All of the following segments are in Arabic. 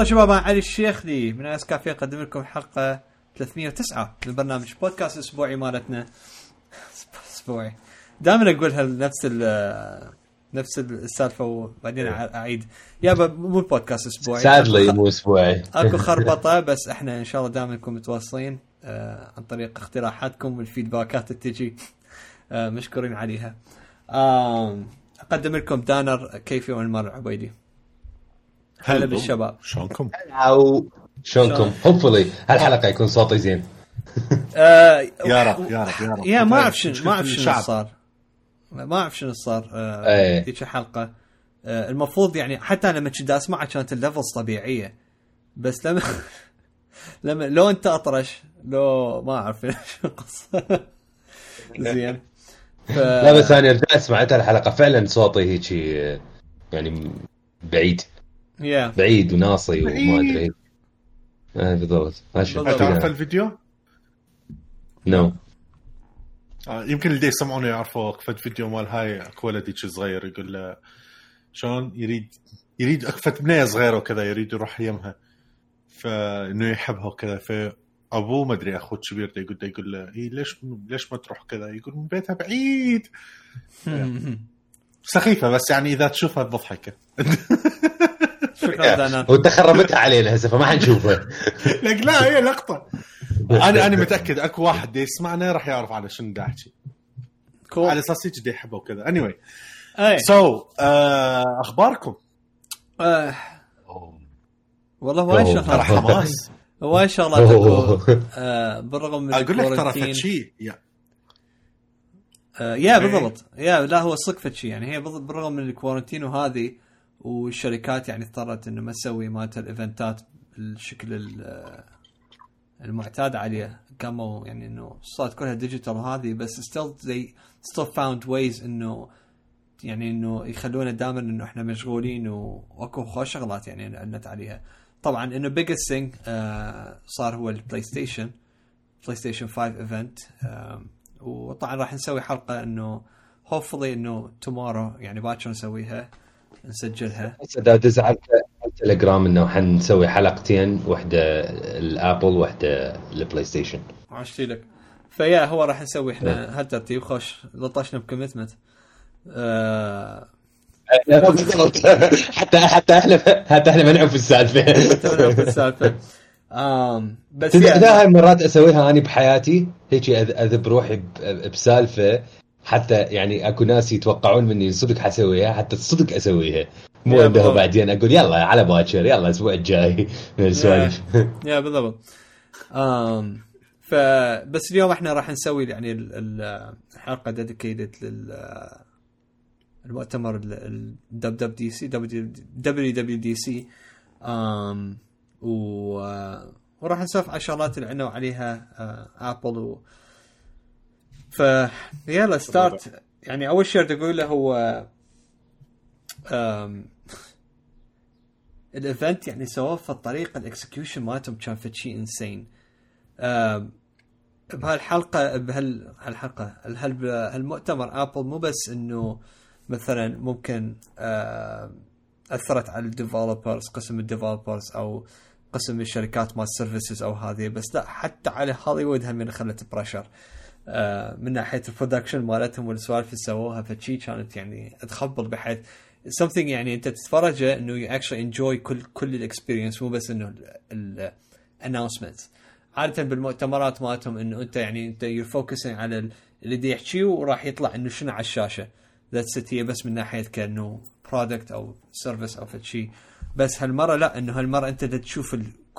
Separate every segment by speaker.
Speaker 1: حياكم الله شباب أنا علي الشيخ لي من أس كافيه أقدم لكم حلقة 309 من برنامج بودكاست أسبوعي مالتنا. أسبوعي. دائما اقولها نفس ال نفس السالفة وبعدين أعيد. يابا مو البودكاست أسبوعي.
Speaker 2: سادلي مو أسبوعي.
Speaker 1: أكو خربطة بس إحنا إن شاء الله دائما نكون متواصلين آه عن طريق اقتراحاتكم والفيدباكات اللي تجي آه مشكورين عليها. آه أقدم لكم دانر كيفي والمر عبيدي. هلا بالشباب.
Speaker 3: شلونكم؟
Speaker 2: أو شلونكم؟ hopefully هالحلقة يكون صوتي زين.
Speaker 1: آه
Speaker 3: يا رب يا رب يا رب.
Speaker 1: يا ما أعرف شنو ما أعرف شنو صار. ما أعرف شنو صار
Speaker 2: إيه.
Speaker 1: ذيك الحلقة. آه المفروض يعني حتى أنا لما كنت اسمعها كانت ال levels طبيعية. بس لما لما لو أنت أطرش لو ما أعرف شو القصة. زين.
Speaker 2: ف... لا بس أنا رجعت سمعت الحلقة فعلا صوتي هيك يعني بعيد.
Speaker 1: Yeah.
Speaker 2: بعيد وناصي وما أدري آه بالضبط.
Speaker 3: تعرف الفيديو؟
Speaker 2: نو no.
Speaker 3: آه يمكن اللي يسمعونه يعرفوا كفت فيديو مال هاي اكو ولد صغير يقول له شلون؟ يريد يريد أكفت بنية صغيرة وكذا يريد يروح يمها. فانه يحبها وكذا. فابوه ما أدري أخوه الكبير يقول له يقول له إيه ليش ليش ما تروح كذا؟ يقول من بيتها بعيد. سخيفة بس يعني إذا تشوفها تضحك.
Speaker 2: شكرا وانت خربتها علينا هسه فما حنشوفها.
Speaker 3: لك لا هي لقطة. أنا أنا متأكد أكو واحد يسمعنا راح يعرف على شنو دا احكي على أساس هيك يحبه وكذا. anyway so أخباركم؟
Speaker 1: آه. والله وايد شغلات.
Speaker 3: ترى حماس
Speaker 1: وايد شغلات آه بالرغم من
Speaker 3: أقول لك ترى فد شيء
Speaker 1: آه yeah بالضبط. yeah لا هو صدق فد شيء يعني هي بالرغم من ال quarantine وهذه والشركات يعني اضطرت إنه ما تسوي مالت ال event ات بالشكل المعتاد عليه. قاموا يعني إنه صارت كلها digital وهذه بس still they still found ways إنه يعني إنه يخلونا دائما إنه إحنا مشغولين وأكو خوش شغلات يعني النت عليها. طبعا إنه biggest thing صار هو ال PlayStation PlayStation 5 event وطبعا راح نسوي حلقة إنه hopefully إنه tomorrow يعني باكر نسويها نسجلها.
Speaker 2: إذا دز على التليجرام إنه حنسوي حلقتين واحدة ال Apple واحدة ال PlayStation
Speaker 1: عشتي لك. ف yeah هو راح نسوي إحنا هالترتيب خوش لطشنا ب commitment. آه
Speaker 2: حتى حتى إحنا حتى إحنا ما نعرف السالفة.
Speaker 1: نعرف السالفة. آم بس
Speaker 2: لا مرات أسويها أنا بحياتي. هيك أذب روحي بسالفة. حتى يعني أكو ناس يتوقعون مني صدق حسويها حتى الصدق أسويها. مو انه بعدين أقول يلا على باكر يلا الأسبوع الجاي. من السوالف.
Speaker 1: يا بالضبط. آم فبس اليوم إحنا راح نسوي يعني الحلقة ديديكيتد لل المؤتمر ال dub dub DC WWDC و وراح نسولف على الشغلات اللي عندنا عليها Apple و ف يلا start يعني أول شيء بدي أقوله هو ال event يعني سووه في الطريقة ال execution مالتهم كان في شيء insane بهالحلقة بهالحلقه هالمؤتمر Apple مو بس إنه مثلا ممكن أثرت على ال developers قسم ال developers أو قسم الشركات مال ال services أو هذه بس لا حتى على هوليوود هم خلت pressure من ناحية ال production مالتهم والسوالف اللي سووها فشي كانت يعني تخبل بحيث something يعني أنت تتفرجه إنه you actually enjoy كل كل ال experience مو بس إنه ال announcement عادة بالمؤتمرات مالتهم إنه أنت يعني أنت you focusing على اللي دي يحكيه وراح يطلع إنه شنو على الشاشة. that's هي بس من ناحية كأنه product أو service أو شيء بس هالمرة لا إنه هالمرة أنت تشوف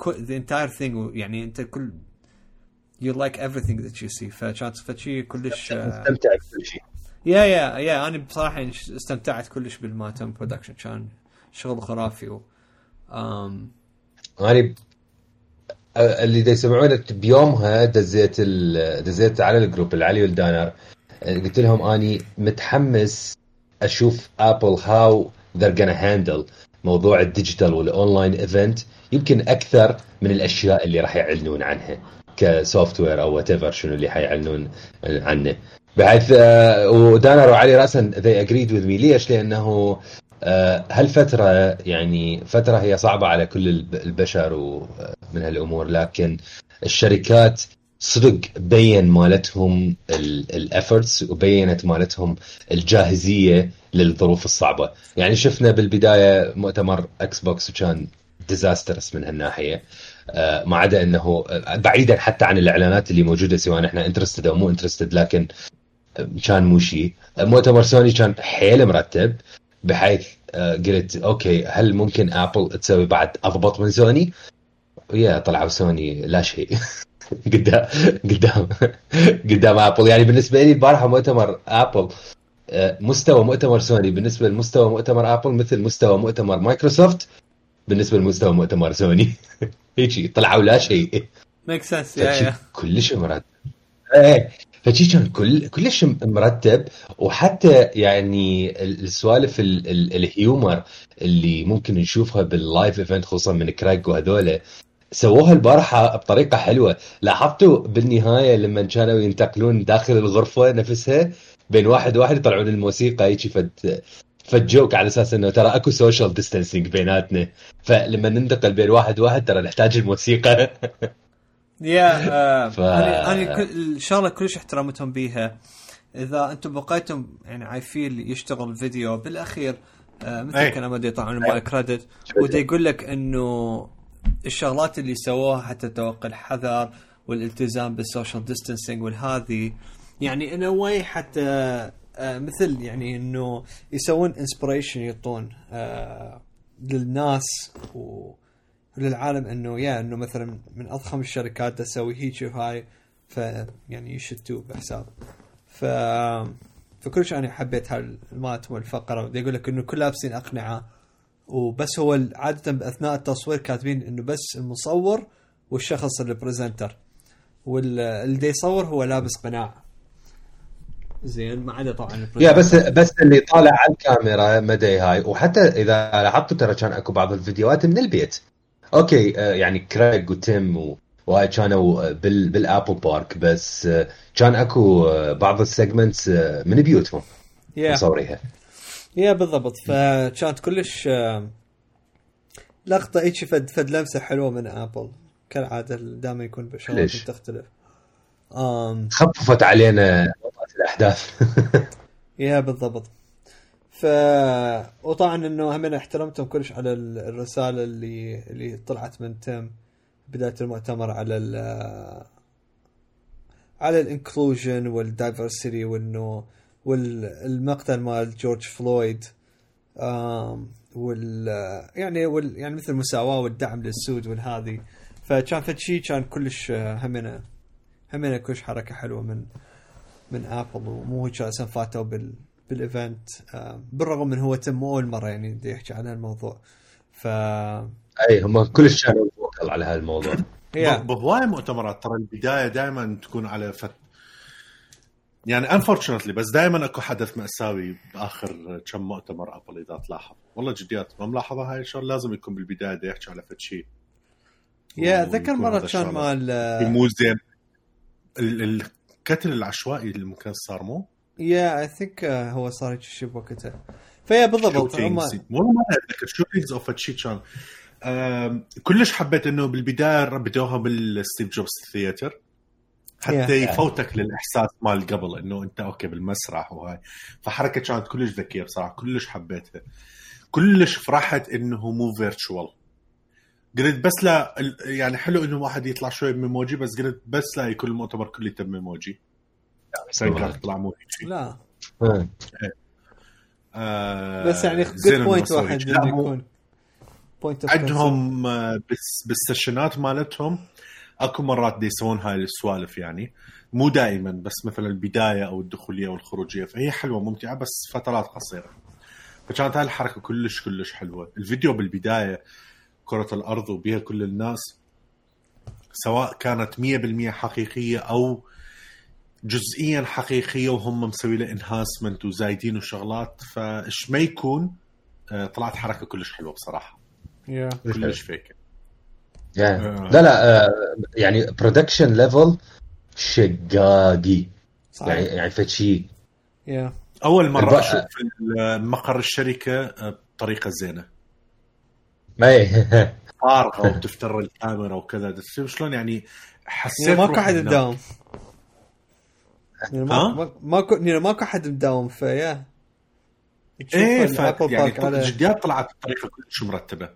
Speaker 1: the entire thing يعني أنت كل you like everything that you see. فكانت فشي كلش
Speaker 2: استمتع بكل شيء.
Speaker 1: yeah yeah yeah أنا بصراحة يعني استمتعت كلش بمالتهم production. كان شغل خرافي و um...
Speaker 2: أنا اللي دا يسمعونه بيومها دزيت دزيت على ال group لعلي ولدانر. قلت لهم أني متحمس أشوف Apple how they're gonna handle موضوع ال digital وال online event يمكن أكثر من الأشياء اللي راح يعلنون عنها ك software أو what شنو اللي حيعلنون عنه. بحيث ودانر وعلي راسا they agreed with me. ليش؟ لأنه آه، هالفترة يعني فترة هي صعبة على كل الب- البشر ومن هالأمور. لكن الشركات صدق بين مالتهم ال efforts وبينت مالتهم الجاهزية للظروف الصعبة. يعني شفنا بالبداية مؤتمر Xbox وكان disastrous من هالناحية. آه، ما عدا إنه آه، بعيدا حتى عن الإعلانات اللي موجودة سواء إحنا interested أو مو interested لكن آه، كان مو شيء. مؤتمر سوني كان حيل مرتب بحيث قلت okay هل ممكن Apple تسوي بعد أضبط من سوني؟ يا طلعوا سوني لا شيء. قدام قدام قدام Apple يعني بالنسبة لي البارحه مؤتمر Apple آه، مستوى مؤتمر سوني بالنسبة لمستوى مؤتمر Apple مثل مستوى مؤتمر مايكروسوفت بالنسبة لمستوى مؤتمر سوني هيجي طلعوا لا شيء.
Speaker 1: make sense
Speaker 2: كلش مرتب. إيه فشي كان كل كلش مرتب. وحتى يعني ال- السوالف ال- ال- ال humor اللي ممكن نشوفها بال live event خصوصا من كريج وهذول سووها البارحه بطريقة حلوة. لاحظتوا بالنهاية لما كانوا ينتقلون داخل الغرفة نفسها بين واحد واحد يطلعون الموسيقى هيك فد فد joke على أساس إنه ترى أكو social distancing بيناتنا. فلما ننتقل بين واحد واحد ترى نحتاج الموسيقى.
Speaker 1: yeah آه
Speaker 2: ف-
Speaker 1: أنا الشغله كلش احترمتهم بيها. إذا أنتم بقيتم يعني عايفين يشتغل فيديو بالأخير آه مثل. كلام دي طبعا مال كريدت ودا يقول لك إنه الشغلات اللي سووها حتى توقي الحذر والالتزام بالسوشيال ديستانسينج والهذي يعني انه واي حتى آه مثل يعني إنه يسوون انسبريشن يعطون آه للناس و للعالم إنه يا إنه مثلا من أضخم الشركات تسوي هيك وهاي ف يعني يشتوا بحساب. ف فكلش أنا حبيت هالمالتهم الفقره بدي أقول لك إنه كل لابسين أقنعه. وبس هو عادة باثناء التصوير كاتبين إنه بس المصور والشخص ال presenter واللي يصور هو لابس قناع. زين ما عدا طبعا
Speaker 2: yeah بس بس اللي طالع على الكاميرا مدى هاي وحتى إذا لاحظتوا ترى كان أكو بعض الفيديوهات من البيت. okay آه، يعني كريج وتيم و- وهاي كانوا آه، بال بال Apple Park بس آه، كان أكو بعض ال segments من بيوتهم.
Speaker 1: yeah
Speaker 2: مصوريها
Speaker 1: yeah بالضبط. فكانت كلش آه، لقطة هيك فد فد لمسة حلوة من Apple كالعادة دائما يكون بشغلات؟ تختلف. آم
Speaker 2: خففت علينا الأحداث.
Speaker 1: yeah بالضبط. ف وطبعا إنه هم احترمتهم كلش على ال- الرسالة اللي اللي طلعت من تيم. بداية المؤتمر على ال على ال inclusion وال diversity وإنه والمقتل مال جورج فلويد وال يعني وال يعني مثل المساواة والدعم للسود والهذي. فكان فد شيء كان كلش آه، همنا. همنا كلش حركة حلوة من من Apple ومو هيك أساسا فاتوا بال بال event آه، بالرغم من مو تيم أول مرة يعني يحكي عن هالموضوع. ف
Speaker 2: أي هم كلش كانوا على هالموضوع.
Speaker 3: بهواي مؤتمرات ترى البداية دائما تكون على فد يعني unfortunately بس دائما أكو حدث مأساوي بآخر كم مؤتمر Apple إذا تلاحظ. والله جديات ما ملاحظة هاي الشغله لازم يكون بالبداية دا يحكي على فد شيء
Speaker 1: yeah أتذكر
Speaker 3: مرة
Speaker 1: كان. مال آه،
Speaker 3: مو زين ال- القتل العشوائي اللي ممكن صار مو؟
Speaker 1: yeah I think هو صار هيك شيء بوقتها. ف yeah
Speaker 3: بالضبط. والله ما أتذكر shootings أو فد شيء كان كلش حبيت إنه بالبداية بدوها بال Steve Jobs Theater حتى
Speaker 1: Yeah.
Speaker 3: يفوتك للإحساس مال قبل إنه أنت okay بالمسرح وهاي. فحركة كانت كلش ذكية بصراحة كلش حبيتها. كلش فرحت إنه مو virtual قلت بس لا ال- يعني حلو إنه واحد يطلع شوي ب Memoji بس قلت بس لا يكون المؤتمر كله تيم Memoji سنكر طلع مو
Speaker 1: لا.
Speaker 2: آه.
Speaker 1: بس يعني good
Speaker 3: point
Speaker 1: واحد يكون point
Speaker 3: عندهم آه، بس بالسيشنات مالتهم اكو مرات دي يسوون هاي السوالف يعني. مو دائما بس مثلا البداية أو الدخولية أو الخروجية. فهي حلوة ممتعة بس فترات قصيرة. فكانت هاي الحركة كلش كلش حلوة. الفيديو بالبداية كرة الأرض وبيها كل الناس سواء كانت 100% حقيقية أو جزئيا حقيقية وهم مسوي له enhancement وزايدين وشغلات فايش ما يكون آه، طلعت حركة كلش حلوة بصراحة.
Speaker 1: yeah
Speaker 3: كلش fake.
Speaker 2: يعني
Speaker 3: آه.
Speaker 2: لا لا آه، يعني production level شقاقي.
Speaker 1: صحيح.
Speaker 2: يعني يعني فد شيء
Speaker 1: yeah
Speaker 3: أول مرة
Speaker 2: الب-
Speaker 3: أشوف مقر الشركة آه، بطريقة زينة.
Speaker 2: أي.
Speaker 3: فارغه وتفتر الكاميرا وكذا. شلون يعني حسيت
Speaker 1: ماكو
Speaker 3: أحد.
Speaker 1: مداوم. يعني ماكو يعني ماكو أحد مداوم فيا إيه
Speaker 3: ف يعني طلعت بطريقة كلش مرتبة.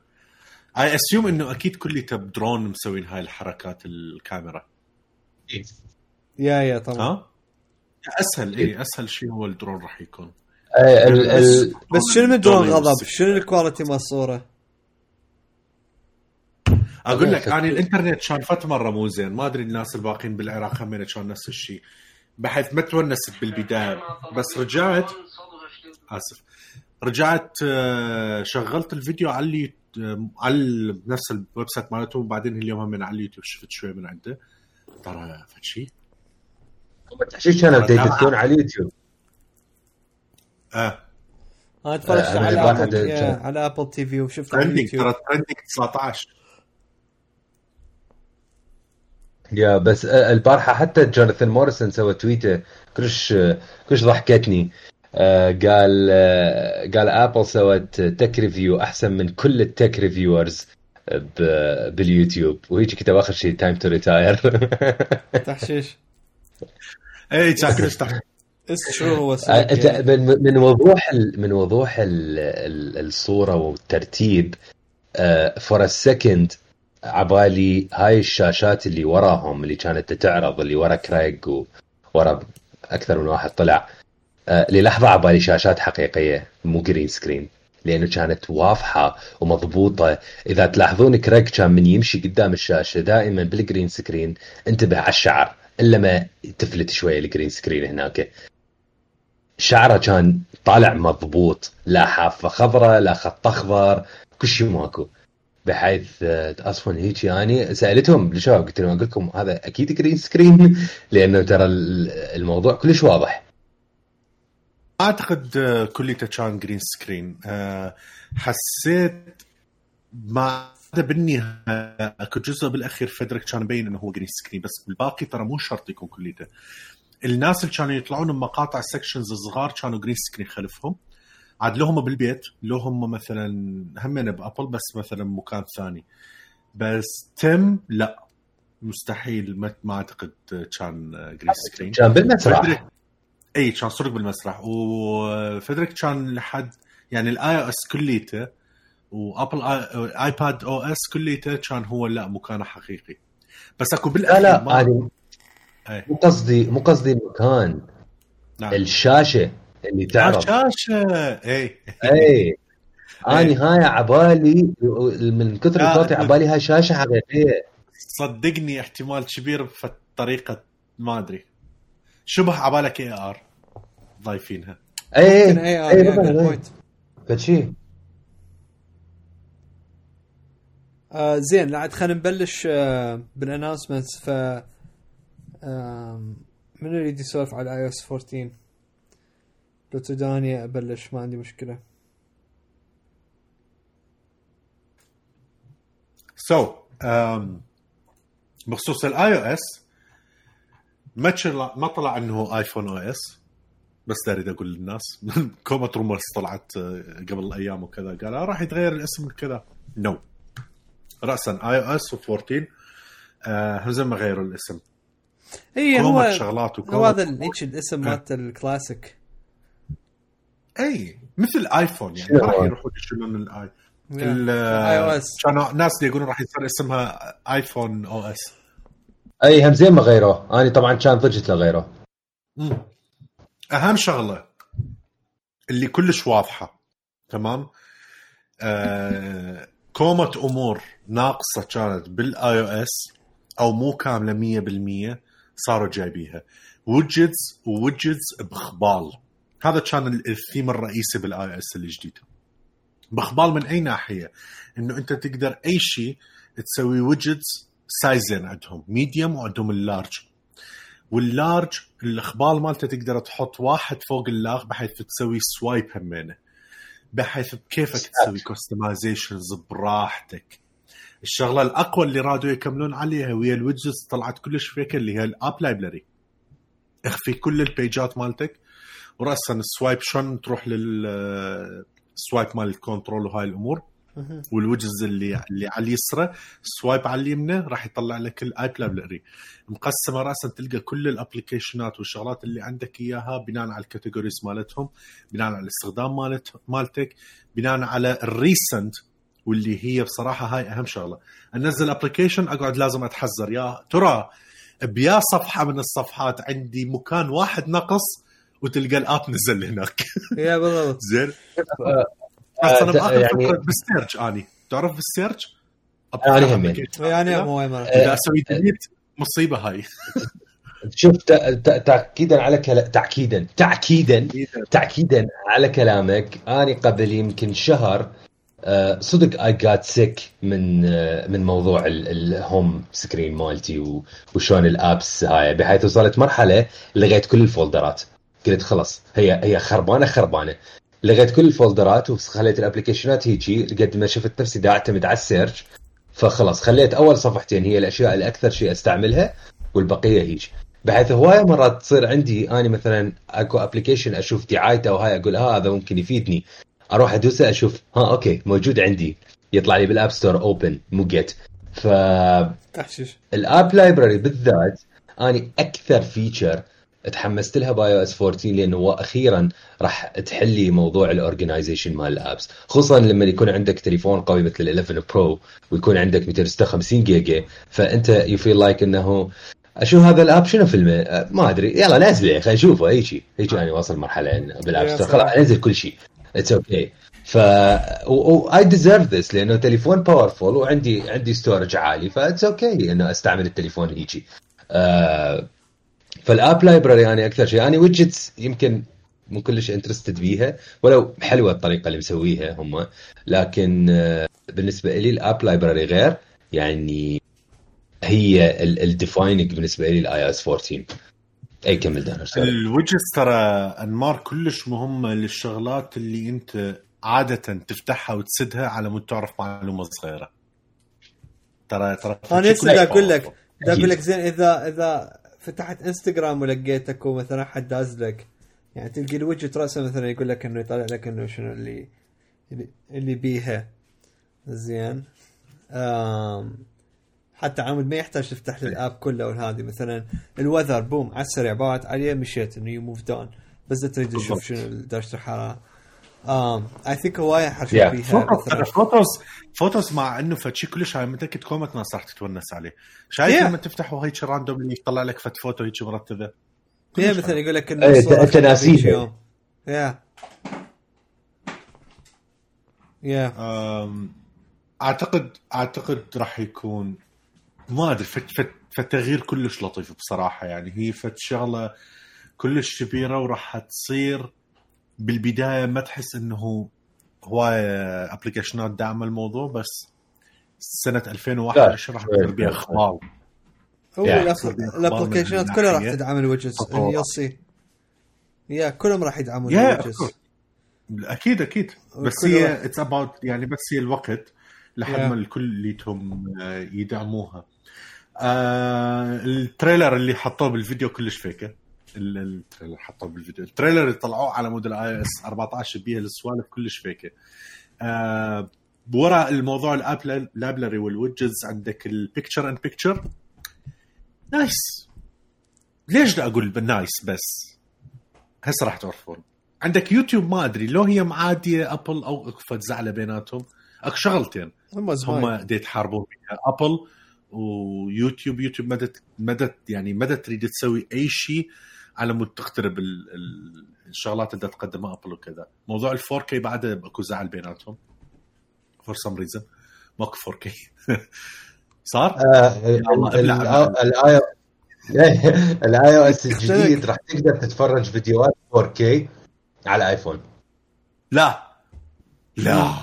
Speaker 3: اي assume إنه أكيد كليته بدرون مسوين هاي الحركات الكاميرا.
Speaker 1: yeah yeah طبعا.
Speaker 3: ها؟ أسهل اي أسهل شيء هو الدرون راح يكون.
Speaker 2: إيه، ال- ال-
Speaker 1: بس شنو من درون غضب. شنو ال quality مال الصورة؟
Speaker 3: أقول لك يعني الإنترنت كان فت مرة مو زين. ما أدري الناس الباقيين بالعراق هم كان نفس الشيء. بحيث ما تونست بالبداية. بس رجعت آسف. رجعت آه، شغلت الفيديو على آه، على نفس ال website مالته وبعدين اليوم هم على اليوتيوب شفت شوي من عنده. ترى فد شيء
Speaker 2: شو كانوا يديتون على اليوتيوب؟
Speaker 3: آه.
Speaker 1: أنا تفرجت
Speaker 2: آه،
Speaker 1: على ابل على ابل تي في وشفت على
Speaker 3: trending
Speaker 1: اليوتيوب.
Speaker 3: ترى ترندنج 19
Speaker 2: yeah بس آه، البارحة حتى جوناثان موريسون سوى تويتة. كلش آه، كلش ضحكتني. آه، قال آه، قال Apple سوت tech review أحسن من كل ال tech reviewers باليوتيوب. وهيك كتب آخر شيء time to retire
Speaker 1: تحشيش.
Speaker 3: اي
Speaker 1: شو هو
Speaker 2: آه، انت؟ من من وضوح من وضوح ال- ال- الصورة والترتيب for a second عبالي هاي الشاشات اللي وراهم اللي كانت تعرض اللي ورا كريج وورا أكثر من واحد طلع. آه، للحظة عبالي شاشات حقيقية مو green screen لأنه كانت واضحة ومضبوطة. إذا تلاحظون كريج كان من يمشي قدام الشاشة دائما بال green screen انتبه على الشعر إلا ما تفلت شوية ال green screen هناك. شعره كان طالع مضبوط لا حافة خضراء لا خط أخضر كل شيء ماكو. بحيث آه، أصلا هيك يعني سألتهم الشباب قلت لهم أقول لكم هذا أكيد green screen لأنه ترى ال- الموضوع كلش واضح.
Speaker 3: أعتقد كليته كان green screen حسيت ما عدا بالنهاية اكو جزء بالأخير فدرك كان مبين إنه هو جرين سكرين بس بالباقي ترى مو شرط يكون كليته. الناس اللي كانوا يطلعون بمقاطع سكشنز صغار كانوا جرين سكرين خلفهم. عاد لهم بالبيت لهم مثلا همين بأبل بس مثلا مكان ثاني. بس تم لا. مستحيل ما, أعتقد كان جرين سكرين
Speaker 2: كان بالمسرح.
Speaker 3: اي كان صدق بالمسرح. وفدرك كان لحد يعني ال iOS كليته و Apple iPadOS كليته كان هو لا مكانه حقيقي. بس أكو
Speaker 2: لا
Speaker 3: بالاخير
Speaker 2: لا هذه
Speaker 3: أي.
Speaker 2: مو قصدي مو قصدي المكان
Speaker 3: نعم.
Speaker 2: الشاشة اللي تعرض
Speaker 3: شاشة. اي
Speaker 2: اي أني هاي عبالي من كثر
Speaker 3: لا، لا.
Speaker 2: عبالي هاي شاشة حقيقية.
Speaker 3: صدقني احتمال كبير بطريقه ما أدري. شبه عبالك AR. ضايفينها.
Speaker 2: اي
Speaker 1: اي
Speaker 2: اي شيء.
Speaker 1: آه زين عاد خلينا نبلش آه ف آم، من يريد يسولف على iOS 14 لو تداني أبلش ما عندي مشكلة.
Speaker 3: so so, um, بخصوص ال iOS ما طلع ما طلع إنه iPhone OS بس دا اريد أقول للناس. كومة rumors طلعت آه، قبل أيام وكذا. قال آه راح يتغير الاسم كذا no no. راسا اي أو اس و14 آه زي ما غيروا الاسم.
Speaker 1: اي هو
Speaker 3: شغلات
Speaker 1: هو هذا هيك الاسم مالت الكلاسيك.
Speaker 3: اي مثل ايفون يعني ما راح؟ يروحون يشيلون الاي
Speaker 1: iOS
Speaker 3: كانوا ناس يقولون راح يصير اسمها iPhone OS
Speaker 2: اي هم زين ما غيروه. أنا طبعا كان ضجت لغيره.
Speaker 3: أهم شغلة اللي كلش واضحة تمام؟ آه كومة أمور ناقصة كانت بال iOS أو مو كاملة 100% صاروا جايبيها. widgets و widgets بخبال هذا كان ال- الثيم الرئيسي بال iOS الجديد بخبال من أي ناحية؟ إنه أنت تقدر أي شيء تسوي widgets سايزين عندهم medium وعندهم ال large وال large الاخبال مالته تقدر تحط واحد فوق الاخ بحيث تسوي swipe همينه بحيث بكيفك تسوي customizations براحتك. الشغلة الأقوى اللي رادوا يكملون عليها وهي ال widgets طلعت كلش big اللي هي ال App Library اخفي كل البيجات مالتك وراسا ال swipe شلون تروح لل ال swipe مال ال control وهاي الأمور. والوجز اللي اللي على اليسرى swipe على اليمنى راح يطلع لك ال App Library مقسمة راسا تلقى كل الابلكيشنات والشغلات اللي عندك إياها بناء على ال categories مالتهم بناء على الاستخدام مالت مالتك بناء على ال recent واللي هي بصراحة هاي أهم شغلة. أنزل application أقعد لازم أتحذر. يا ترى بيا صفحة من الصفحات عندي مكان واحد نقص وتلقى ال app نزل هناك.
Speaker 1: يا بالضبط.
Speaker 3: زين؟
Speaker 2: آه،
Speaker 3: بس
Speaker 2: أنا
Speaker 3: باخذ
Speaker 2: يعني-
Speaker 3: فكرة بال search آني. تعرف بال search؟
Speaker 2: أنا همين.
Speaker 1: يعني مو أي مرة.
Speaker 3: إذا أسوي delete مصيبة هاي.
Speaker 2: شوف تاكيدا على كلا... تاكيدا تاكيدا تاكيدا. على كلامك. أنا قبل يمكن شهر آه، صدق I got sick من آه، من موضوع ال- ال home screen مالتي و- وشلون ال apps هاي. بحيث وصلت مرحلة لغيت كل ال folderات. قلت خلاص هي هي خربانة خربانة. لغيت كل ال folderات وخليت ال applicationات هيجي قد ما شفت نفسي دا اعتمد على ال search. فخلاص خليت أول صفحتين هي الأشياء الاكثر شيء أستعملها والبقية هيج بحيث هواية مرات تصير عندي أنا مثلا أكو application أشوف دعايته وهاي أقول ها هذا ممكن يفيدني. أروح ادوسه أشوف ها okay موجود عندي. يطلع لي بال App Store open مو get فال app
Speaker 1: احشش
Speaker 2: library بالذات اني أكثر feature تحمست لها ب iOS 14 لأنه أخيرا راح تحل لي موضوع ال organization مال ال apps. خصوصا لما يكون عندك تليفون قوي مثل ال 11 Pro ويكون عندك 256 جيجا فأنت you feel like إنه أشوف هذا ال app؟ شنو فيلمه؟ أه، ما أدري. يلا نزله خلينا نشوفه هيجي هيجي أنا واصل مرحلة
Speaker 1: بال
Speaker 2: App
Speaker 1: Store.
Speaker 2: خلاص انزل كل شيء it's okay ف I deserve this لأنه تليفون powerful وعندي عندي storage عالي ف it's okay إنه أستعمل التليفون هيجي آه فال app library أنا أكثر شيء. أنا widgets يمكن مو كلش interested بيها ولو حلوة الطريقة اللي مسويها هم. لكن آه، بالنسبة لي ال app library غير. يعني هي ال defining بالنسبة لي ال iOS 14 أي كمل دانر.
Speaker 3: الوجز ترى أنمار كلش مهمة للشغلات اللي أنت عادة تفتحها وتسدها على مود تعرف معلومة صغيرة. ترى ترى
Speaker 1: أنا لسه أقول لك. أقول لك زين اذا إذا فتحت انستغرام ولقيتك ومثلا حد داز لك. يعني تلقي الوجه راسه مثلا يقول لك إنه يطلع لك إنه شنو اللي اللي, بيها زين. آم حتى عامل ما يحتاج تفتح لي الآب كله وهذه مثلا الوذر بوم على السريع باعت عليه مشيت انه يو موف داون بس تريد تشوف. شنو درجه الحرارة. اي ثينك
Speaker 2: هواية.
Speaker 1: بيها مثلا
Speaker 3: فوتوز فوتوز مع إنه فشي كلش هاي متأكد كومة ناس راح تتونس عليه شايف
Speaker 1: Yeah.
Speaker 3: لما تفتحه هيك راندوم اللي يطلع لك فت فوتو هيك مرتبة
Speaker 1: هي مثلا. يقول لك إنه
Speaker 2: إيه،
Speaker 1: يوم. يا يا
Speaker 3: أعتقد أعتقد راح يكون ما أدري فت فت فتغيير كلش لطيف بصراحة يعني هي فت شغلة كلش كبيرة وراح تصير بالبداية ما تحس إنه هواية applicationات داعمه الموضوع بس سنة 2021 راح
Speaker 2: لا،
Speaker 3: تصير بها أخبار
Speaker 1: هو
Speaker 2: يعني
Speaker 1: ال applicationات كلها راح تدعم الوجز
Speaker 3: تطور.
Speaker 1: يصي يا كلهم راح يدعمون الوجز.
Speaker 3: أكيد أكيد. بس هي
Speaker 1: واحد-
Speaker 3: اتس اباوت يعني بس هي الوقت لحد. ما الكل ليتهم آه، يدعموها. آه التريلر اللي حطوه بالفيديو كلش فيكه التريلر حطوه بالفيديو. التريلر اللي طلعوه على مود الاي إس 14 بيها السوالف كلش فيكه آه وراء الموضوع الأب لابلري والوجز عندك البيكتشر اند بيكتشر nice ليش بدي أقول nice بس؟ هسه راح تعرفون. عندك يوتيوب ما أدري لو هي معادية أبل أو أكفت زعلة بيناتهم اكو شغلتين.
Speaker 1: هم
Speaker 3: هم
Speaker 1: زمان
Speaker 3: دي يتحاربون فيها أبل ويوتيوب يوتيوب مدى مدى يعني مدى تريد تسوي أي شيء على مود تقترب ال- ال- الشغلات اللي تقدمها أبل وكذا. موضوع ال 4K بعد أكو زعل بيناتهم. for some reason ماكو 4K صار؟
Speaker 2: ال ال iOS الجديد راح تقدر تتفرج فيديوهات 4K على ايفون
Speaker 3: لا. لا.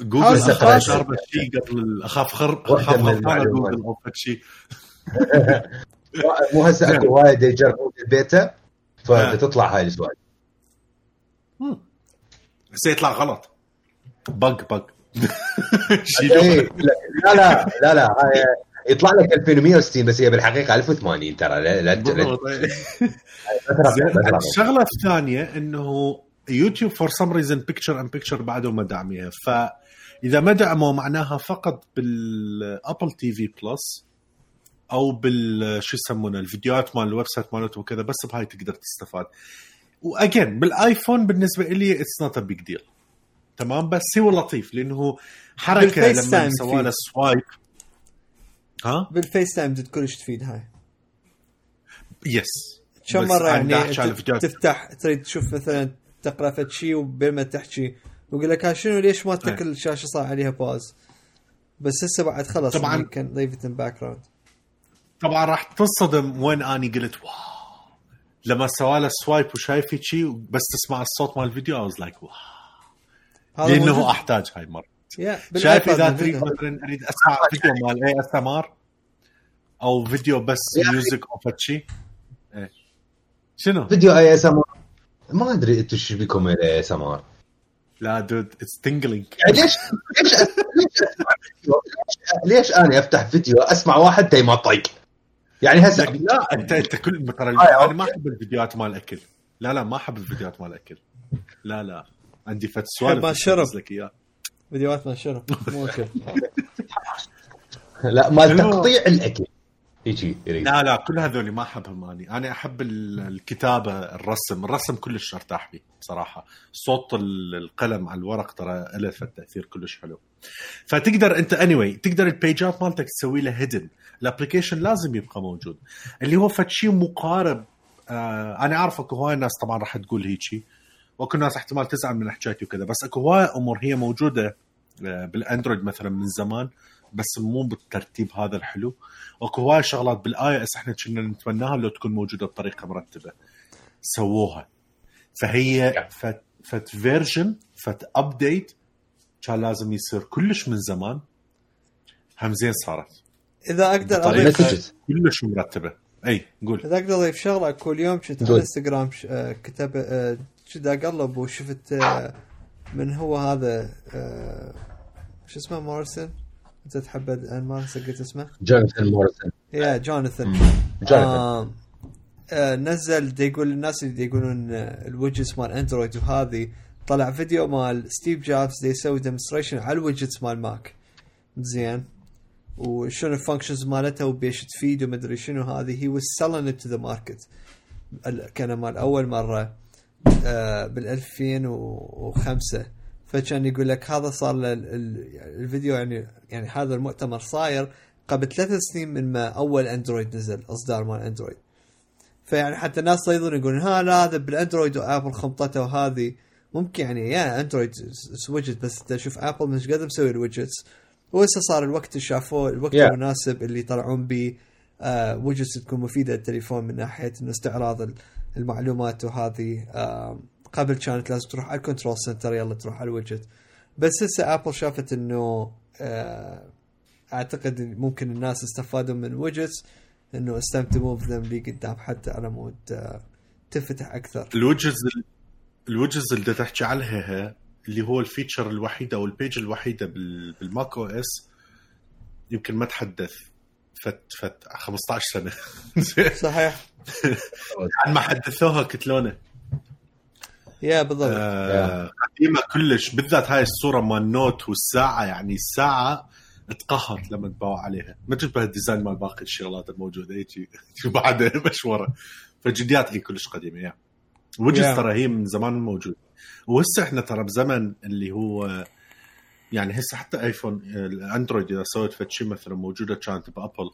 Speaker 3: جوجل. شاربة شيء قبل أخاف خرب أخاف
Speaker 2: المعلومات.
Speaker 3: جوجل أو شيء.
Speaker 2: مو هسه أكو وايد يجربون البيتا فبتطلع هاي السوالف.
Speaker 3: بس يطلع غلط. bug bug.
Speaker 2: إيه، لا لا لا لا هاي يطلع لك 2160 بس هي بالحقيقة 1080 ترى لا لا.
Speaker 3: الشغله الثانية إنه يوتيوب for some reason picture in picture بعده ما دعميها فإذا ما دعموا معناها فقط بال Apple TV Plus أو بال شو يسمونه الفيديوهات مال ال website مالتهم وكذا بس بهاي تقدر تستفاد. واجين بالآيفون بالنسبة لي اتس نوت ا بيج ديل تمام؟ بس هو لطيف لأنه
Speaker 1: حركة
Speaker 3: لما سوى له. سوايب. ها؟
Speaker 1: بالفيس تايم كلش تفيد هاي؟
Speaker 3: يس
Speaker 1: كم
Speaker 3: مرة
Speaker 1: يعني. تفتح تريد تشوف مثلا تقرأ فد شيء وبين ما تحكي ويقول لك ها شنو ليش ما تاكل الشاشة صار عليها باز؟ بس هسه بعد خلص
Speaker 3: طبعاً.
Speaker 1: كان ان باك جراوند
Speaker 3: طبعا راح تنصدم وين اني قلت wow. لما سوى له swipe وشايف شيء بس تسمع الصوت مال الفيديو I was like wow. لأنه أحتاج هاي المرة.
Speaker 1: يا
Speaker 3: شايف
Speaker 1: إذا.
Speaker 3: تريد مثلا أريد أسمع فيديو مال ASMR أو فيديو بس music أو شيء إيه. شنو؟
Speaker 2: فيديو ASM ما أدري أنتم إيش بيكم ASMR
Speaker 3: لا dude it's tingling
Speaker 2: يعني ليش ليش, ليش أنا أفتح فيديو أسمع واحد تي ما طيق؟ يعني هسه
Speaker 3: لا انت انت كل ترى
Speaker 2: آه،
Speaker 3: أنا ما أحب الفيديوهات مال الاكل لا لا ما أحب الفيديوهات مال الاكل لا لا. عندي فت سوالف
Speaker 1: مال الشرب.
Speaker 3: أدز لك إياه.
Speaker 1: فيديوهات ما شنو مو شنو
Speaker 2: لا مال؟ تقطيع الأكل. هيجي يريد.
Speaker 3: لا لا كل هذول ما أحبهم اني أنا أحب ال- الكتابة الرسم. الرسم كلش أرتاح فيه بصراحه صوت ال- القلم على الورق ترى له تاثير كلش حلو. فتقدر انت اني anyway, تقدر البيجات مالتك تسوي له hidden ال application لازم يبقى موجود. اللي هو فد شيء مقارب آه أنا عارف أكو هواي ناس طبعا راح تقول هيجي. وأكو ناس احتمال تزعل من حكايتي وكذا. بس أكو هواي أمور هي موجودة آه، بالأندرويد مثلا من زمان بس مو بالترتيب هذا الحلو. واكو هواي شغلات بال iOS إحنا كنا نتمناها لو تكون موجودة بطريقة مرتبة. سووها. فهي فد فد version فد update كان لازم يصير كلش من زمان هم زين صارت. إذا
Speaker 1: أقدر
Speaker 2: أضيف.
Speaker 3: كلش مرتبة. أي قول.
Speaker 1: إذا أقدر أضيف شغلة كل يوم كنت على. إنستغرام ش- آه، كتب كنت اقلب وشفت من هو هذا آه، شو اسمه مورسون أنت تحب أنا ما قلت اسمه.
Speaker 2: جوناثان موريسون.
Speaker 1: yeah جوناثان.
Speaker 2: جوناثان.
Speaker 1: آه نزل دي يقول الناس اللي يقولون ال widgets مال أندرويد وهذه طلع فيديو مال ستيف جوبز دي يسوي demonstration على ال widgets مال Mac. زين. وشنو ال functions مالتها وبيش تفيد ومدري شنو هذه. هي it to the market. ال- كان مال أول مرة آه بال 2005 فكان يقول لك هذا صار الفيديو يعني يعني هذا المؤتمر صاير قبل ثلاث سنين من ما أول أندرويد نزل إصدار مال أندرويد. فيعني حتى الناس صيدون يقولون ها لا هذا بالأندرويد وآبل خمطته وهذه. ممكن يعني yeah أندرويد widget بس انت شوف ابل مش قادر مسوي ال widgets وهسه صار الوقت اللي شافوه الوقت
Speaker 2: Yeah.
Speaker 1: المناسب اللي يطلعون به آه widgets تكون مفيدة للتليفون من ناحية إنه استعراض ال- المعلومات وهذه آه قبل كانت لازم تروح على ال control center يلا تروح على ال widget بس هسه ابل شافت إنه آه أعتقد ممكن الناس استفادوا من ويدجتس إنه move them لي قدام حتى على مود آه تفتح أكثر.
Speaker 3: الوجز الوجز اللي تحكي عليها اللي هو الفيتشر الوحيده أو البيج الوحيدة بال- بالماك أو إس يمكن ما تحدث. فت فت 15 سنة.
Speaker 1: صحيح.
Speaker 3: عن ما حدثوها كتلونه.
Speaker 1: yeah بالضبط.
Speaker 3: آه، قديمة كلش. بالذات هاي الصورة مال note والساعة يعني الساعة تقهر لما تباوع عليها. ما تشبه ال design مال باقي الشغلات الموجودة هيك بعد مشورة. فجديات هي كلش قديمة يعني وجز
Speaker 1: Yeah.
Speaker 3: ترى هي من زمان موجود. وهسه إحنا ترى بزمن اللي هو يعني هسه حتى ايفون الأندرويد إذا سويت فد شيء مثلا موجودة كانت بأبل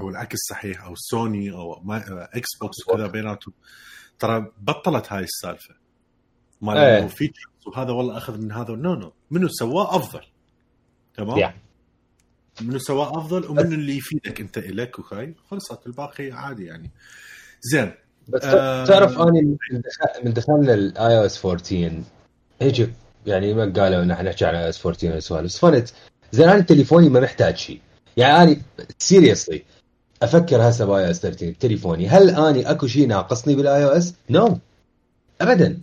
Speaker 3: أو العكس صحيح أو سوني أو ما Xbox وكذا بيناتهم. ترى بطلت هاي السالفة. مال. إنه features وهذا والله أخذ من هذا. no no منو سواه أفضل. تمام؟
Speaker 2: Yeah.
Speaker 3: منو سواه أفضل ومنو اللي يفيدك أنت الك وهاي. خلصت الباقي عادي يعني. زين.
Speaker 2: بس
Speaker 3: آه.
Speaker 2: تعرف أني من دخل- من دخلنا ال iOS 14 هيك يعني ما قالوا إن إحنا نحكي عن iOS 14 وسوالف فنت زين أنا تليفوني ما محتاج شيء يعني أنا seriously أفكر هسه ب iOS 13 تليفوني. هل أني أكو شيء ناقصني بال iOS؟ no ابدا.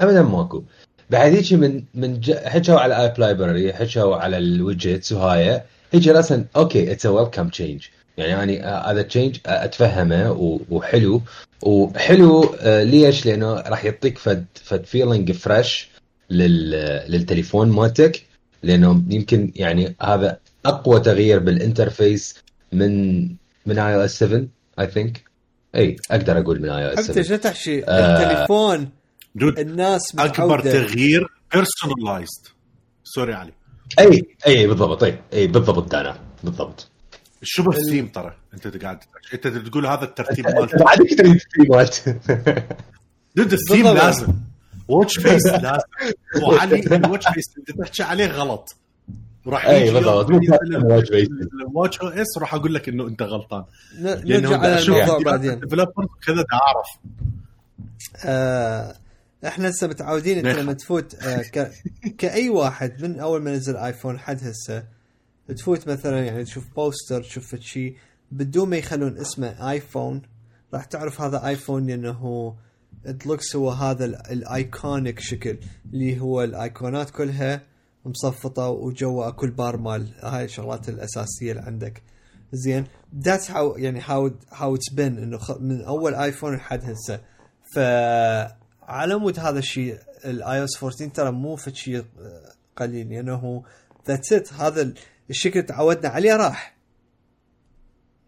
Speaker 2: ابدا ماكو. بعد هيك من من ج- حكوا على app library حكوا على ال widgets وهاي. هيك راسا okay it's a welcome change يعني اني آه، هذا change أتفهمه و- وحلو. وحلو آه، ليش؟ لأنه راح يعطيك فد فد feeling fresh لل للتليفون مالتك. لأنه يمكن يعني هذا أقوى تغيير بالانترفيس من من اي أو اس 7 إي ثينك اي أقدر أقول من اي أو اس
Speaker 1: حتى
Speaker 2: 7
Speaker 1: شو تحشي؟
Speaker 2: آه.
Speaker 1: التليفون
Speaker 3: دود
Speaker 1: الناس أكبر
Speaker 3: تغيير بيرسونلايزد سوري علي.
Speaker 2: إي إي بالضبط إي إي بالضبط دانا بالضبط.
Speaker 3: شبه الثيم ترى؟ انت قاعد انت تقول هذا الترتيب مالته.
Speaker 2: بعدك تريد ستريمات
Speaker 3: ضد الثيم. لازم. واتش فيس لازم. وعلي ال watch face اللي انت تحكي عليه غلط. راح
Speaker 2: أي
Speaker 3: يجي
Speaker 2: بالضبط.
Speaker 3: ال watchOS راح أقول لك إنه أنت غلطان.
Speaker 1: نرجع على الموضوع بعدين.
Speaker 3: كذا دا اعرف
Speaker 1: آه إحنا هسه متعودين انت
Speaker 3: ليش؟
Speaker 1: لما تفوت آه ك... كأي واحد من أول ما نزل ايفون لحد هسه تفوت مثلا يعني تشوف poster تشوف شيء بدون ما يخلون اسمه ايفون راح تعرف هذا ايفون لأنه ال looks هو هذا ال- ال iconic شكل اللي هو الأيقونات كلها مصفطة وجوا كل بار مال هاي الشغلات الأساسية اللي عندك. زين that's how يعني how how it's been إنه من أول ايفون لحد هسه. فعلى مود هذا الشيء ال iOS 14 ترى مو في شيء قليل لأنه that's it هذا الشكل اللي تعودنا عليه راح.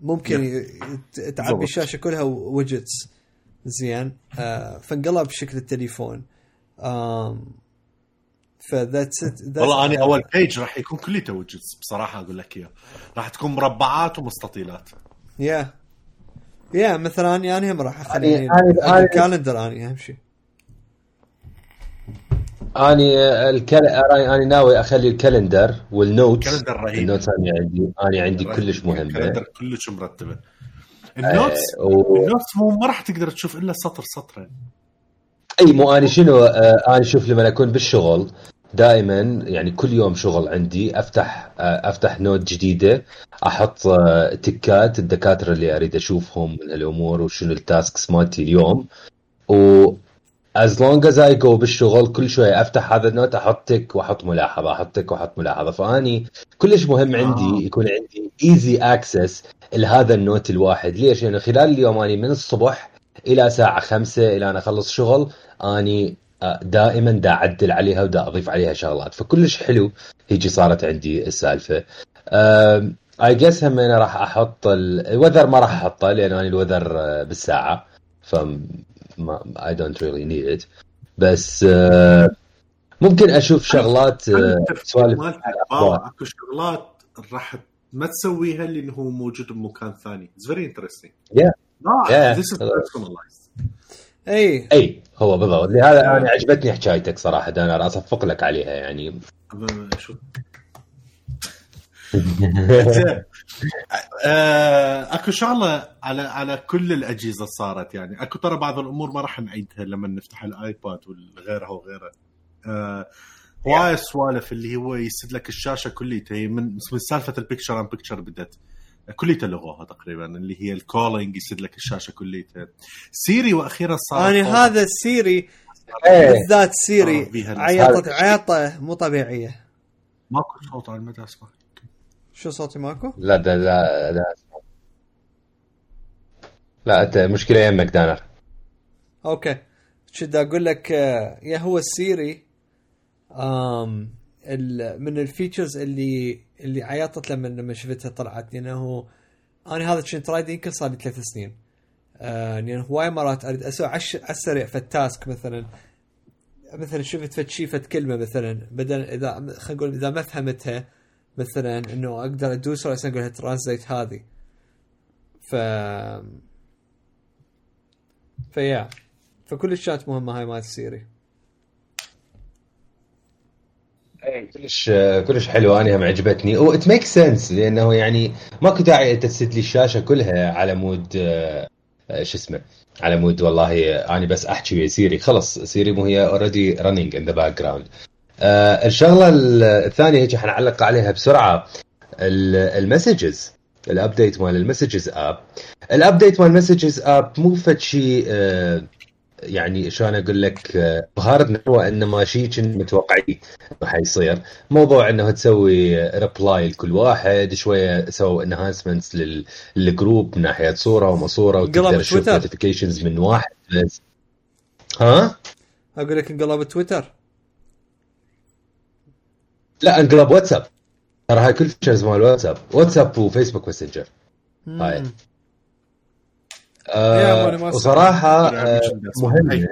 Speaker 1: ممكن تعبي. الشاشة كلها widgets زين. آه فانقلب شكل التليفون. آم ف that's it
Speaker 3: والله أنا أول page راح يكون كليته widgets بصراحة أقول لك إياه. راح تكون مربعات ومستطيلات.
Speaker 1: yeah yeah مثلا أنا أنا هم راح اخلي
Speaker 2: أنا- ال
Speaker 1: calendar اني أهم شيء.
Speaker 2: أني الكل... أني ناوي أخلي ال calendar
Speaker 3: وال notes ال calendar رهيب.
Speaker 2: ال notes أنا عندي أنا عندي كلش مهمه
Speaker 3: ال calendar كلش مرتبة. ال notes
Speaker 2: آه، و...
Speaker 3: ال notes مو ما راح تقدر تشوف إلا سطر سطرين.
Speaker 2: أي مو اني شنو آه، أنا شوف لما أكون بالشغل دائما يعني كل يوم شغل عندي افتح آه، أفتح note جديدة أحط آه، تكات الدكاترة اللي أريد أشوفهم من الأمور وشنو ال tasks مالتي اليوم و as long as I go بالشغل كل شوي أفتح هذا ال note أحط tick وأحط ملاحظة أحط tick وأحط ملاحظة فاني. كلش مهم
Speaker 3: آه.
Speaker 2: عندي يكون عندي easy access لهذا ال note الواحد. ليش؟ لأنه خلال اليوم اني من الصبح إلى ساعة خمسة إلى أنا أخلص شغل أني آه، دائما دا أعدل عليها ودا أضيف عليها شغلات. فكلش حلو هيجي صارت عندي السالفة. I guess هم أنا راح أحط ال- ال weather ما راح أحطه لأن أنا ال weather آه، بالساعة. ف ما I don't really need it. بس آه، ممكن أشوف شغلات آه، سوالف
Speaker 3: أكو شغلات راح ما تسويها لأنه هو موجود بمكان ثاني. It's very interesting
Speaker 2: Yeah.
Speaker 3: لا
Speaker 2: Yeah.
Speaker 3: This is personalized
Speaker 1: اي
Speaker 2: إي هو بالضبط. لهذا أنا عجبتني حكايتك صراحة أنا أصفق لك عليها يعني.
Speaker 3: اكو شغلة على على كل الأجهزة صارت يعني. اكو ترى بعض الأمور ما راح نعيدها لما نفتح ال iPad وغيرها وغيرها. آه، هواي سوالف اللي هو يسد لك الشاشة كليتها هي من من سالفة ال picture in picture بدت كليتها لغوها تقريبا اللي هي ال calling يسد لك الشاشة كليتها Siri وأخيرا صار
Speaker 1: أنا هذا ال Siri
Speaker 2: إيه.
Speaker 1: بالذات
Speaker 3: آه،
Speaker 1: سيري عيطت عيطة مو طبيعية.
Speaker 3: ماكو صوت على المدى اسمع
Speaker 1: شو صوتي ماكو؟
Speaker 2: لا لا لا لا لا أنت مشكلة يمك دانة.
Speaker 1: Okay. شد أقول لك آه، يا هو ال Siri آم ال- من ال features اللي اللي عيطت لما لما شفتها طلعت. لأنه أنا هذا كنت رايد يمكن صار لي ثلاث سنين. آه لأن هواي مرات أريد أسوي على السريع في ال task مثلا. مثلا شفت فد شي فد كلمة مثلا بدل اذا خلينا نقول إذا ما فهمتها مثلا إنه أقدر أدوس راسا أقول translate هذه. ف فيا فكل الشات مهمة هاي مال ال Siri
Speaker 2: كلش كلش حلو أنا هم عجبتني. وات make sense لأنه يعني ماكو داعي انت تسد لي الشاشة كلها على مود شو اسمه على مود والله أنا بس أحكي ويا Siri. خلص Siri مو هي already running in the background الشغلة الثانية هيك حنعلق عليها بسرعة. المسجز الابديت مال المسجز اب الابديت مال المسجز اب مو فد شيء آه، يعني شلون أقول لك آه، بهارتنا هو إنما شيء كنت متوقعين حيصير موضوع إنه تسوي reply لكل واحد شوية سووا enhancements لل group من ناحية صورة وما
Speaker 1: صورة
Speaker 2: وتقدر تشوف. notifications من واحد. بس ها؟
Speaker 1: أقول لك انقلب تويتر.
Speaker 2: لا انقلب واتساب ترى هاي كل features مال WhatsApp WhatsApp و Facebook Messenger
Speaker 1: هاي.
Speaker 2: آه
Speaker 3: وصراحة.
Speaker 2: آه. مهمة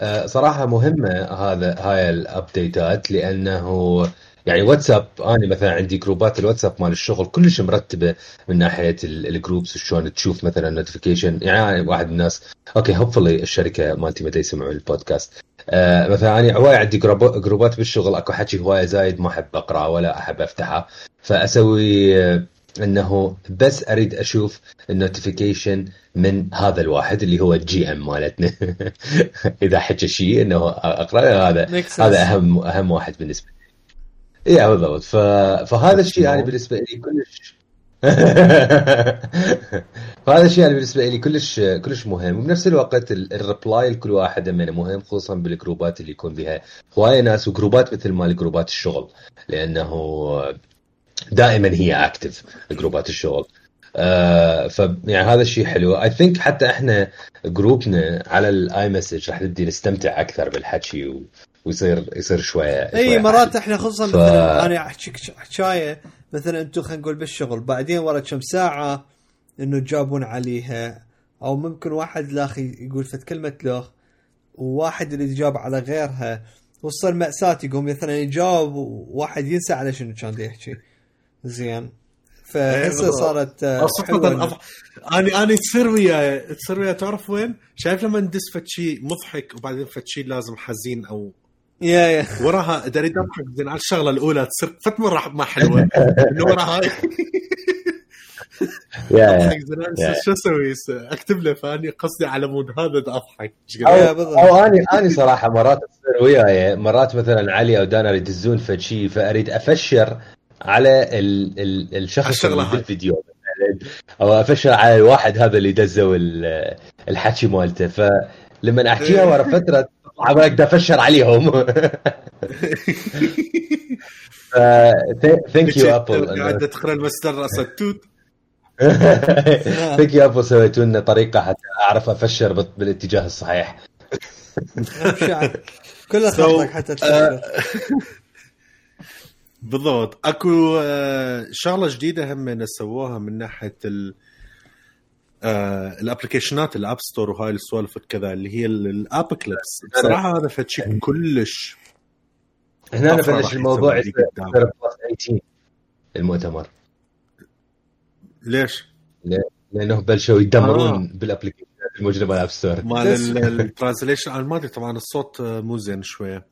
Speaker 2: آه صراحة مهمة هذا هاي ال update ات لأنه يعني واتساب أنا مثلا عندي group ات ال WhatsApp مال الشغل كلش مرتبة من ناحية ال- ال groups شلون تشوف مثلا notification يعني واحد من الناس okay hopefully الشركة مالتي متى يسمعون البودكاست. آه مثلا أنا هواي عندي group- group ات بالشغل أكو حكي هواية زايد ما أحب اقراه ولا أحب افتحه فأسوي آه، إنه بس أريد أشوف ال notification من هذا الواحد اللي هو ال GM مالتنا. إذا حكى شيء إنه أقرأ هذا. هذا اهم أهم واحد بالنسبة لي. اي بالضبط ف... فهذا الشيء يعني بالنسبة لي كلش فهذا الشيء يعني بالنسبة لي كلش كلش مهم. وبنفس الوقت ال- ال reply لكل واحد منه مهم خصوصا بال group ات اللي يكون بها هواية ناس و group ات مثل مال group ات الشغل لأنه دائما هي active group ات الشغل. آه ف يعني هذا الشيء حلو. I think حتى إحنا group نا على ال iMessage راح نبدي نستمتع أكثر بالحكي و... ويصير يصير شوية
Speaker 1: إي
Speaker 2: شوية
Speaker 1: مرات. إحنا خصوصا
Speaker 2: ف-
Speaker 1: مثلا أنا احكيك حكاية مثلا أنتم خلينا نقول بالشغل بعدين ورا كم ساعة إنه تجاوبون عليها أو ممكن واحد لاخي يقول فت كلمة لوخ وواحد اللي يجاوب على غيرها وتصير مأساة يقوم مثلا يجاوب وواحد ينسى على شنو كان يحكي زين فهسه
Speaker 3: بالضبط.
Speaker 1: صارت آه،.
Speaker 3: أنا أنا تصير وياي تصير وياي تعرف وين؟ شايف لما ندس فد شيء مضحك وبعدين فد شيء لازم حزين أو
Speaker 1: يا يا.
Speaker 3: وراها اريد اضحك زين على الشغلة الأولى تصير فت مرة ما حلوة. إنه وراها
Speaker 2: يا.
Speaker 3: شو أسوي؟ أكتب له فاني قصدي على مود هذا
Speaker 1: أضحك. أو.
Speaker 2: أو اني اني صراحة مرات تصير وياي. مرات مثلا علي أو دانا يدزون فد شيء فأريد أفشر على ال ال الشخص اللي. بالفيديو. أو أفشر على الواحد هذا اللي دزوا ال- الحكي مالته. فلما أحكيها ورا فترة أقدر افشر عليهم. Thank you Apple
Speaker 3: قاعدة تقرا المستر راسه توت
Speaker 2: Thank you Apple سويتوا لنا طريقة حتى أعرف أفشر بال- بالاتجاه الصحيح.
Speaker 3: So,
Speaker 1: خطك حتى تفكر
Speaker 3: بالضبط. أكو آه، شغلة جديدة هم سووها من ناحية ال آه، ال application ات ال App Store وهاي السوالف كذا اللي هي ال App Clips بصراحه هذا فد شيء كلش.
Speaker 2: هنا بلش الموضوع
Speaker 3: يسوي
Speaker 2: يصير
Speaker 3: قدام.
Speaker 2: بلس 18 المؤتمر.
Speaker 3: ليش؟
Speaker 2: لأنه بلشوا يدمرون
Speaker 3: آه.
Speaker 2: بال application ات الموجودة بال App Store
Speaker 3: مال ال translation أنا ما أدري طبعا الصوت آه، مو زين شوية.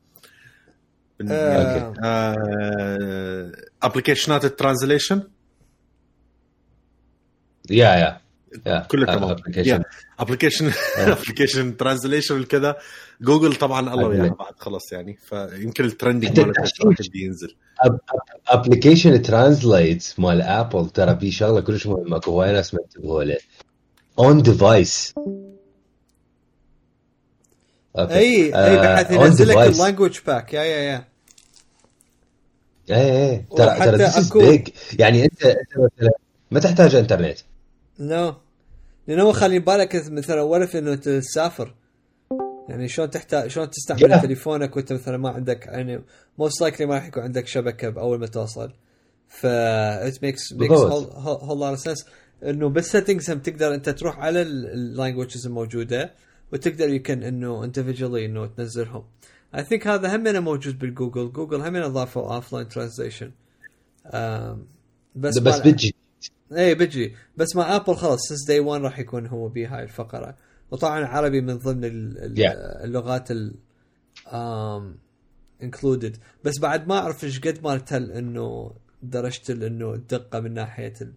Speaker 1: آه،
Speaker 3: application ات
Speaker 2: ال translation؟ yeah yeah yeah.
Speaker 3: كله تمام. application application translation والكذا جوجل طبعا الله وياها. بعد خلاص يعني. فيمكن
Speaker 2: ال
Speaker 3: trending يبدي ينزل.
Speaker 2: application translate مال ابل ترى في شغلة كلش مهمة. أكو هواي ناس ما انتبهوا له
Speaker 1: on-device AI بحيث ينزل لك ال language pack yeah yeah yeah
Speaker 2: اي اي ترى ترى يعني انت أنت مثلا ما تحتاج انترنت
Speaker 1: no لأنه هو خلي بالك مثلا ورف إنه تسافر؟ يعني شلون تحتاج شلون تستعمل
Speaker 2: Yeah.
Speaker 1: تليفونك وأنت مثلا ما عندك يعني most likely ما راح يكون عندك شبكة بأول ما توصل. ف it makes makes.
Speaker 2: whole
Speaker 1: lot sense إنه بال settings هم تقدر أنت تروح على ال languages الموجودة وتقدر يمكن إنه individually إنه تنزلهم. I think هذا هم موجود بالجوجل. جوجل هم أضافوا offline translation بس
Speaker 2: بس بتجي.
Speaker 1: اي بيجي. بس مع ابل خلاص since day 1 راح يكون هو بهاي الفقرة. وطبعا عربي من ضمن. اللغات ال included بس بعد ما أعرف إيش قد هل إنه درجه إنه الدقة من ناحية ال-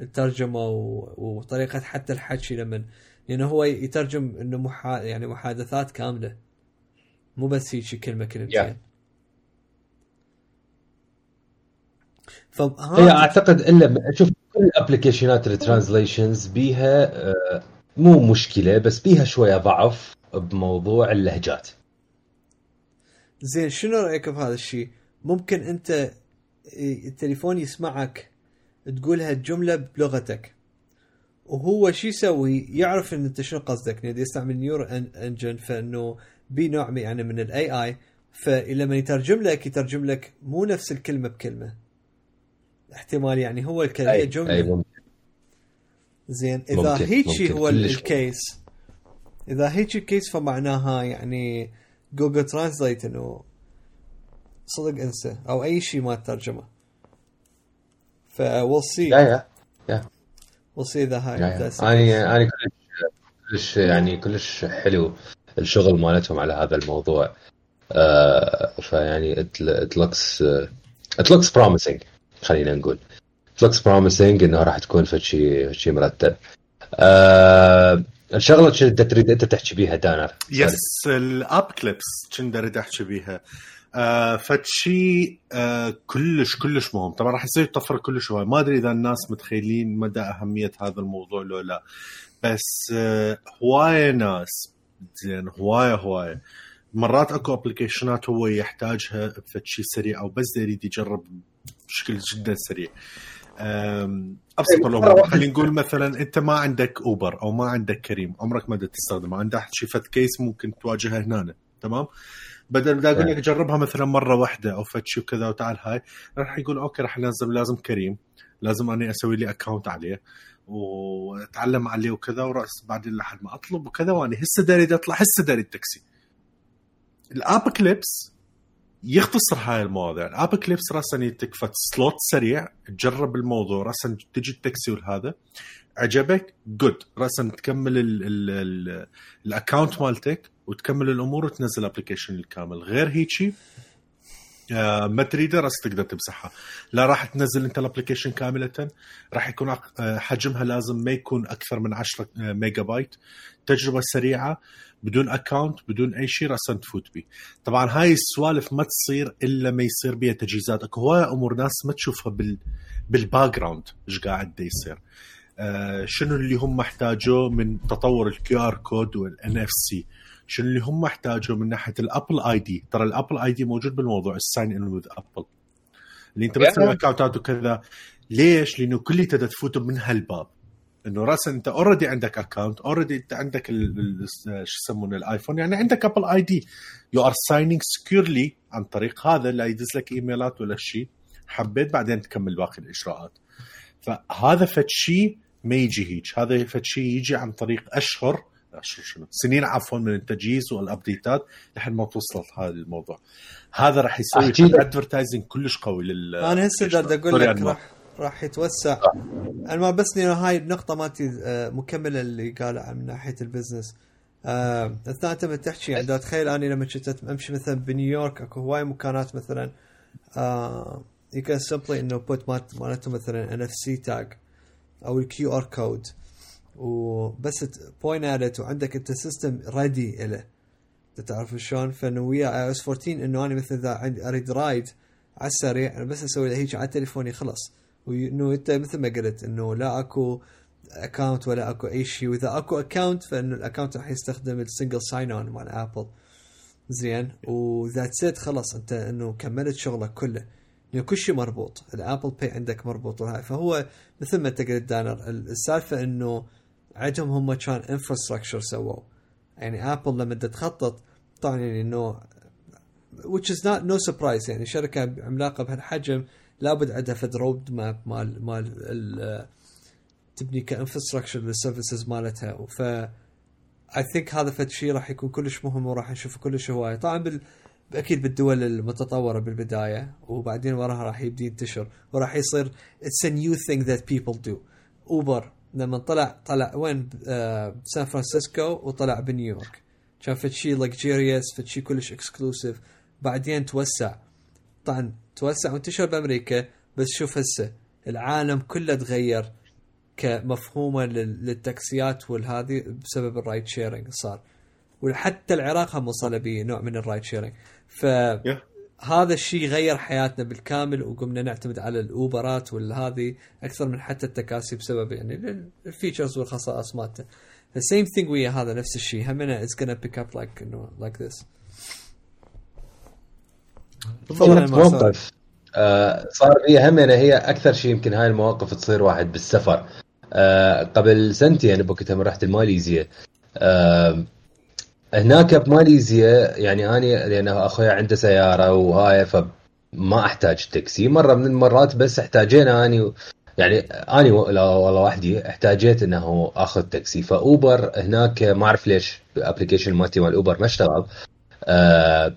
Speaker 1: الترجمة وطريقة حتى الحكي لما لأنه هو يترجم إنه محا يعني محادثات كاملة. مو بس هيك كلمة كلمتين.
Speaker 2: Yeah.
Speaker 1: فها
Speaker 2: هي أعتقد الا شوف كل ال application ات ال translations بيها آه، مو مشكلة بس بيها شوية ضعف بموضوع اللهجات
Speaker 1: زين شنو رأيك بهذا الشيء؟ ممكن أنت التليفون يسمعك تقولها الجمله بلغتك وهو شو يسوي؟ يعرف إن أنت شنو قصدك يعني يستعمل neural engine فإنه بي نوع يعني من ال AI فلما يترجم لك يترجم لك مو نفس الكلمة بكلمة احتمال يعني هو الكلمة
Speaker 2: أي.
Speaker 1: جملة.
Speaker 2: أي.
Speaker 1: زين إذا
Speaker 2: ممكن.
Speaker 1: هو
Speaker 2: ال
Speaker 1: case. إذا هيك ال case فمعناها يعني جوجل translate إنه صدق انسى أو أي شيء ما ترجمه. ف we'll see.
Speaker 2: yeah yeah
Speaker 1: we'll see إذا هاي
Speaker 2: أنا أنا كلش كلش يعني كلش حلو الشغل مالتهم على هذا الموضوع. آه فيعني looks uh, it looks promising. خلينا نقول. Looks promising انه راح تكون في شيء مرتب. آه الشغلة انت تريد أنت تحكي بيها دانر
Speaker 3: yes ال App Clips كنت اريد احكي بيها. آه فتشي آه كلش كلش مهم. طبعا راح يصير طفرة كلش هواي ما أدري إذا الناس متخيلين مدى أهمية هذا الموضوع لو لا. بس آه هواية ناس. زين هوايه هواية. مرات أكو application ات هو يحتاجها بفتشي سريع أو بس يريد يجرب بشكل جدا سريع. أبسط
Speaker 2: الأمور.
Speaker 3: خلينا نقول مثلا أنت ما عندك أوبر أو ما عندك كريم عمرك ما بدك تستخدمه عندك شي فت case ممكن تواجهها هنا تمام؟ بدل بدي أقول لك جربها مثلا مرة واحدة أو فت شي وكذا وتعال هاي راح يقول okay راح لازم لازم كريم لازم أني أسوي لي account عليه وأتعلم عليه وكذا ورأس بعدين لحد ما أطلب وكذا وأنا هسه داري أطلع هسه داري التاكسي. ال App Clips يختصر هاي المواضيع. ال App Clips راسا ينطيك فت slot سريع. تجرب الموضوع. راسا تجي التاكسي والهذا. عجبك؟ Good راسا تكمل ال- ال- ال- ال account مالتك وتكمل الأمور وتنزل ال application الكامل. غير هيجي ما تريده راس تقدر تمسحها. لا راح تنزل أنت ال application كاملة. راح يكون آه، حجمها لازم ما يكون أكثر من 10 آه، ميجا بايت تجربة سريعة بدون account بدون أي شيء راسا تفوت بيه طبعا هاي السوالف ما تصير إلا ما يصير بيها تجهيزات. أكو هواي أمور ناس ما تشوفها بال بال background إيش قاعد يصير. آه شنو اللي هم احتاجوه من تطور ال QR code وال NFC شنو اللي هم احتاجوه من ناحية ال Apple ID ترى ال Apple ID موجود بالموضوع ال sign in with Apple اللي انت بس. تسوي account ات وكذا ليش؟ لأنه كل تقدر تفوت من هالباب. إنه راسا أنت already عندك account already أنت عندك شو يسمونه الايفون يعني عندك Apple ID you are signing securely عن طريق هذا لا يدز لك إيميلات ولا شيء. حبيت بعدين تكمل باقي الإجراءات. فهذا فد شيء ما يجي هيك هذا فد شيء يجي عن طريق أشهر اشهر شنو سنين عفوا من التجهيز وال update ات لحد ما توصلت هذا الموضوع. هذا راح يسوي. advertising كلش قوي لل
Speaker 1: أنا هسه دا
Speaker 3: أقول
Speaker 1: لك. راح راح يتوسع. أنا ما بس هاي النقطة مالتي آه، مكملة اللي قالها من ناحية ال business. آه، أثناء انت من تحكي يعني دا اتخيل اني لما كنت أمشي مثلا بنيويورك أكو هواي مكانات مثلا you can simply إنه put مالت مالته مثلا NFC tag أو ال QR code وبس point at وعندك انت system ready له إنت تعرف شلون؟ فإنه ويا iOS 14 إنه أنا مثلا اذا عندي أريد ride على السريع أنا بس أسوي هيك على تليفوني خلص وانه أنت مثل ما قلت إنه لا أكو account ولا أكو أي شيء. وإذا أكو account فإنه ال account راح يستخدم ال single sign-on مال ابل زين؟ and that's it خلص أنت إنه كملت شغلك كله. لأنه كل شيء مربوط. ال Apple Pay عندك مربوط. فهو مثل ما أنت قلت دانر السالفة إنه عندهم هم كان infrastructure سووا. يعني Apple لما تخطط طبعا يعني إنه which is not no surprise. يعني شركة عملاقة بهالحجم لابد عندها فد road map مال مال ال- تبني ك infrastructure لل services مالتها. ف I think هذا فد شيء راح يكون كلش مهم وراح نشوفه كلش هواية. طبعا بال أكيد بالدول المتطورة بالبداية وبعدين وراها راح يبدي ينتشر وراح يصير it's new thing that people do Uber لما طلع طلع وين آه سان فرانسيسكو وطلع بنيويورك. كان فد شيء luxurious فد شيء كلش exclusive بعدين توسع. طبعا توسع وانتشر بأمريكا بس شوف هسه العالم كله تغير كمفهومه لل- للتاكسيات والهذه بسبب ال ride sharing صار. وحتى العراق هم وصل بنوع من ال ride sharing فهذا الشيء غير حياتنا بالكامل وقمنا نعتمد على الأوبرات والهذه أكثر من حتى التكاسي بسبب يعني ال- ال features والخصائص مالته. ال same thing ويا هذا نفس الشيء. همنا it's gonna pick up like انه like this.
Speaker 2: موقف. آه صار هي همنا هي أكثر شيء يمكن هاي المواقف تصير واحد بالسفر. آه قبل سنتين بوقتها لما رحت الماليزيا. آه هناك بماليزيا يعني اني لأن أخوي عنده سيارة وهاي فما أحتاج تاكسي. مرة من المرات بس احتاجينا اني يعني اني والله وحدي احتاجيت إنه أخذ تاكسي. ف Uber هناك ما أعرف ليش ال application مالتي مال Uber ما اشتغل. آه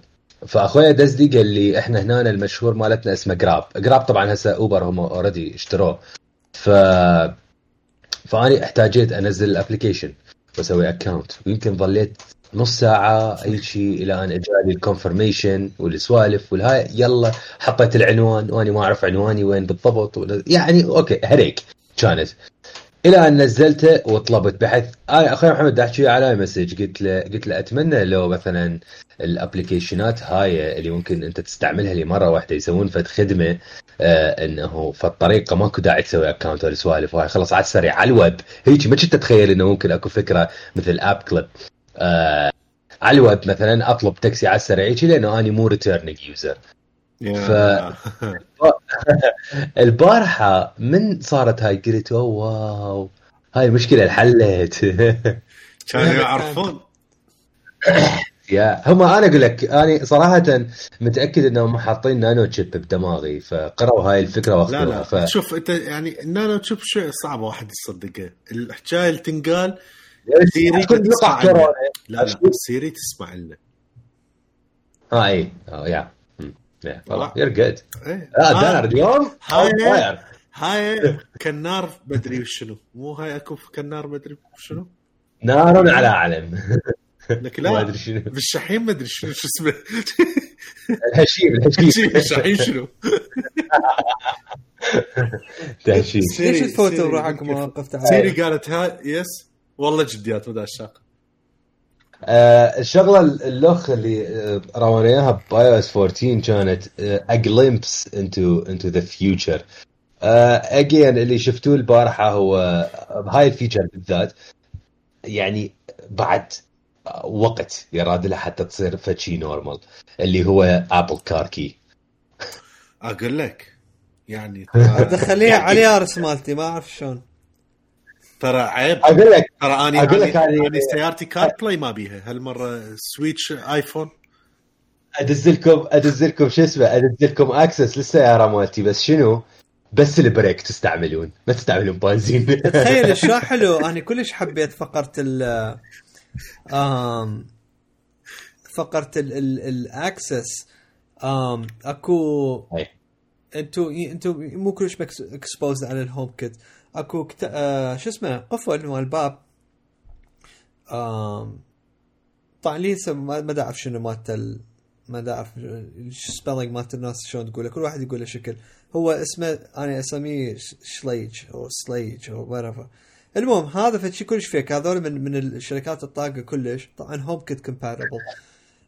Speaker 2: فأخويا دزدي قال لي إحنا هنا المشهور مالتنا اسمه Grab Grab طبعا هسه Uber هم already اشتروه. ف فاني احتاجيت أنزل ال application وأسوي account ويمكن ظليت نص ساعة أي شيء إلى أن إجاني ال confirmation والسوالف والهاي. يلا حطيت العنوان. وأنا ما أعرف عنواني وين بالضبط. يعني okay هريك كانت. إلى أن نزلته وطلبت بحيث أنا أخوي محمد أحكي على message قلت له قلت له أتمنى لو مثلا الابلكيشنات هاي اللي ممكن أنت تستعملها لمرة واحدة يسوون فد خدمة آه إنه فالطريقة ماكو داعي تسوي account ولا سوالف. وهاي خلص على السريع على الويب. هيك ما كنت أتخيل إنه ممكن أكو فكرة مثل App Clip آه على الويب مثلا أطلب تاكسي على السريع لأنه أني مو returning user ف البارحة من صارت هاي قلت wow هاي المشكلة انحلت
Speaker 3: كانوا يعرفون.
Speaker 2: يا هم أنا أقول لك أنا صراحة متأكد إنهم حاطين نانو تشيب بدماغي فقروا هاي الفكرة
Speaker 3: وأخذوها لا. لا ف... شوف أنت يعني النانو تشيب شيء صعب واحد يصدقه. الحكاية اللي تنقال سيري تسمع لنا. لا لا سيري تسمع لنا.
Speaker 2: آه اي آه يا. يور جود لا دار اليوم
Speaker 3: هاي. هاي. كنار بدري شنو. مو هاي أكو كنار بدري شنو؟
Speaker 2: نار على علم
Speaker 3: لك لا. ما أدري شنو. بالشحيم ما أدري شنو شو اسمه؟
Speaker 2: الهشيم الهشيم.
Speaker 3: الشحيم شنو؟
Speaker 2: تهشيم
Speaker 1: ليش تفوتوا روحك مواقف
Speaker 3: سيري قالت ها يس والله جديات مدى الشاق
Speaker 2: آه الشغلة اللخ اللي آه، رونا إياها بآي إس 14 كانت ا جليمبس انتو انتو ذا فيوتشر again اللي شفتوه البارحة هو بهاي ال feature بالذات. يعني بعد وقت يراد لها حتى تصير فشي normal اللي هو Apple Car Key
Speaker 3: أقول لك يعني
Speaker 1: دخليها على اليارس مالتي ما أعرف شلون.
Speaker 3: ترى عيب.
Speaker 2: أقول لك
Speaker 3: ترى اني أقول لك اني سيارتي CarPlay ما بيها. هالمرة سويتش iPhone.
Speaker 2: أدز لكم أدز لكم شو اسمه؟ أدز لكم access للسياره مالتي بس شنو؟ بس البريك تستعملون ما تستعملون بنزين.
Speaker 1: تخيل شو حلو. أنا كلش حبيت فقرة ال فقرة ال access. اكو انتو أنتو مو كلش exposed على ال HomeKit اكو كت... آه شو اسمه قفل مال الباب. آم طبعا لي ما اعرف شنو مالت ال... ما اعرف spelling مالت الناس شلون تقوله؟ كل واحد يقول له شكل. هو اسمه أنا أسميه شليج أو سليج أو whatever. المهم هذا فشي كلش فيك هذول من من الشركات الطاقة كلش. طبعا HomeKit compatible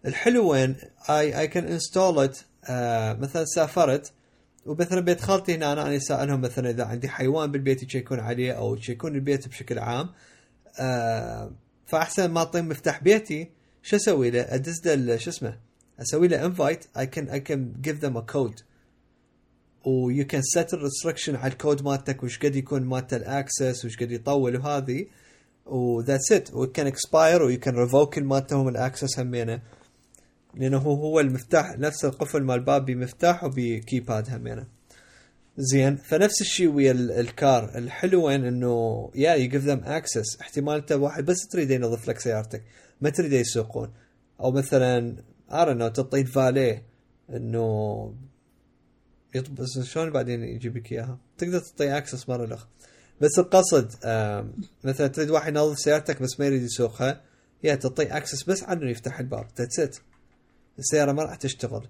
Speaker 1: الحلو وين؟ I I can install it مثلا سافرت. ومثلا بيت خالتي هنا أنا اسالهم مثلا إذا عندي حيوان بالبيت يكون عليه أو يكون البيت بشكل عام آه فأحسن ما اعطيه مفتاح بيتي شو أسوي له؟ أدز له شو اسمه؟ أسوي له invite I can I can give them a code و you can set ال restriction على الكود مالتك وش قد يكون مالت ال access وش قد يطول وهذه وذاتس ات وكان اكسباير ويو كان ريفوك مالتهم الاكسس همينه لأنه هو المفتاح نفس القفل مال الباب بمفتاح وب keypad همينه زين فنفس الشيء ويا ال car. الحلو وين؟ إنه يا you give them access احتمال أنت واحد بس تريد ينظف لك سيارتك. ما تريد يسوقون أو مثلا ارى تعطيه فاليه إنه بس شلون بعدين يجيب لك إياها؟ تقدر تعطيه access مرة الاخ بس القصد مثلا تريد واحد ينظف سيارتك بس ما يريد يسوقها. يا تعطيه access بس عنه يفتح الباب. that's it السيارة ما راح تشتغل.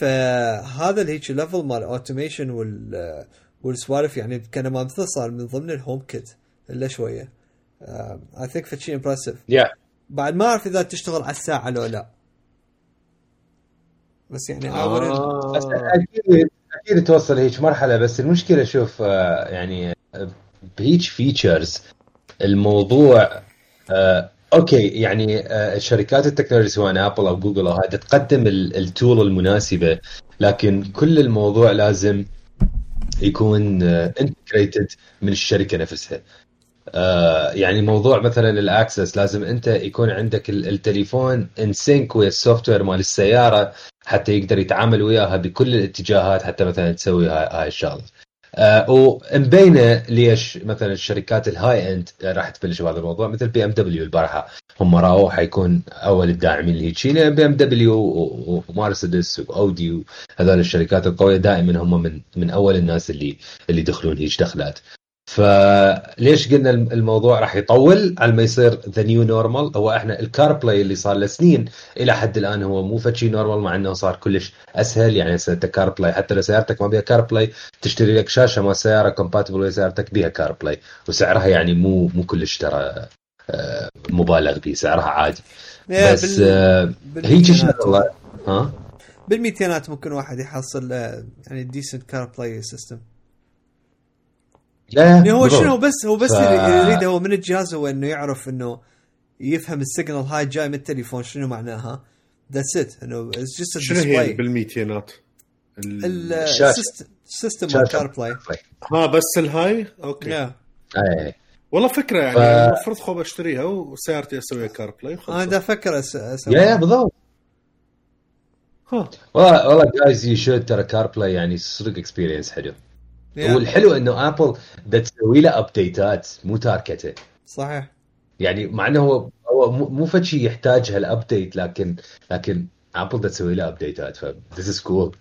Speaker 1: فهذا الهيك level مال automation وال والسوالف يعني كان ما صار من ضمن ال HomeKit إلا شوية. I think فشي impressive بعد ما أعرف إذا تشتغل على الساعة لو لا. بس يعني
Speaker 2: آه. بس أكيد أكيد توصل هيك مرحلة بس المشكلة شوف آه، يعني بهيج features الموضوع آه، أوكي يعني آه، شركات التكنولوجيا سواء آبل أو جوجل أو هذا تقدم ال- ال tool المناسبة لكن كل الموضوع لازم يكون integrated من الشركة نفسها. آه، يعني موضوع مثلا ال access لازم أنت يكون عندك ال- التليفون in sync ويا ال software مال السيارة حتى يقدر يتعامل وياها بكل الاتجاهات حتى مثلا تسوي هاي, الشغلة. آه ومبينه ليش مثلا الشركات ال high-end راح تبلش بهذا الموضوع مثل بي إم دبليو البارحة. هم رأوا حيكون أول الداعمين لهيك شيء بي إم دبليو ومارسيدس واودي هذول الشركات القوية دائما هم من من أول الناس اللي اللي يدخلون هيك دخلات. فليش قلنا الم- الموضوع راح يطول؟ على ما يصير the new normal هو إحنا ال CarPlay اللي صار له سنين إلى حد الآن هو مو فشي normal مع إنه صار كلش أسهل. يعني أنت CarPlay حتى لو سيارتك ما بيها CarPlay تشتري لك شاشة مال سيارة compatible ويا سيارتك بيها CarPlay وسعرها يعني مو مو كلش ترى آه، مبالغ به سعرها عادي. بس آه، هيك. شغلة. ها؟
Speaker 1: بالميتينات ممكن واحد يحصل آه، يعني decent CarPlay system
Speaker 2: لا
Speaker 1: يعني هو. شنو بس هو بس
Speaker 2: ف-
Speaker 1: اللي يريده هو من الجهاز هو إنه يعرف إنه يفهم ال signal هاي جاي من التليفون شنو معناها. that's it إنه it's just
Speaker 3: شنو هي بالميتينات؟ ال
Speaker 1: system CarPlay
Speaker 3: ها بس الهاي
Speaker 1: okay.
Speaker 2: أي.
Speaker 3: والله فكرة يعني
Speaker 2: ف-
Speaker 3: المفروض خوب أشتريها وسيارتي اسويها
Speaker 1: CarPlay
Speaker 3: أنا.
Speaker 1: دا أفكر أس- أسوي
Speaker 2: يا بالضبط. والله والله جايز you should ترى CarPlay يعني صدق experience حلو.
Speaker 1: yeah.
Speaker 2: والحلو إنه ابل دا تسوي له update ات مو تاركته
Speaker 1: صحيح.
Speaker 2: يعني مع إنه هو هو مو فد شيء يحتاج هال update لكن لكن ابل دا تسوي له update ات ف this is cool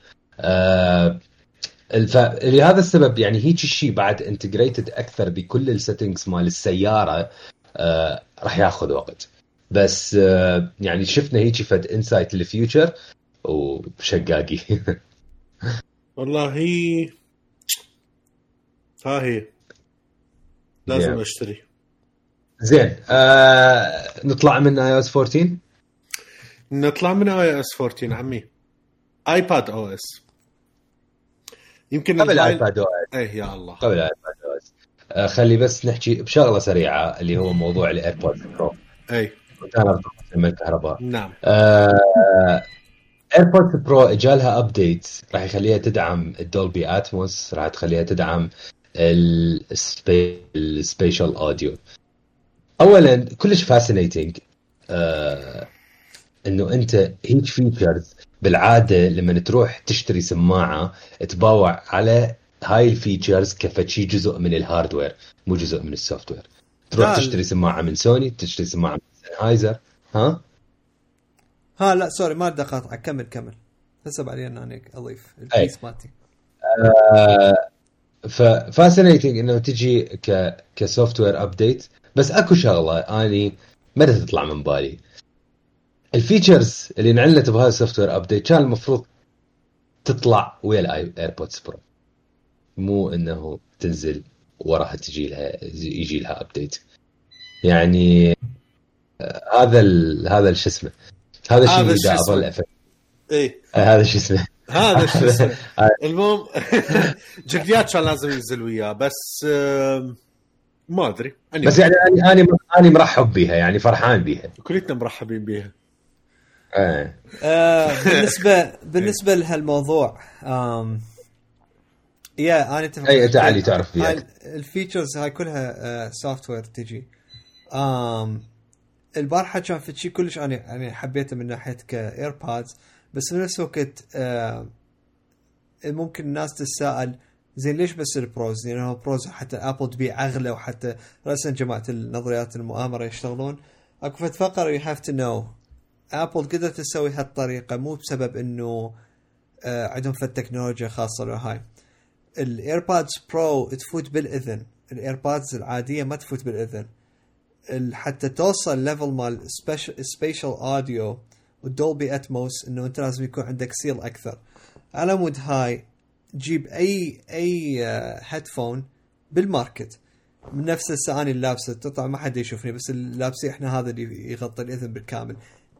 Speaker 2: لهذا السبب يعني هيك الشيء بعد integrated أكثر بكل ال settings مال السيارة آه راح ياخذ وقت. بس آه يعني شفنا هيك فد insight لل future وشقاقي.
Speaker 3: والله هي ها هي. لازم
Speaker 2: Yeah.
Speaker 3: أشتري.
Speaker 2: زين آه نطلع من iOS 14
Speaker 3: نطلع من iOS 14 عمي. iPadOS يمكن
Speaker 2: قبل iPadO
Speaker 3: إيه يا الله.
Speaker 2: قبل ايباد أو اس آه خلي بس نحكي بشغلة سريعة اللي هو موضوع ال AirPods
Speaker 3: Pro
Speaker 2: اي من الكهرباء.
Speaker 3: نعم.
Speaker 2: AirPods Pro إجالها update راح يخليها تدعم ال Dolby Atmos راح تخليها تدعم ال spatial audio. اولا كلش fascinating إنه أنت هيك features بالعادة لما تروح تشتري سماعة تباوع على هاي ال features كفتشي جزء من ال hardware مو جزء من ال software تروح تشتري سماعة من سوني تشتري سماعة من سنهايزر ها؟
Speaker 1: ها لا sorry ما بدي اقاطعك كمل كمل. هسه بعدين أنا أضيف ال piece مالتي.
Speaker 2: ف fascinating انه تجي ك ك software update بس اكو شغلة اني ما تطلع من بالي. الفيتشرز اللي انعلنت بهذا السوفت وير ابديت كان المفروض تطلع ويا الايربودز برو مو انه تنزل وراها تجي لها يجي لها ابديت يعني آه، هذا ال... هذا شو اسمه هذا الشيء اللي
Speaker 3: اسمه.
Speaker 2: اظل
Speaker 3: إيه.
Speaker 2: آه، هذا شو اسمه؟
Speaker 3: هذا المهم جديات كان لازم ينزل وياه بس ما أدري.
Speaker 2: بس يعني أنا أنا أنا مرحب بيها يعني فرحان بيها.
Speaker 3: كلنا مرحبين بيها.
Speaker 2: آه.
Speaker 1: آه بالنسبة بالنسبة لهالموضوع آم yeah أنا أتفق
Speaker 2: أي انت علي تعرف فيها.
Speaker 1: ال features هاي كلها software تجي. آم البارحة كان في شيء كلش أنا يعني حبيته من ناحية ك AirPods بس بنفس الوقت آه ممكن الناس تتساءل زين ليش بس ال Pros؟ لأنه Pros حتى ابل تبيع أغلى وحتى راسا جماعة النظريات المؤامرة يشتغلون. أكو فد فقرة you have to know ابل قدرت تسوي هالطريقة مو بسبب إنه آه عندهم فد تكنولوجيا خاصة له هاي. ال AirPods Pro تفوت بالإذن. ال AirPods العادية ما تفوت بالإذن. ال- حتى توصل level مال spatial audio وال Dolby Atmos إنه أنت لازم يكون عندك seal أكثر. على مود هاي جيب أي أي headphone بال market من نفس الثاني اللابسه طبعا ما حد يشوفني بس اللابسي إحنا هذا اللي يغطي الإذن بالكامل.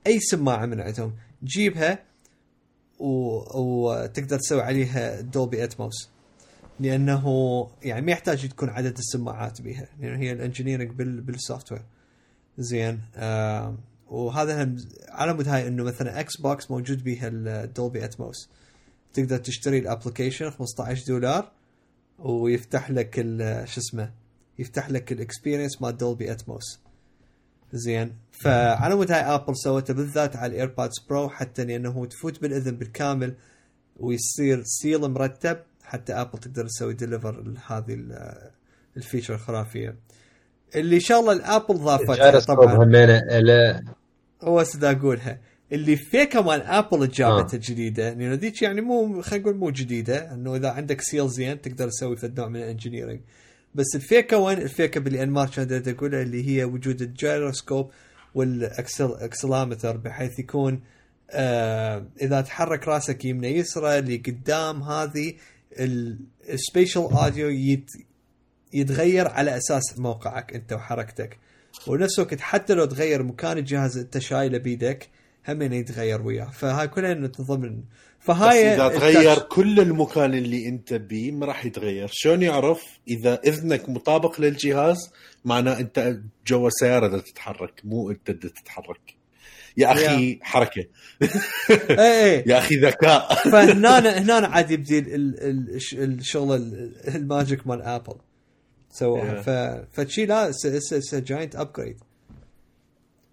Speaker 1: أي سماعة من عندهم جيبها و... وتقدر تسوي عليها Dolby Atmos لأنه يعني ما يحتاج تكون عدد السماعات بها لأنه هي ال engineering بال... بال software زين آه وهذا هم على مود هاي إنه مثلا Xbox موجود بيها ال Dolby Atmos تقدر تشتري ال application 15 دولار ويفتح لك شو اسمه يفتح لك ال experience مال Dolby Atmos زين. فعلى مود هاي Apple سوته بالذات على ال AirPods Pro حتى لأنه تفوت بالإذن بالكامل ويصير seal مرتب حتى Apple تقدر تسوي deliver هذه ال- ال feature الخرافية. اللي شغله ال Apple
Speaker 2: ضافتها
Speaker 1: طبعا.
Speaker 2: له
Speaker 1: هو أقولها. اللي فيها مال Apple جابتها
Speaker 2: آه.
Speaker 1: الجديده لأنه ذيك يعني مو خلينا نقول مو جديدة إنه إذا عندك seal زين تقدر تسوي فد نوع من ال engineering بس الفيكه وين الفيكه باللي انمار كانت تقولها اللي هي وجود ال gyroscope وال accelerometer بحيث يكون آه إذا تحرك راسك يمنى يسرى اللي قدام هذه ال spatial audio يتغير على أساس موقعك أنت وحركتك. ونفس الوقت حتى لو تغير مكان الجهاز أنت شايله بيدك هم يتغير وياه. فهاي كلها إنه
Speaker 3: بس
Speaker 1: فهاي إذا
Speaker 3: تغير كل المكان اللي أنت بيه ما راح يتغير. شلون يعرف إذا إذنك مطابق للجهاز معناه أنت جوا السياره تتحرك مو أنت تتحرك. يا أخي حركة.
Speaker 1: إيه إيه.
Speaker 3: يا أخي ذكاء.
Speaker 1: فهنا هنا عاد يبدي ال- ال- ال- الش- الشغل ال- الماجيك مال ابل سووها
Speaker 3: Yeah.
Speaker 1: ف فشي لا اتس جاينت ابجريد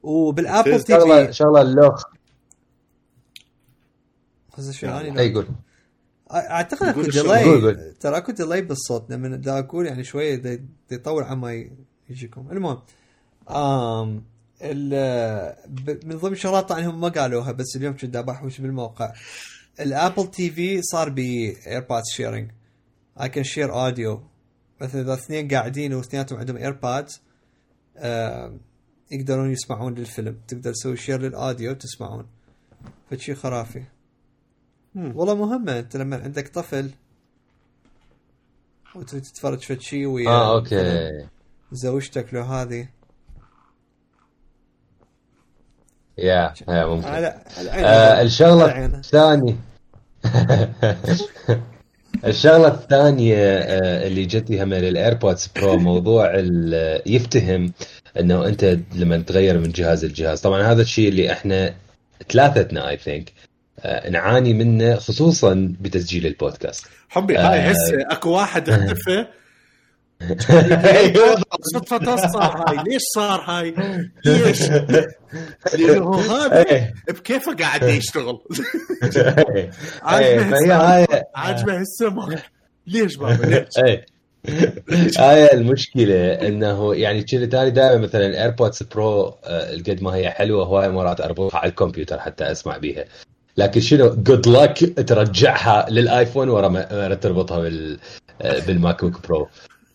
Speaker 1: وبالابل تي
Speaker 2: شغله
Speaker 1: في
Speaker 2: شغله اللوخ
Speaker 1: شو
Speaker 2: اي يقول
Speaker 1: اعتقد اكو.
Speaker 2: قول-
Speaker 1: ديلاي
Speaker 2: قول.
Speaker 1: ترى اكو ديلاي بالصوت لما دا أقول يعني شوية دا يطول عما يجيكم. المهم آم من ضمن الشغلات طبعا هم ما قالوها بس اليوم كنت بحوش بالموقع. ال Apple TV صار ب AirPods sharing I can share audio مثلا إذا اثنين قاعدين واثنيناتهم عندهم AirPods يقدرون يسمعون للفيلم. تقدر تسوي share لل audio وتسمعون. فشي خرافي. والله مهمة أنت لما عندك طفل وتريد تتفرج فد شيء ويا
Speaker 2: آه okay.
Speaker 1: زوجتك لو هذه.
Speaker 2: yeah yeah ممكن.
Speaker 1: على على.
Speaker 2: آه
Speaker 1: الشغلة.
Speaker 2: الثانية. الشغلة الثانية آه اللي جتني هم لل AirPods Pro موضوع ال- يفتهم إنه أنت لما تغير من جهاز لجهاز طبعا هذا الشيء اللي إحنا ثلاثتنا I think نعاني منه خصوصا بتسجيل البودكاست
Speaker 3: حبي
Speaker 2: آه.
Speaker 3: هاي هسه أكو واحد اختفى. صدفة صار هاي. ليش صار هاي؟ ليش؟ لأنه هذا
Speaker 2: إيه.
Speaker 3: بكيفه قاعد يشتغل.
Speaker 2: إيه،
Speaker 3: عاجبه عاجبه السمك ليش بابا ليش
Speaker 2: إيه. هاي المشكلة إنه يعني كذا تاني دائما مثلا ال AirPods Pro قد ما هي حلوة هواي مرات أربطها على الكمبيوتر حتى أسمع بيها. لكن شنو؟ جود لك ترجعها للآيفون ورا ما تربطها بال بالماك بوك برو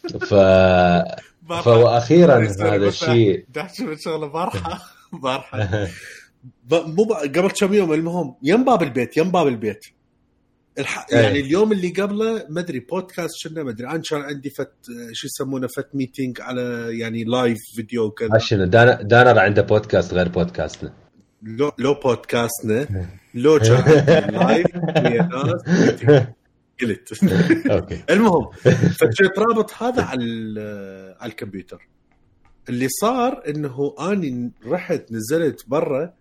Speaker 2: ف فهو أخيرا هذا الشيء.
Speaker 3: تحكي من شغله بارحة. بارحة. ب- مو ب- قبل كم يوم المهم يم باب البيت يم باب البيت. الح... يعني اليوم اللي قبله ما أدري بودكاست شنو ما أدري. أنا كان عندي فت شو يسمونه فت ميتينج على يعني لايف فيديو وكذا.
Speaker 2: شنو دانا- دانر عنده بودكاست غير بودكاستنا
Speaker 3: لو لو بودكاستنا لو كان live. قلت.
Speaker 2: okay.
Speaker 3: المهم فكنت رابط هذا على على الكمبيوتر. اللي صار إنه أني رحت نزلت برا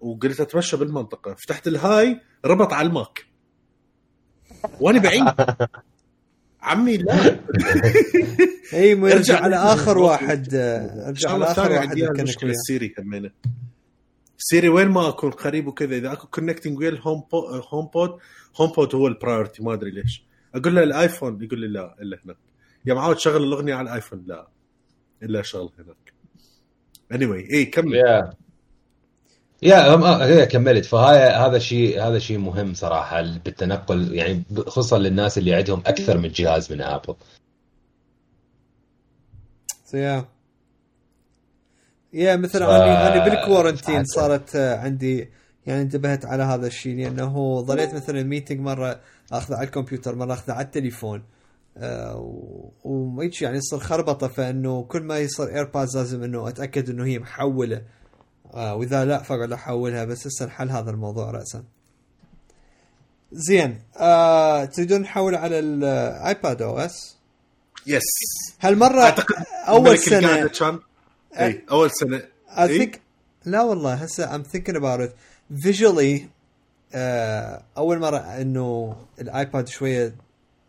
Speaker 3: وقلت أتمشى بالمنطقة. فتحت الهاي ربط على ال Mac. وأنا بعيد. عمي لا.
Speaker 1: اي
Speaker 3: ارجع.
Speaker 1: على
Speaker 3: آخر.
Speaker 1: واحد آه، ارجع على
Speaker 3: آخر
Speaker 1: واحد
Speaker 3: عندي المشكلة
Speaker 1: ال
Speaker 3: Siri همينه Siri وين ما أكون قريب وكذا إذا أكو connecting ويا ال Home HomePod HomePod هو ال priority ما أدري ليش. أقول له ال iPhone يقول لي لا إلا هناك. يا معود شغل الأغنية على ال iPhone لا. إلا شغل هناك. اني anyway, اي كمل.
Speaker 2: yeah yeah هم- آه، هي كملت. فهاي هذا شيء هذا شيء مهم صراحة بالتنقل يعني خصوصا للناس اللي عندهم أكثر من جهاز من Apple
Speaker 1: yeah yeah مثلا
Speaker 2: ف-
Speaker 1: أنا أنا بال
Speaker 2: quarantine
Speaker 1: صارت آه، عندي يعني انتبهت على هذا الشيء لأنه ظليت مثلا meeting مرة اخذه على الكمبيوتر مرة اخذه على التليفون. آه، و- وهيك يعني يصير خربطة فإنه كل ما يصير AirPods لازم إنه أتأكد إنه هي محولة. آه، وإذا لا فاقعد أحولها بس هسه الحل هذا الموضوع راسا. زين آه، تريدون نحول على ال
Speaker 3: iPadOS؟
Speaker 1: Yes
Speaker 3: هالمرة
Speaker 1: أول
Speaker 3: سنة. كان اي أول سنة.
Speaker 1: I
Speaker 3: إيه؟
Speaker 1: think لا والله هسه I'm thinking about it. Visually آه أول مرة إنه الآيباد شوية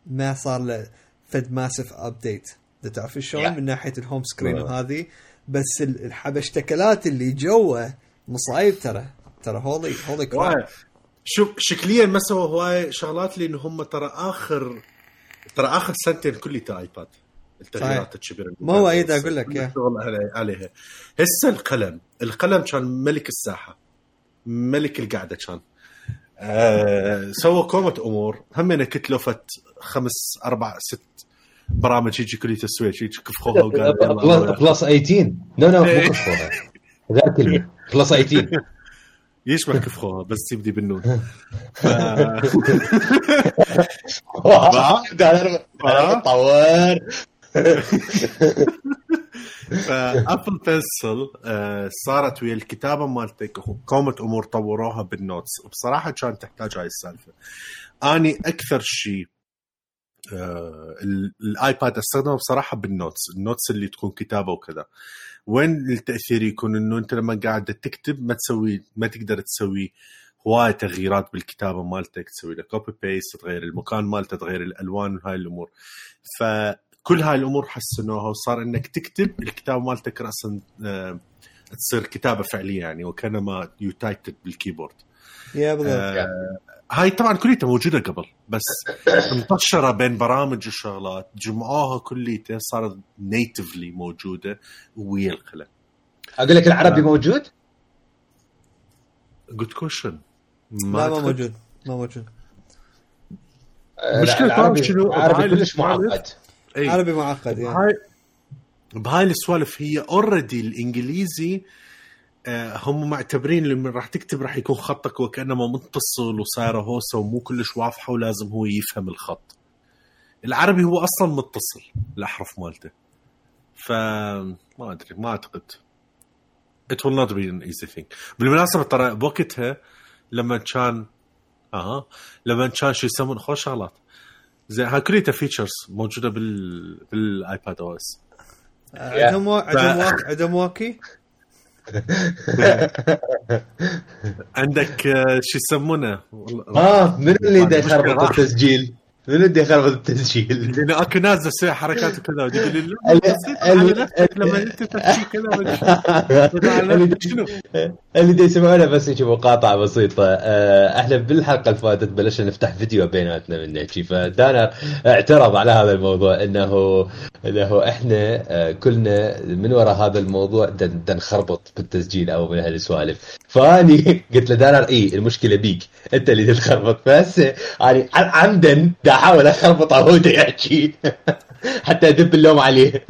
Speaker 1: ما صار له فد massive update تعرف شلون؟
Speaker 2: Yeah.
Speaker 1: من ناحية ال home screen
Speaker 2: Yeah.
Speaker 1: وهذه. بس ال- الحبشتكلات اللي جوا مصايب ترى. ترى holy holy
Speaker 3: crap. شوف شكليا ما سووا هواي شغلات لأن هم ترى اخر ترى آخر سنتين كليتها ايباد التغييرات الكبيرة
Speaker 1: ما هو أيد أقول لك، يا.
Speaker 3: الشغل علي- عليها. هسه القلم. القلم كان ملك الساحة. ملك القعدة كان. آه سووا كومة أمور. همين كتلفت خمس أربع ست برامج يجي كلية السويتش يجي كفخوها وقال
Speaker 2: بلس 18 نو نو
Speaker 3: إيه.
Speaker 2: مو كلمة. بلس 18
Speaker 3: يشبه كفخوها بس يبدي بالنون. ف...
Speaker 2: طور.
Speaker 3: ف Apple Pencil آه، صارت ويا الكتابة مالتك قومة أمور طوروها بال notes. وبصراحه كانت تحتاج هاي السالفة. أني أكثر شيء آه، ال- الآيباد أستخدمه بصراحة بال notes ال notes اللي تكون كتابة وكذا. وين التأثير يكون؟ إنه أنت لما قاعد تكتب ما تسوي ما تقدر تسوي هواي تغييرات بالكتابة مالتك تسوي له copy paste تغير المكان مالته تغير الألوان وهاي الأمور. فكل هاي الأمور حسنوها وصار إنك تكتب الكتابه مالتك راسا آه، تصير كتابة فعلية يعني وكانما يو تايتد بالكيبورد.
Speaker 1: يا بالضبط
Speaker 3: آه، هاي طبعا كليتها موجودة قبل بس انتشر بين برامج وشغلات جمعوها كليتها صارت natively موجودة ويا القلم.
Speaker 2: أقول لك العربي موجود؟
Speaker 3: Good question
Speaker 1: لا ما موجود ما موجود.
Speaker 3: مشكلة
Speaker 2: العربي؟ العربي كلش معقد.
Speaker 3: أي.
Speaker 1: عربي معقد يعني
Speaker 3: بهاي بهاي السوالف هي already الإنجليزي آه، هم معتبرين لما راح تكتب راح يكون خطك وكانما متصل وصايره هوسة ومو كلش واضحة ولازم هو يفهم الخط. العربي هو أصلا متصل الأحرف مالته. ف ما أدري ما أعتقد. It will not be an easy thing. بالمناسبة ترى بوقتها لما كان أها لما كان شو يسمون خوش شغلات. زين هاي كليتها features موجودة بال بال
Speaker 1: iPadOS. عندهم وا- عندهم عندهم واكي
Speaker 3: عندك آه، شو يسمونه
Speaker 2: آه من اللي
Speaker 3: مشكلة.
Speaker 2: التسجيل؟ من اللي يخربط التسجيل؟
Speaker 3: لأن أكو ناس تسوي حركات وكذا وتقول نفسك لما أنت تمشي كذا شنو؟
Speaker 2: اللي دا يسمعونا بس يجي مقاطعة بسيطة آه، إحنا بالحلقة اللي فاتت بلشنا نفتح فيديو بيناتنا من نحكي فدانا اعترض على هذا الموضوع انه إنه إحنا آه، كلنا من وراء هذا الموضوع نخربط بالتسجيل أو من هالسوالف فأني قلت له دانا إي المشكلة بيك أنت اللي تخربط بس يعني عمدا دا احاول اخربط هو دا يحكي حتى أدب اللوم عليه.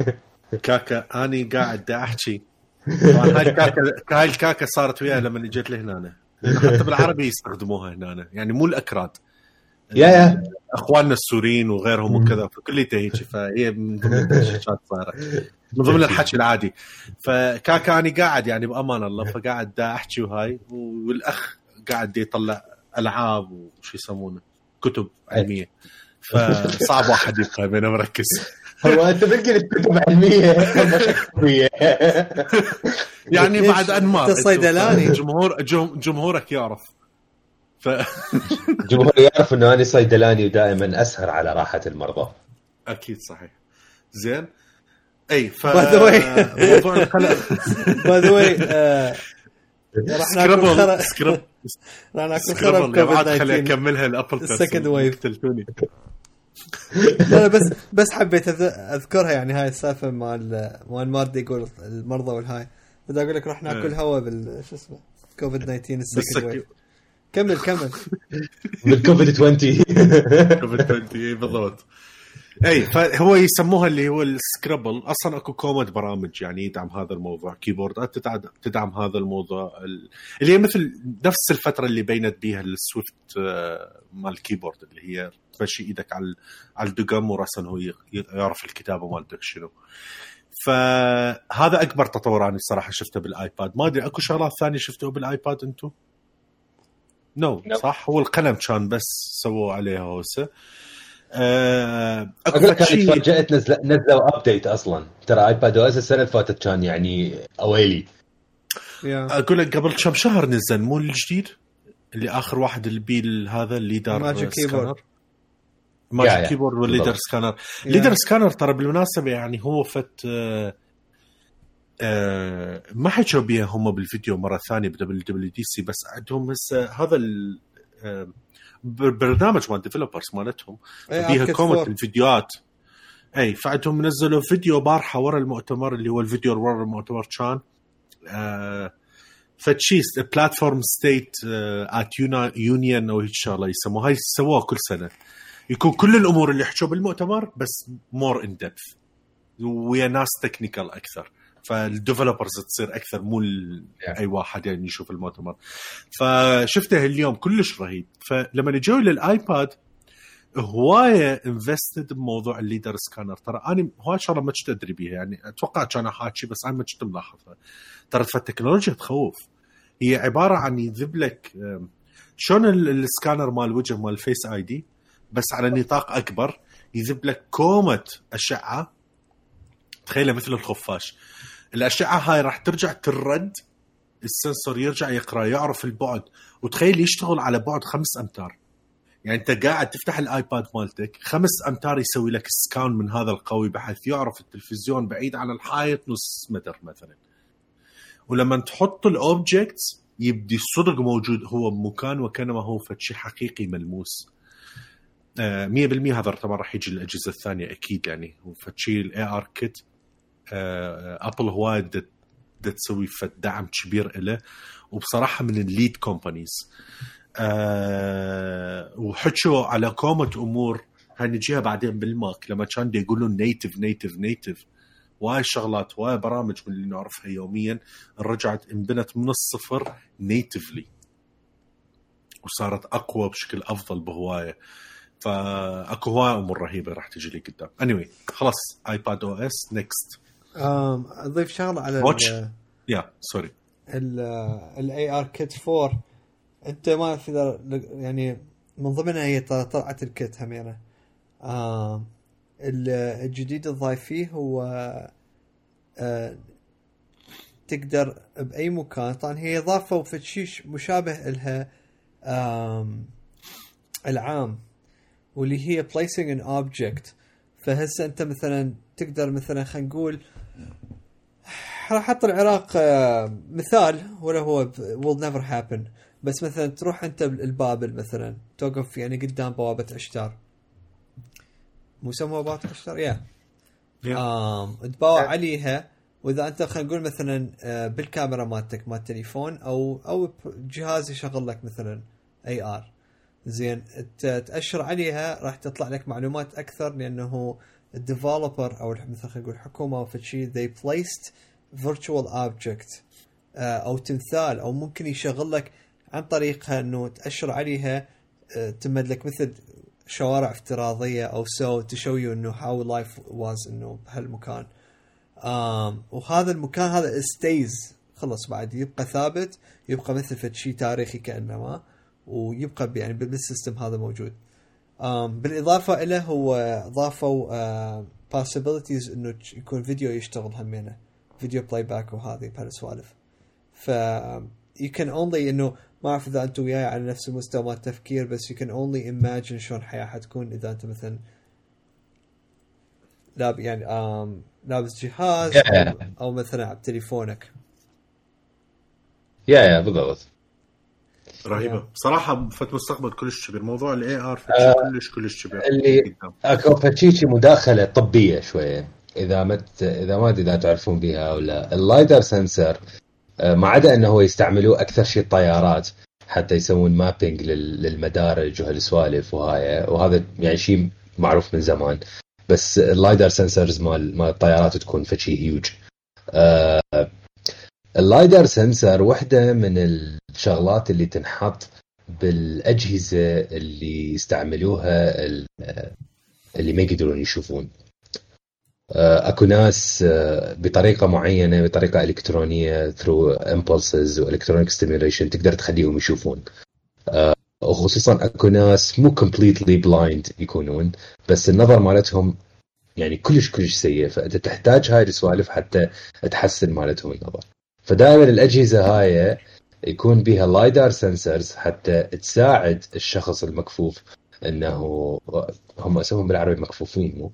Speaker 3: كاكا أني قاعد أحكي. هاي الكاكا هاي الكاكا صارت وياي لما اجيت لهنا حتى بالعربي يستخدموها هنا. يعني مو الأكراد.
Speaker 2: يا يا.
Speaker 3: أخواننا السوريين وغيرهم وكذا فكليتها هيك فهي من ضمن التشات صايره من ضمن الحكي العادي. فكاكا أني قاعد يعني بأمان الله فقاعد أحكي وهاي. والأخ قاعد يطلع ألعاب وشو يسمونه؟ كتب علمية. فصعب واحد يبقى بينه مركز.
Speaker 2: هو أنت بتقول كتب علمية.
Speaker 3: يعني؟ بعد انمار
Speaker 1: أنت صيدلاني.
Speaker 3: جمهور جم- جمهورك يعرف. ف
Speaker 2: الجمهور يعرف إنه أنا صيدلاني ودائما أسهر على راحة المرضى.
Speaker 3: أكيد صحيح. زين. أي ف
Speaker 1: way.
Speaker 3: موضوع القلق
Speaker 1: باي ذا واي راح ناكل
Speaker 3: سكربل
Speaker 1: خرا
Speaker 3: سكرب
Speaker 1: راح ناكل خرا
Speaker 3: بعد خلي
Speaker 1: 19
Speaker 3: اكملها الابل
Speaker 1: السكند ويف.
Speaker 3: تلفوني
Speaker 1: لا لا بس بس حبيت أذكرها يعني هاي السالفة مال مال مارد يقول المرضى والهاي. بدي أقول لك راح ناكل
Speaker 3: إيه.
Speaker 1: هوا بال شو اسمه كوفيد 19 السكند ويف
Speaker 3: بالسك-
Speaker 1: كمل كمل.
Speaker 2: بالكوفيد 20
Speaker 3: كوفيد 20 إي بالضبط. اي فهو يسموها اللي هو السكربل. أصلا أكو كومة برامج يعني يدعم هذا الموضوع. كيبوردات تدعم, تدعم هذا الموضوع. ال- اللي هي مثل نفس الفترة اللي بينت بيها ال swipe آه، مال ال keyboard اللي هي تمشي إيدك على على الدقم وراسا هو يعرف الكتابة مالتك شنو. فهذا أكبر تطور أنا الصراحة شفته بالآيباد. ما أدري أكو شغلات ثانية شفتوها بالآيباد أنتم no no.
Speaker 2: No.
Speaker 3: صح؟ هو القلم كان بس سووا عليه هوسه آه،
Speaker 2: أقول لك
Speaker 3: شيء
Speaker 2: تفاجات نزل نزلوا update أصلا. ترى iPadOS السنة اللي فاتت كان يعني أويلي.
Speaker 1: يا
Speaker 3: أقول لك قبل كم شهر نزل مو الجديد؟ اللي آخر واحد اللي بيه هذا الليدر
Speaker 1: ماجيك كيبورد.
Speaker 3: ماجيك
Speaker 2: يا.
Speaker 3: كيبورد والليدر. سكانر
Speaker 1: يا.
Speaker 3: ليدر سكانر ترى بالمناسبة يعني هو فت آه، آه، ما حكوا بيها هم بالفيديو مرة ثانية بدبليو دبليو دي سي بس عندهم هسه هذا ال- آه، بر- برنامج مال ديفلوبرز مالتهم فيها
Speaker 1: Arcade
Speaker 3: كومنت
Speaker 1: 4.
Speaker 3: الفيديوهات إي فعندهم نزلوا فيديو بارحة ورا المؤتمر اللي هو الفيديو ورا المؤتمر كان آه فد شي Platform State of the Union أو هيك شغلة يسموها هاي سووها كل سنة يكون كل الأمور اللي حكوا بالمؤتمر بس more in depth ويا ناس technical أكثر. فال developers تصير أكثر مو. أي واحد يعني يشوف المؤتمر. فشفته اليوم كلش رهيب. فلما اجوا للايباد هواية invested بموضوع ال LiDAR scanner. ترى أنا هواي شغله ما كنت أدري بيها. يعني أتوقع كان حاكي بس أنا ما كنت ملاحظها ترى فالتكنولوجيا تخوف. هي عبارة عن يذب لك شلون ال- السكانر مال الوجه مال ال Face ID بس على نطاق أكبر يذب لك كومة أشعة. تخيلها مثل الخفاش. الأشعة هاي راح ترجع ترد ال sensor يرجع يقرأ يعرف البعد. وتخيل يشتغل على بعد خمس أمتار. يعني أنت قاعد تفتح الآيباد مالتك خمس أمتار يسوي لك scan من هذا القوي بحيث يعرف التلفزيون بعيد عن الحائط نص متر مثلا. ولما تحط ال objects يبدي صدق موجود هو بمكان وكانما هو فد شيء حقيقي ملموس. 100% هذا طبعا راح يجي الاجهزه الثانية أكيد يعني. شيء ال ARKit Apple هواي دا دا تسوي دعم كبير له وبصراحة من ال lead companies وحكوا على كومة أمور هاي نجيها بعدين بالماك. لما كان يقولون native native native وايد شغلات وايد برامج من اللي نعرفها يوميا. رجعت انبنت من الصفر natively وصارت أقوى بشكل أفضل بهواية. فاكو هوايه امور رهيبة راح تجي لي قدام. اني anyway, خلاص iPadOS
Speaker 1: next أضيف شغلة على. ال-
Speaker 3: يا
Speaker 1: sorry ال ARKit 4 أنت ما اعرف اذا يعني من ضمنها هي طلعت ال kit همينه آم، ال- الجديد الضايف فيه هو آه، تقدر بأي مكان. طبعا هي إضافة في شيء مشابه لها العام. واللي هي placing an object. فهسه أنت مثلا تقدر مثلا خلينا نقول راح أحط العراق آه، مثال ولا هو will never happen. بس مثلا تروح أنت البابل مثلا توقف يعني قدام بوابة عشتار مو يسموها بوابة عشتار يا
Speaker 3: يا.
Speaker 1: آم تباوع عليها. وإذا أنت خلينا نقول مثلا آه، بالكاميرا مالتك مال التليفون أو أو جهاز يشغل لك مثلا AR زين تأشر عليها راح تطلع لك معلومات أكثر لأنه ال developer أو مثلا خلينا نقول حكومة أو شيء they placed virtual object. آه، أو تمثال أو ممكن يشغل لك عن طريقها إنه تأشر عليها آه، تمد لك مثل شوارع افتراضية أو so to show you إنه how life was إنه بهالمكان. وهذا المكان هذا stays خلص بعد يبقى ثابت يبقى مثل شيء تاريخي كانما ويبقى يعني بال system هذا موجود. آم بالإضافة له هو ضافوا possibilities إنه يكون فيديو يشتغل همينه. video playback وهذه بهالسوالف. ف you can only إنه ما أعرف إذا أنتم وياي على نفس المستوى مال التفكير بس you can only imagine شلون الحياة حتكون إذا أنت مثلا لاب يعني آم لابس جهاز
Speaker 2: Yeah.
Speaker 1: أو, أو مثلا على تليفونك.
Speaker 2: yeah yeah بالضبط.
Speaker 1: رهيبة.
Speaker 3: بصراحه فت مستقبل كلش كبير. موضوع ال AR
Speaker 2: آه،
Speaker 3: كلش كلش كبير.
Speaker 2: اللي-.
Speaker 3: أكو
Speaker 2: فد شي مداخلة طبية شوية. إذا ما ت- إذا ما أدري إذا تعرفون بها أو لا. ال LiDAR sensor آه، ما عدا إنه هو يستعملوه أكثر شيء الطيارات حتى يسوون mapping للمدارج وهالسوالف وهاي. وهذا يعني شيء معروف من زمان. بس ال LiDAR sensors مال مال الطيارات تكون فد شي huge آه، ال LiDAR sensor واحدة من الشغلات اللي تنحط بالأجهزة اللي يستعملوها ال- اللي ما يقدرون يشوفون. آه، أكو ناس آه، بطريقة معينة بطريقة إلكترونية through impulses و electronic stimulation تقدر تخليهم يشوفون. آه، وخصوصا أكو ناس مو completely blind يكونون بس النظر مالتهم يعني كلش كلش سيء فأنت تحتاج هاي السوالف حتى تحسن مالتهم النظر. فدائما الأجهزة هاي يكون بها LiDAR sensors حتى تساعد الشخص المكفوف إنه هم اسمهم بالعربي مكفوفين مو؟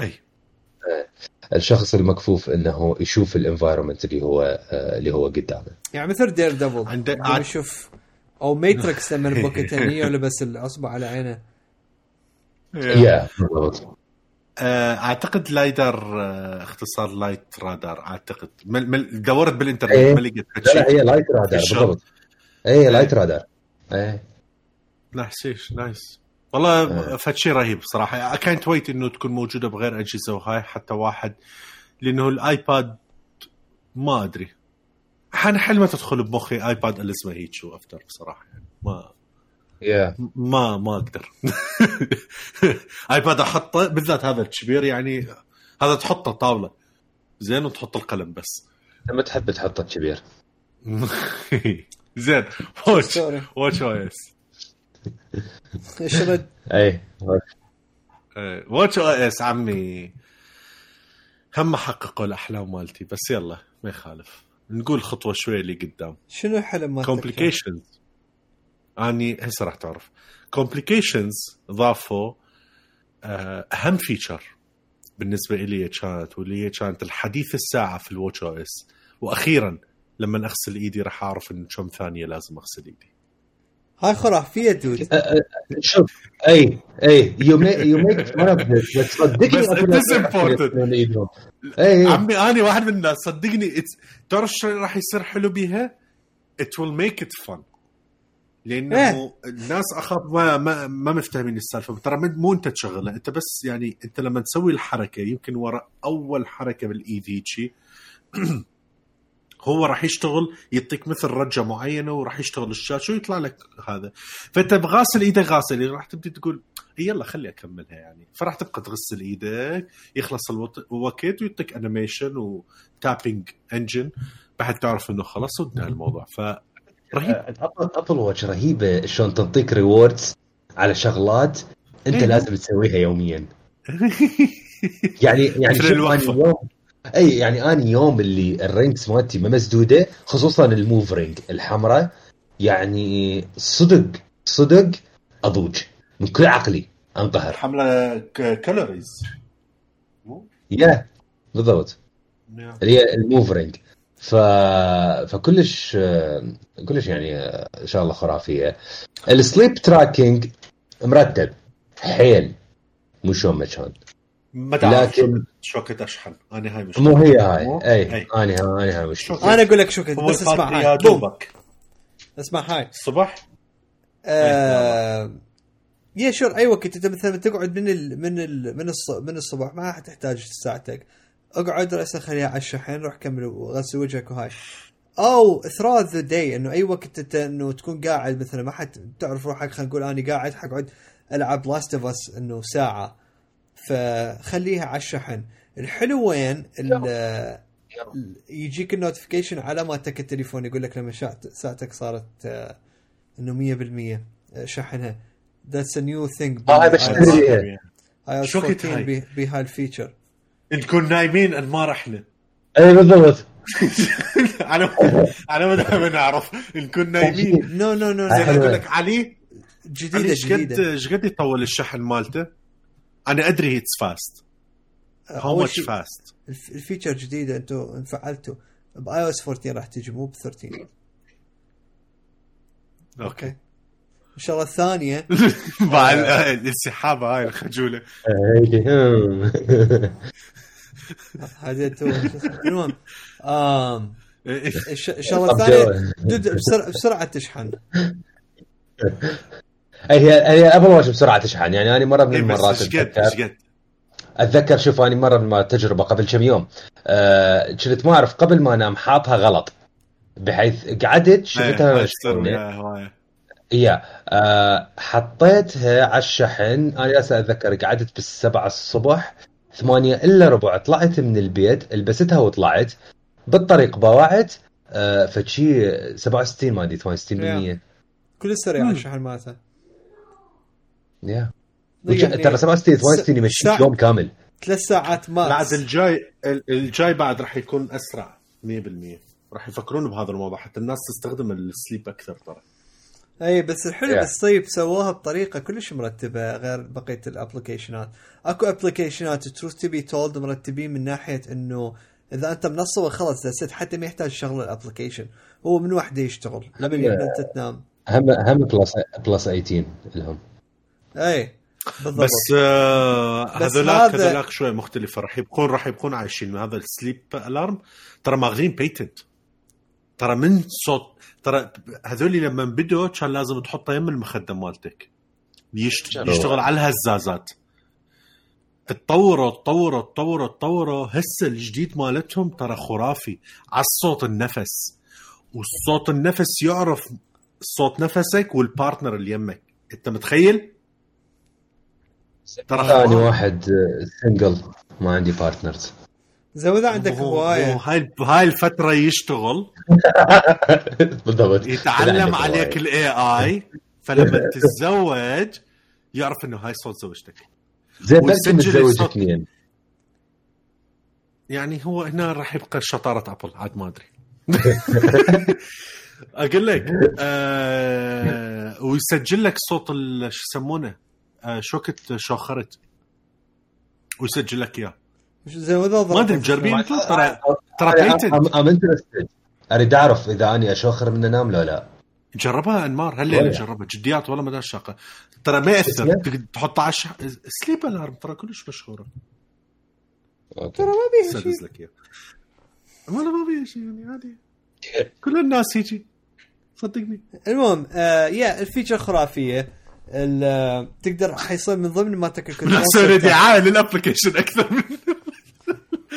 Speaker 3: أي.
Speaker 2: الشخص المكفوف إنه يشوف ال environment اللي هو اللي هو قدامه.
Speaker 1: يعني مثل دير دبل
Speaker 3: عند-
Speaker 1: لما يشوف أو ماتريكس لما بوكيت نيو لبس الأصبع على عينه.
Speaker 2: يا بالضبط.
Speaker 3: آه، أعتقد لايدر آه، اختصار لايت رادار أعتقد. مل مل دورت بالإنترنت
Speaker 2: إيه.
Speaker 3: ما لقيت
Speaker 2: لا لا هي لايت رادار. بالضبط. اي لايت رادار. إيه.
Speaker 3: نحسيش نايس. والله
Speaker 2: آه.
Speaker 3: رهيب صراحة. كانت ويت إنه تكون موجودة بغير أجهزة وهاي حتى واحد. لأنه الآيباد ما أدري. أنا حل ما تدخل بمخي آيباد الأزمة هيك شو افتر بصراحة. يعني ما
Speaker 2: يا
Speaker 3: ما ما أقدر. ايباد أحطه بالذات هذا الكبير يعني هذا تحطه طاولة. زين وتحط القلم بس.
Speaker 2: لما تحب تحطه كبير
Speaker 3: زين واتش واتش أو اس
Speaker 1: إيش رد؟
Speaker 3: أي. watchOS عمي. هم حققوا الأحلام مالتي بس يلا ما يخالف. نقول خطوة شوي اللي قدام.
Speaker 1: شنو الحلم مالتك؟
Speaker 3: complications أني هسه راح تعرف. complications ضافوا آه، أهم feature بالنسبة لي كانت واللي هي كانت الحديث الساعة في ال watchOS وأخيرا لما أغسل إيدي راح أعرف إن كم ثانية لازم أغسل إيدي.
Speaker 1: هاي خرافية دود
Speaker 2: شوف أي أي يو ميك يو ميك بس صدقني إيدهم. أي
Speaker 3: عمي أنا واحد من الناس صدقني تعرف شو راح يصير حلو بيها؟ it will make it fun. لأنه
Speaker 1: إيه.
Speaker 3: الناس أخاف ما ما, ما مفتهمين السالفة. ترى مو- أنت تشغلها. أنت بس يعني أنت لما تسوي الحركة يمكن ورا أول حركة بالايد هيجي هو راح يشتغل يعطيك مثل رجة معينة وراح يشتغل الشاشة ويطلع لك هذا. فأنت بغاسل إيدك غاسل راح تبدي تقول يلا خلي أكملها يعني. فراح تبقى تغسل إيدك يخلص الوقت ويعطيك animation و tapping engine بعد تعرف إنه خلص وانتهى الموضوع. فرهيب
Speaker 2: ابل ابل واتش رهيبه شلون تعطيك rewards على شغلات أنت
Speaker 3: إيه.
Speaker 2: لازم تسويها يوميا. يعني يعني
Speaker 3: مثل
Speaker 2: شوف
Speaker 3: الوقفة.
Speaker 2: أنا يوم إي يعني أنا يوم اللي ال rings مالتي ما مسدودة خصوصا ال move ring الحمراء يعني صدق صدق أضوج. من كل عقلي أنقهر.
Speaker 3: حملة calories
Speaker 2: يا بالضبط. اللي هي ال move ring. ف... فكلش كلش يعني إن شاء الله خرافية. ال sleep tracking مرتب. حيل. مو شلون ما كان
Speaker 3: ما تعرف
Speaker 2: لكن-
Speaker 3: شو وقت أشحن. أنا هاي مشكلة
Speaker 2: مو هي هاي؟ أي.
Speaker 3: أي.
Speaker 2: أنا أنا هاي مش
Speaker 1: أنا أقول لك شو كنت بس اسمع هاي.
Speaker 3: دوبك.
Speaker 1: اسمع هاي.
Speaker 3: الصبح؟
Speaker 1: آه yeah sure أي وقت أنت مثلا تقعد من ال من ال من الص من الصبح ما حتحتاج ساعتك. أقعد راسا خليها على الشحن روح كمل وغسل وجهك وهاي. أو through the day إنه أي وقت أنت إنه تكون قاعد مثلا ما حد تعرف روحك خلينا نقول أنا قاعد حقعد ألعب Last of Us إنه ساعة. فخليها على الشحن الحلو وين ال- يجيك ال notification على مالتك التليفون يقول لك لما ساعتك صارت آه، إنه 100% شحنها. that's a new thing
Speaker 2: آه، هاي بشتريها.
Speaker 1: اي
Speaker 3: شو
Speaker 1: أو
Speaker 3: وقت
Speaker 1: 14
Speaker 3: هاي؟
Speaker 1: بي- بهاي ال feature.
Speaker 3: نكون نايمين أن ما رحنا
Speaker 2: أي بالضبط.
Speaker 3: أنا أنا ما دائما اعرف نكون نايمين.
Speaker 1: no no no
Speaker 3: زين. أقول لك علي
Speaker 1: جديده
Speaker 3: إيش قد
Speaker 1: جديده
Speaker 3: إيش قد يطول الشحن مالته؟ أنا أدري it's
Speaker 1: fast
Speaker 3: how
Speaker 1: much
Speaker 3: fast
Speaker 1: الف- ال feature جديدة أنتم فعلتوا ب iOS 14 راح تجي مو ب 13 أوكي. إن شاء الله الثانية.
Speaker 3: مع ال- السحابه هاي الخجوله
Speaker 1: هذه تو. المهم الشغله الثانية بسرعة تشحن.
Speaker 2: هي هي ابل واتش بسرعة تشحن. يعني أنا مرة من
Speaker 3: إيه،
Speaker 2: المرات
Speaker 3: إيش قد
Speaker 2: اتذكر
Speaker 3: إيش قد؟
Speaker 2: أتذكر شوف اني مرة من التجربه قبل كم يوم آه كنت ما أعرف قبل ما أنام حاطها غلط بحيث قعدت
Speaker 3: إيه،
Speaker 2: شفتها. يا آه حطيتها على الشحن. أنا جالس أتذكر قعدت بالسبعة الصبح ثمانية إلا ربع طلعت من البيت لبستها وطلعت بالطريق باوعت آه فشي 67 ما أدري 68%
Speaker 1: كل سريع الشحن مالته. yeah.
Speaker 2: ترى 67
Speaker 1: س-
Speaker 2: يمشي
Speaker 1: ساعة-
Speaker 2: يوم كامل.
Speaker 1: ثلاث ساعات
Speaker 3: بعد
Speaker 1: ماكس
Speaker 3: الجاي ال- الجاي بعد راح يكون أسرع 100% راح يفكرون بهذا الموضوع حتى الناس تستخدم السليب أكثر ترى.
Speaker 1: اي بس الحلو
Speaker 2: Yeah.
Speaker 1: بال sleep سووها بطريقة كلش مرتبة غير بقية ال application ات. أكو application ات truth to be told مرتبين من ناحية إنه إذا أنت منصبة خلص that's حتى ما يحتاج شغل ال application. هو من وحده يشتغل. لما
Speaker 2: Yeah.
Speaker 1: إنت تنام.
Speaker 2: هم هم بلس بلس 18 لهم.
Speaker 1: اي بالضبط.
Speaker 3: بس آه
Speaker 1: بس
Speaker 3: هذولاك
Speaker 1: هذا-
Speaker 3: هذولاك شوي مختلفة. راح يبقون راح يبقون عايشين هذا ال sleep alarm ترى ماخذين patent ترى من صوت ترى هذول لما بدوا كان لازم تحطه يم المخدة مالتك. يشت...
Speaker 2: جرب.
Speaker 3: يشتغل على الهزازات تطوروا تطوروا تطوروا تطوروا هسه الجديد مالتهم ترى خرافي. على الصوت النفس. والصوت النفس يعرف صوت نفسك وال partner اللي يمك. انت متخيل؟ ترى
Speaker 2: ثاني
Speaker 3: خرافي.
Speaker 2: واحد single ما عندي
Speaker 1: partners اذا عندك
Speaker 3: هو- هو
Speaker 1: هوايه
Speaker 3: هاي هاي الفترة يشتغل.
Speaker 2: بالضبط.
Speaker 3: يتعلم عليك. ال AI فلما تتزوج يعرف إنه هاي صوت زوجتك.
Speaker 2: زين
Speaker 3: ويسجل
Speaker 2: متزوج. اثنين
Speaker 3: يعني هو هنا راح يبقى شطارة أبل عاد ما أدري. أقول لك آه ويسجل لك صوت ال- شو يسمونه؟ آه شو وقت شوخرت ويسجل لك إياه.
Speaker 1: زي اذا
Speaker 3: ما أدري مجربين أنتم ترى ترى
Speaker 2: I'm- I'm interested. أريد أعرف إذا أني أشوخر من انام لو لا.
Speaker 3: جربها أنمار. هالليله
Speaker 2: ولا.
Speaker 3: جربها؟ جديات والله ما دا أتشاقى. ترى ما يأثر. تحطها على الشح... sleep alarm ترى كلش
Speaker 2: مشهورة.
Speaker 1: ترى ما بيها شيء.
Speaker 3: لك اياه ما لا ما فيها شيء يعني عادي. كل الناس هيجي صدقني.
Speaker 1: المهم آه yeah ال feature خرافية. ال- آه، تقدر حيصير من ضمن ما تكن
Speaker 3: نسوي دعايه لل application أكثر
Speaker 1: من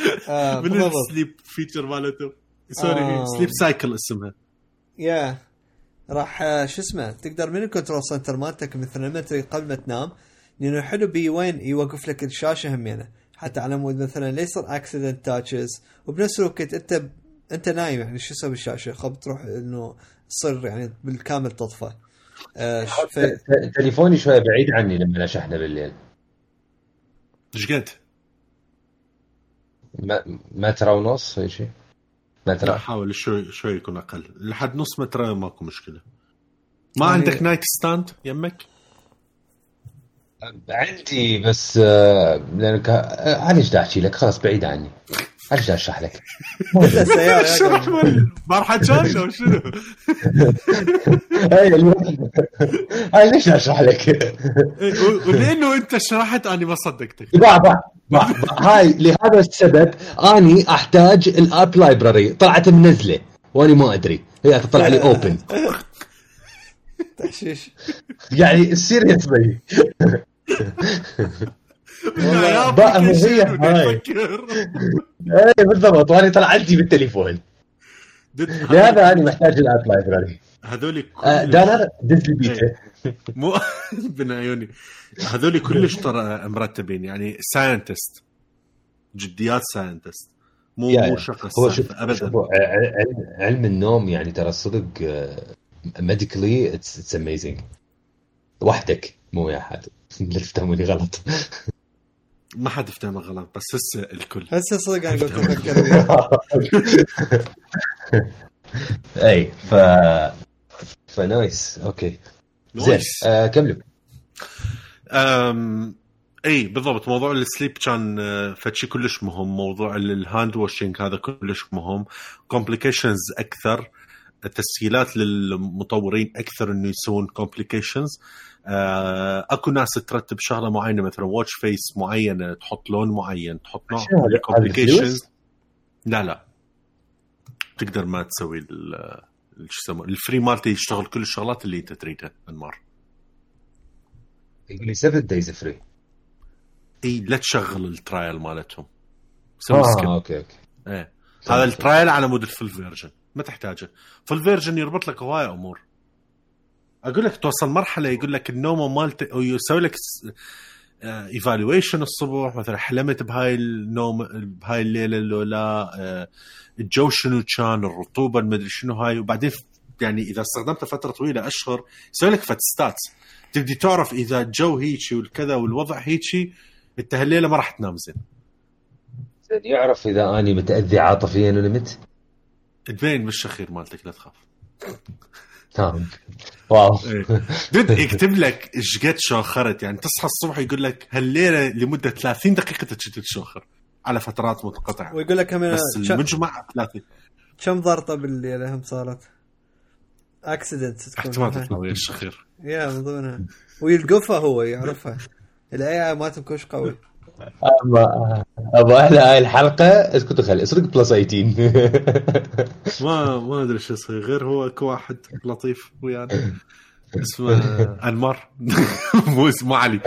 Speaker 3: من
Speaker 1: بالضبط
Speaker 3: ال sleep feature مالته. sorry
Speaker 1: آه.
Speaker 3: Sleep Cycle اسمها.
Speaker 1: yeah راح آه، شو اسمه؟ تقدر من ال control center مالتك مثل لما تريد قبل ما تنام لأنه حلو بي وين يوقف لك الشاشة همينه حتى على مود مثلا لا يصير accident touches وبنفس الوقت أنت ب... أنت نايم يعني شو تسوي بالشاشه خب تروح إنه تصير يعني بالكامل تطفى. آه ش- ف...
Speaker 2: تليفوني شوية بعيد عني لما اشحنه بالليل.
Speaker 3: إيش قد؟
Speaker 2: ما- متر ونص هيك شيء
Speaker 3: لا
Speaker 2: متر
Speaker 3: حاول شوي شوي يكون أقل. لحد نص متر ماكو مشكلة. ما
Speaker 1: يعني-
Speaker 3: عندك nightstand يمك؟
Speaker 2: عندي بس آه، لأنك آه، أنا إيش أحكي لك؟ خلاص بعيد عني. إيش أشرح لك؟
Speaker 3: تقول؟ مرحله شاشه وشنو؟
Speaker 2: هاي الم- هاي ليش أشرح لك؟
Speaker 3: إيه، ولأنه أنت شرحت أنا ما صدقتك.
Speaker 2: هاي لهذا السبب أني أحتاج ال App Library طلعت منزلة وأني ما أدري. هي تطلع لي open
Speaker 1: تحشيش.
Speaker 2: يعني seriously
Speaker 3: والله
Speaker 2: بقى هي هاي. اي بالضبط. وأنا طلع عندي بالتليفون. لهذا أنا محتاج الأب لايبراري
Speaker 3: هذول
Speaker 2: آه، دانر دز لي بيتا.
Speaker 3: مو بن عيوني هذول كلش ترى مرتبين يعني ساينتست جديات ساينتست مو
Speaker 2: يا-
Speaker 3: مو
Speaker 2: يا.
Speaker 3: شغل
Speaker 2: هو شوف
Speaker 3: ابدا.
Speaker 2: شوف، علم, علم النوم يعني ترى صدق ميديكلي اتس اميزنج وحدك مو ويا أحد. لا تفهموني غلط.
Speaker 3: ما حد يفتهم غلط بس هسه الكل.
Speaker 1: هسه صدق أنا قلت أفكر. أي
Speaker 2: ف ف nice okay. زين. آه كملوا.
Speaker 3: إي بالضبط موضوع ال sleep كان آه، فشي كلش مهم موضوع ال- ال hand washing هذا كلش مهم complications أكثر تسهيلات للمطورين أكثر إنه يسوون complications أكو ناس ترتب شغلة معينة مثلا watch face معينه تحط لون معين تحط نوع؟
Speaker 2: complications؟
Speaker 3: لا لا تقدر ما تسوي شو يسمونه ال free مالته يشتغل كل الشغلات اللي انت تريدها انمار
Speaker 2: يقول لي 7 days free
Speaker 3: إي لا تشغل ال trial مالتهم. سوي
Speaker 2: آه
Speaker 3: skip.
Speaker 2: okay okay.
Speaker 3: إيه. هذا ال trial على مود ال full version ما تحتاجه. full version يربط لك هواية أمور. أقول لك توصل مرحلة يقول لك النوم مالته أو يسوي لك evaluation الصبح. مثلا حلمت بهاي النوم بهاي الليلة لو لا آه، الجو شنو كان الرطوبة المدري شنو هاي. وبعدين يعني إذا استخدمته فتره طويلة أشهر يسوي لك فد stats تبدي تعرف إذا الجو هيجي والكذا والوضع هيجي أنت هالليلة ما راح تنام زين.
Speaker 2: زين. يعرف إذا أني متأذي عاطفيا ولا مت؟
Speaker 3: تبين بالشخير مالتك لا تخاف.
Speaker 2: تمام wow.
Speaker 3: dude يكتب لك إيش قد شوخرت يعني تصحى الصبح يقول لك هالليلة لمدة 30 دقيقة كنت تشوخر على فترات منقطعه
Speaker 1: ويقول لك كمان
Speaker 3: بس
Speaker 1: كم-
Speaker 3: المجمع 30
Speaker 1: كم ضرطة بالليلة هم صارت؟ accident
Speaker 3: احتمال تطلع ويا الشخير
Speaker 1: يا من ضمنها. ويلقفها هو يعرفها. ال AI مالتهم كلش قوي.
Speaker 2: ابا أحلى هاي الحلقة اسكت وخلي إسرق plus 18
Speaker 3: ما ما أدري شو يصير غير هو أكو واحد لطيف ويانا اسمه أنمار مو اسمه علي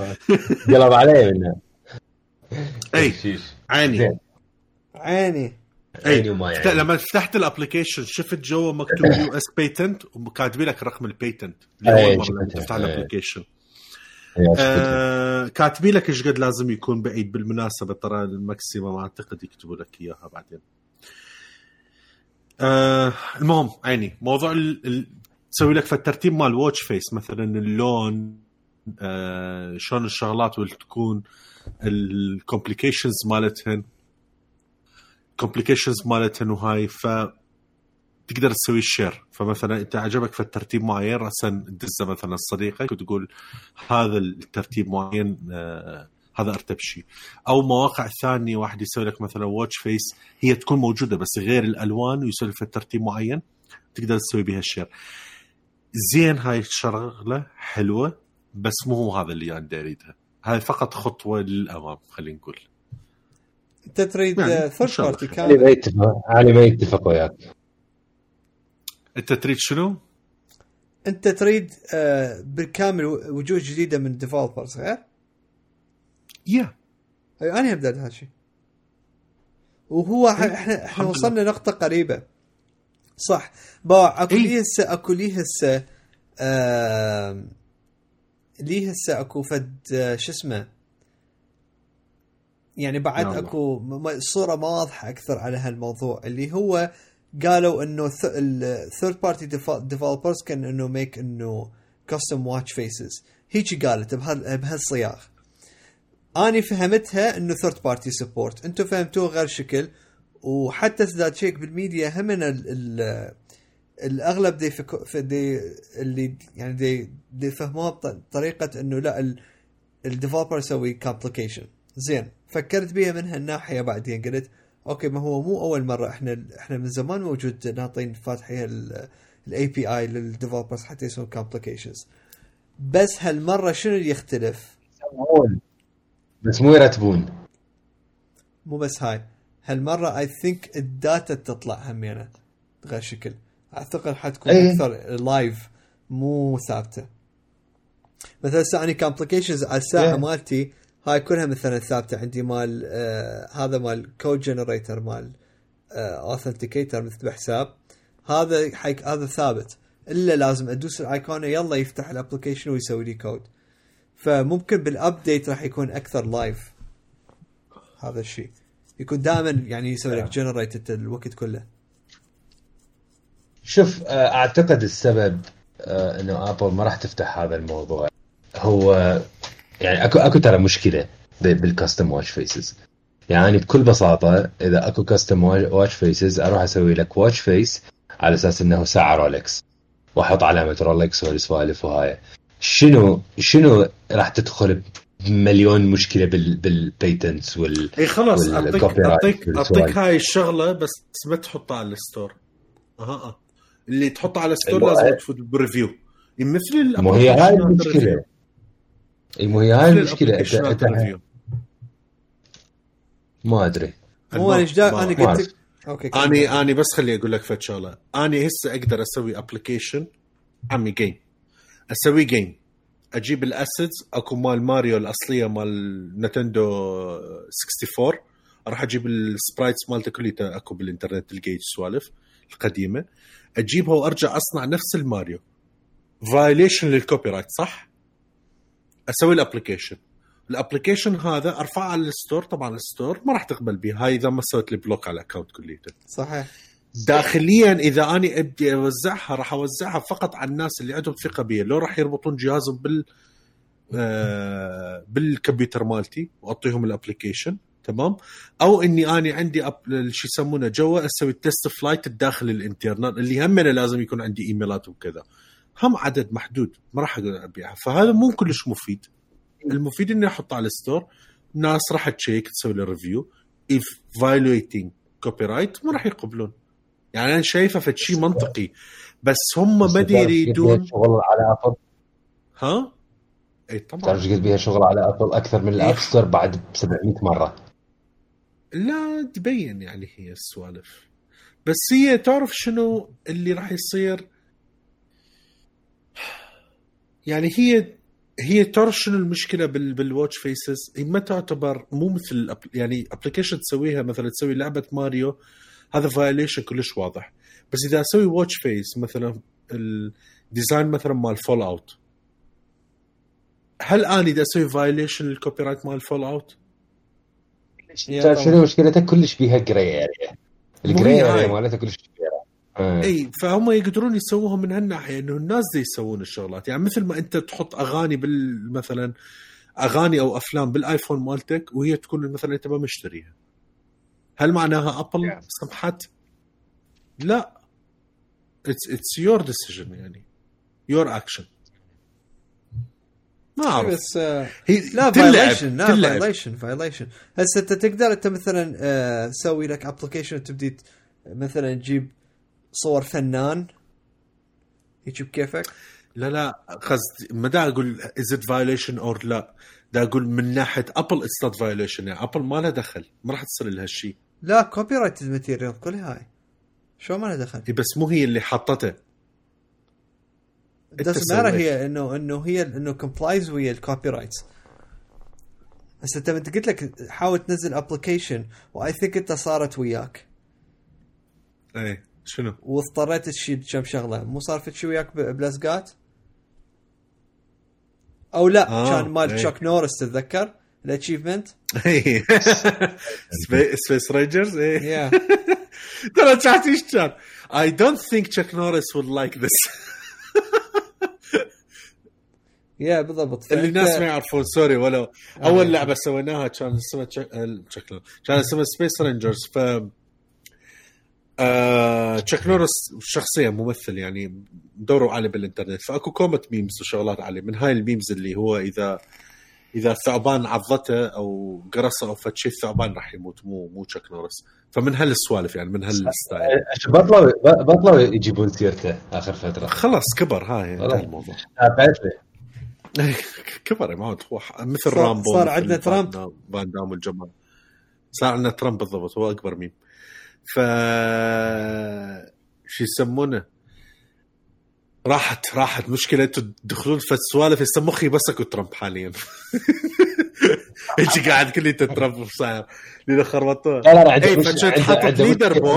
Speaker 2: قلب علي منها أي.
Speaker 3: عيني.
Speaker 1: عيني
Speaker 2: عيني يعني
Speaker 3: لما فتحت ال application شفت جوا مكتوب US patent وكاتبين لك رقم ال patent لأول
Speaker 2: أي،
Speaker 3: مره. تفتح
Speaker 2: أي. ال application.
Speaker 3: آه كاتبين لك إيش قد لازم يكون بعيد بالمناسبة ترى ال maximum أعتقد يكتبوا لك إياها بعدين آه المهم عيني موضوع. تسوي لك فد ترتيب مال watch face مثلا اللون آه شلون الشغلات تكون ال complications مالتهن complications مالتهن وهاي ف تقدر تسوي share فمثلا انت عجبك فد ترتيب معين راسا تدزه مثلا صديقك وتقول هذا الترتيب معين آه هذا أرتب شيء. أو مواقع ثانية واحد يسوي لك مثلا watch face هي تكون موجودة بس غير الألوان ويسوي لك فد ترتيب معين تقدر تسوي بها ال share زين هاي الشغلة حلوة بس مو هو هذا اللي أنا بدي أريدها. هاي فقط خطوة للأمام خلينا نقول.
Speaker 1: أنت تريد
Speaker 3: يعني، third الله
Speaker 2: party
Speaker 1: كامل؟
Speaker 2: علي ما يتفق وياك.
Speaker 3: انت تريد شنو؟
Speaker 1: انت تريد آه، بالكامل وجوه جديدة من developers غير؟
Speaker 3: يا
Speaker 1: اي أنا ابدا هذا الشيء وهو إحنا إحنا
Speaker 3: الحمد
Speaker 1: وصلنا نقطة قريبة صح با اكو
Speaker 3: إيه.
Speaker 1: لي هسه اكو لي هسه آم، لي هسه أكو فد آه، شو اسمه يعني بعد. أكو صورة واضحة أكثر على هالموضوع اللي هو قالوا إنه ال third party developers كان إنه make إنه custom watch faces هيجي قالت بهال- بهالصياغ. أني فهمتها إنه third party support أنتم فهمتوه غير شكل. وحتى تزداد check بال media هم ال ال الأغلب دي. في دي اللي يعني دي, دي فهموها بطريقه إنه لا ال developer يسوي complication زين فكرت بيها من هالناحية بعدين. قلت okay ما هو مو أول مرة إحنا إحنا من زمان موجود ناطين فاتحين ال API لل developers حتى يسوون complications بس هالمرة شنو اللي يختلف؟
Speaker 2: يسوون. بس مو يرتبون
Speaker 1: مو بس هاي هالمرة I think ال data تطلع همينة غير شكل أعتقد حتكون
Speaker 2: إيه.
Speaker 1: أكثر live مو ثابتة مثلا هسه اني complications على الساعة
Speaker 2: إيه.
Speaker 1: مالتي هاي كلها مثلا ثابتة. عندي مال آه هذا مال code generator مال authenticator مثل بحساب. هذا حيك هذا ثابت. إلا لازم أدوس الايقونه يلا يفتح ال application ويسوي لي كود فممكن بال update راح يكون أكثر live هذا الشيء يكون دائما يعني يسوي لك generate الوقت كله.
Speaker 2: شوف آه، أعتقد السبب آه، إنه Apple ما راح تفتح هذا الموضوع. هو يعني اكو أكو ترى مشكلة بال custom watch faces يعني بكل بساطة إذا أكو custom watch faces أروح أسوي لك watch face على أساس إنه ساعة رولكس وأحط علامة رولكس والسوالف وهاي شنو شنو راح تدخل بمليون مشكلة بال بال patents وال
Speaker 3: إي خلاص اعطيك اعطيك. أعطيك هاي الشغلة بس ما تحطها على ال store أها أه اللي تحطها على ال store
Speaker 2: أيوة.
Speaker 3: لازم تفوت ب review مثل
Speaker 2: مو هي هاي
Speaker 3: المشكلة.
Speaker 2: اي مو هي هاي المشكلة انت ال
Speaker 3: review.
Speaker 2: ما
Speaker 1: أدري. أنا دا-
Speaker 3: ما-
Speaker 1: أنا
Speaker 2: ما
Speaker 1: قلت okay.
Speaker 3: اني أني بس خلي أقول لك فد شغلة. أني هسه أقدر أسوي application عمي game أسوي game أجيب ال assets أكو مال ماريو الأصلية مال Nintendo 64 راح أجيب ال sprites مالته كليته أكو بالإنترنت الجيج سوالف القديمة. أجيبها وأرجع أصنع نفس الماريو. violation لل copyright صح؟ أسوي ال application ال application هذا أرفعه على ال store طبعا ال store ما راح تقبل به هاي إذا ما سويت لي block على ال account كليته.
Speaker 1: صحيح.
Speaker 3: داخليا إذا أني ابدي أوزعها راح أوزعها فقط على الناس اللي عندهم ثقة بي لو راح يربطون جهازهم بال آه بالكمبيوتر مالتي وأعطيهم ال application تمام؟ أو إني أني عندي. شو يسمونه جوا أسوي TestFlight داخل الإنترنت اللي هم لازم يكون عندي إيميلات وكذا. هم عدد محدود ما راح أقدر أبيعها. فهذا مو كلش مفيد. المفيد إني أحطه على ال store ناس راح تشيك تسوي له review if violating copyright ما راح يقبلون. يعني أنا شايفه فد شيء منطقي. بس هم ما يريدون
Speaker 2: شغل على Apple
Speaker 3: ها؟ اي طبعا.
Speaker 2: تعرف قد بيها شغل على Apple أكثر من ال App Store بعد ب 700 مرة.
Speaker 3: لا تبين يعني هي السوالف. بس هي تعرف شنو اللي راح يصير؟ يعني هي هي تعرف شنو المشكلة بال بال watch faces هي ما تعتبر مو مثل يعني application تسويها مثلا تسوي لعبة ماريو هذا violation كلش واضح بس إذا أسوي watch face مثلا ال design مثلا مال Fallout هل أنا إذا أسوي violation لل copyright مال
Speaker 1: Fallout؟
Speaker 2: شنو مشكلتها كلش بيها
Speaker 3: gray
Speaker 2: area
Speaker 3: ال
Speaker 2: gray
Speaker 3: area.
Speaker 2: مالتها كلش
Speaker 3: اي فهم يقدرون يسووها من هالناحية إنه الناس دي يسوون الشغلات. يعني مثل ما أنت تحط أغاني بال مثلا أغاني أو أفلام بالآيفون مالتك وهي تكون مثلا أنت ما مشتريها. هل معناها Apple سمحت؟ لا. it's it's your decision يعني. your action ما أعرف.
Speaker 1: بس آه،
Speaker 3: هي
Speaker 1: لا violation لا. violation violation هسه أنت تقدر أنت مثلا آه، تسوي لك application تبدي مثلا تجيب صور فنان. يجيب كيفك
Speaker 3: لا لا قصدي ما دا أقول is it violation or لا. دا أقول من ناحية Apple it's not violation يعني Apple ما لها دخل. ما راح تصير لها شيء
Speaker 1: لا copyright material كل هاي. شو ما له دخل.
Speaker 3: إي بس مو هي اللي حطته.
Speaker 1: بس
Speaker 3: سويت.
Speaker 1: هي إنه إنه هي إنه complies ويا ال copyright هسه أنت أنت قلت لك حاول تنزل application و I think إنت صارت وياك.
Speaker 3: إيه. شنو؟
Speaker 1: واضطريت تشيل كم شغلة. مو صار في شيء وياك بلزقات؟ أو لا
Speaker 3: آه،
Speaker 1: كان مال
Speaker 3: إيه.
Speaker 1: تشاك نورس تتذكر؟ ال
Speaker 3: achievement Space Rangers إيه.
Speaker 1: يا
Speaker 3: ترى تعرف إيش كان؟ I don't think Chuck Norris would like this.
Speaker 1: يا بالضبط.
Speaker 3: اللي الناس ما يعرفون sorry ولو. أول
Speaker 1: آه.
Speaker 3: لعبة سويناها كان اسمها نورس. كان اسمها Space Rangers ف آه... تشك نورس شخصيا ممثل يعني دوروا عليه بالإنترنت فأكو كومة memes وشغلات عليه من هاي ال memes اللي هو إذا إذا الثعبان عضته أو قرصه أو فد شيء الثعبان راح يموت مو مو تشك نورس فمن هالسوالف يعني من هالستايل.
Speaker 2: بطلوا بطلوا يجيبون سيرته آخر فترة.
Speaker 3: خلاص كبر هاي. انتهى الموضوع.
Speaker 2: آه،.
Speaker 3: كبر معود. هو مثل
Speaker 1: صار-
Speaker 3: رامبو
Speaker 1: صار
Speaker 3: مثل
Speaker 1: عندنا ترامب.
Speaker 3: دام- فان دام والجماعة. صار عندنا ترامب بالضبط هو أكبر ميم ف شو يسمونه؟ راحت راحت. مشكلة أنتم تدخلون في السوالف هسه مخي بس اكو ترامب حاليا. هيك قاعد كل انت ترامب صاير لين خربطوه.
Speaker 2: لا لا
Speaker 3: حاطط.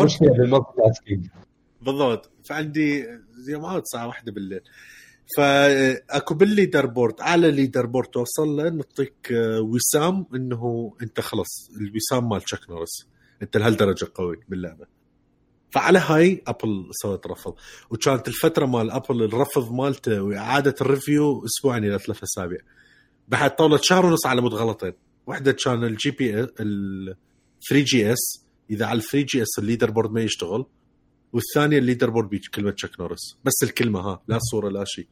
Speaker 2: مشكله بال multitasking
Speaker 3: بالضبط. فعندي زي ما عاد الساعة واحدة بالليل. فأكو بال leaderboard اعلى leaderboard توصل له نعطيك آه، وسام إنه أنت خلص الوسام مال تشاك نورس. انت لهالدرجه قوي باللعبة. فعلى هاي Apple سوت رفض. وكانت الفترة مال Apple الرفض مالته وإعادة ال review أسبوعين إلى ثلاث أسابيع. بعد طولت شهر ونص على مود غلطين واحدة كان الجي بي ال 3 جي اس إذا على ال 3 جي اس الليدر بورد ما يشتغل. والثانية الليدر بورد بيج كلمة تشاك نورس بس الكلمة ها لا صورة لا شيء.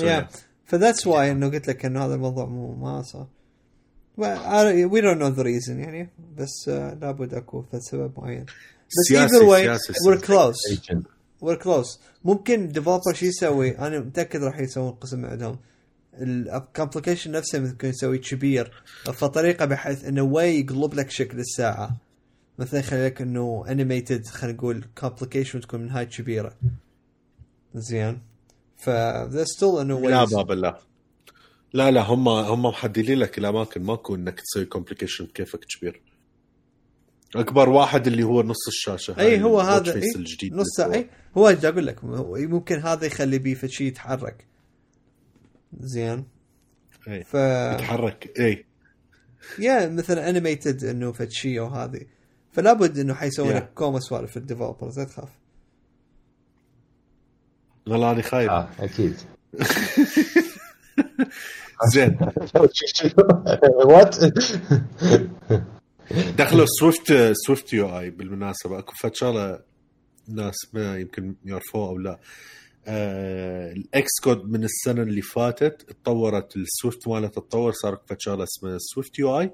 Speaker 1: يا فذاتس واي إنه قلت لك إنه هذا الموضوع مو ما صار. وي دونت نو ذا ريزن يعني بس لابد اكو سبب معين بس either way we're close.
Speaker 2: agent.
Speaker 1: we're close. ممكن developer شو يسوي؟ أنا متأكد راح يسوون قسم عندهم ال complication نفسه ممكن يسوي كبير. فطريقة بحيث انه وي يقلب لك شكل الساعة. مثلا يخلي لك إنه animated خلينا نقول complication تكون من هاي كبيرة. زين. ف there's still انه
Speaker 3: لا
Speaker 1: ways.
Speaker 3: بابا لا لا هم هم محددين لك الأماكن. ماكو إنك تسوي complication كيفك كبير. أكبر واحد اللي هو نص الشاشة
Speaker 1: إي هو هذا
Speaker 3: الجديد
Speaker 1: نص إي هو أجي أقول لك؟ ممكن هذا يخلي بيه في شيء يتحرك. زين.
Speaker 3: إي
Speaker 1: ف
Speaker 3: يتحرك إي.
Speaker 1: يا مثلا animated إنه فد شيء أو هذه. فلا بد إنه حيسوون
Speaker 3: Yeah.
Speaker 1: لك كوما سوالف ال developers لا تخاف.
Speaker 3: والله أنا خايف.
Speaker 2: آه أكيد.
Speaker 3: زين.
Speaker 2: Watch
Speaker 3: دخلوا Swift SwiftUI بالمناسبة. أكو فد شغلة ناس ما يمكن يعرفوها أو لا. آه ال Xcode من السنة اللي فاتت تطورت ال Swift مالته تطور صار فد شغلة اسمها SwiftUI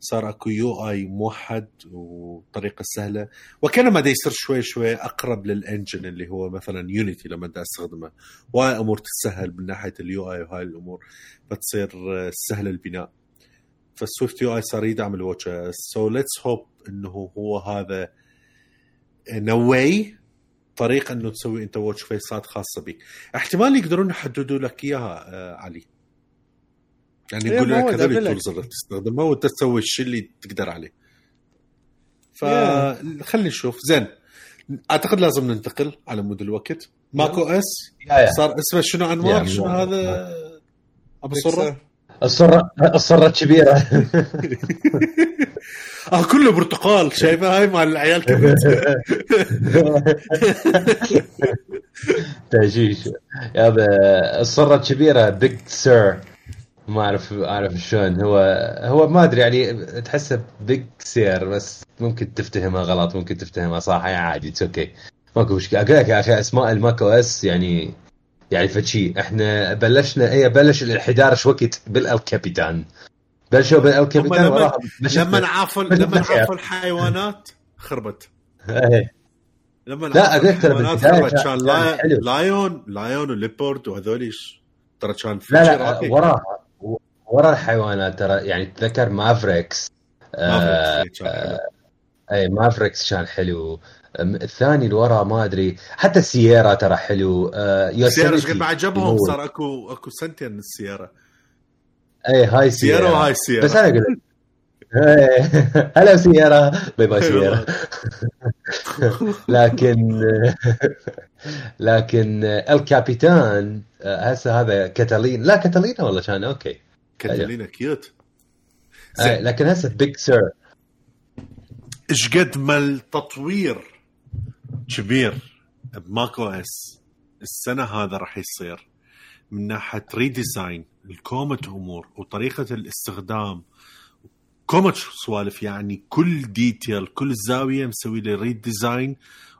Speaker 3: صار اكو UI موحد وطريقة سهلة. وكانما دا يصير شوي شوي اقرب لل engine اللي هو مثلا Unity لما دا استخدمه. وهاي امور تسهل من ناحية ال UI وهاي الأمور فتصير آه، سهل البناء. فال SwiftUI صار يدعم ال Watch so let's hope إنه هو هذا new طريقة إنه تسوي انت watch face ات خاصة بك احتمال يقدرون يحددوا لك إياها آه علي. يعني
Speaker 1: إيه،
Speaker 3: يقول لك هذول.
Speaker 1: ال
Speaker 3: tools اللي تستخدمها وانت تسوي الشيء اللي تقدر عليه.
Speaker 1: Yeah.
Speaker 3: فخلي نشوف. زين. أعتقد لازم ننتقل على مود الوقت. macOS؟
Speaker 2: yeah yeah.
Speaker 3: صار إسمه شنو انواع
Speaker 2: يا
Speaker 3: شنو. هذا؟ أبو صره
Speaker 2: الصرة الصرة الكبيرة.
Speaker 3: آه كله برتقال. شايفه هاي مال العيال كبرت
Speaker 2: تهجيش. هذا الصرة الكبيرة Big Sur ما أعرف أعرف شلون. هو هو ما أدري يعني تحسه Big Sur بس ممكن تفتهمها غلط ممكن تفتهمها صح. يعني عادي it's okay ماكو مشكلة. أقول لك يا أخي اسماء ال macOS يعني يعني فشي إحنا بلشنا اي بلش ال 11 وقت؟ بال El Capitan.
Speaker 3: بلشوا بال
Speaker 2: El Capitan
Speaker 3: لما- لما
Speaker 2: عافوا
Speaker 3: لما. عافوا الحيوانات خربت.
Speaker 2: إيه.
Speaker 3: لما
Speaker 2: لا، أقول لك ترى كان-.
Speaker 3: لايون Lion و Leopard وهذوليش ترى كان
Speaker 2: لا لا. وراها. ورا الحيوانات ترى يعني تذكر Mavericks آه
Speaker 3: Mavericks حلو.
Speaker 2: اي Mavericks كان حلو. أم، الثاني اللي ورا ما أدري حتى Sierra ترى حلو. آه
Speaker 3: Sierra قد عجبهم صار أكو أكو سنتين من ال Sierra
Speaker 2: اي High
Speaker 3: Sierra
Speaker 2: Sierra
Speaker 3: و High
Speaker 2: بس
Speaker 3: Sierra
Speaker 2: أنا أقول لك إيه، هلا Sierra bye bye Sierra لكن لكن El Capitan آه، هسه هذا Catalina. لا Catalina والله كان okay.
Speaker 3: Catalina cute
Speaker 2: آه، لكن هسه Big Sur
Speaker 3: إيش قد ما التطوير كبير ب macOS. السنة هذا راح يصير من ناحية redesign الكومة أمور وطريقة الاستخدام. كومة سوالف يعني كل detail كل زاوية مسوي له redesign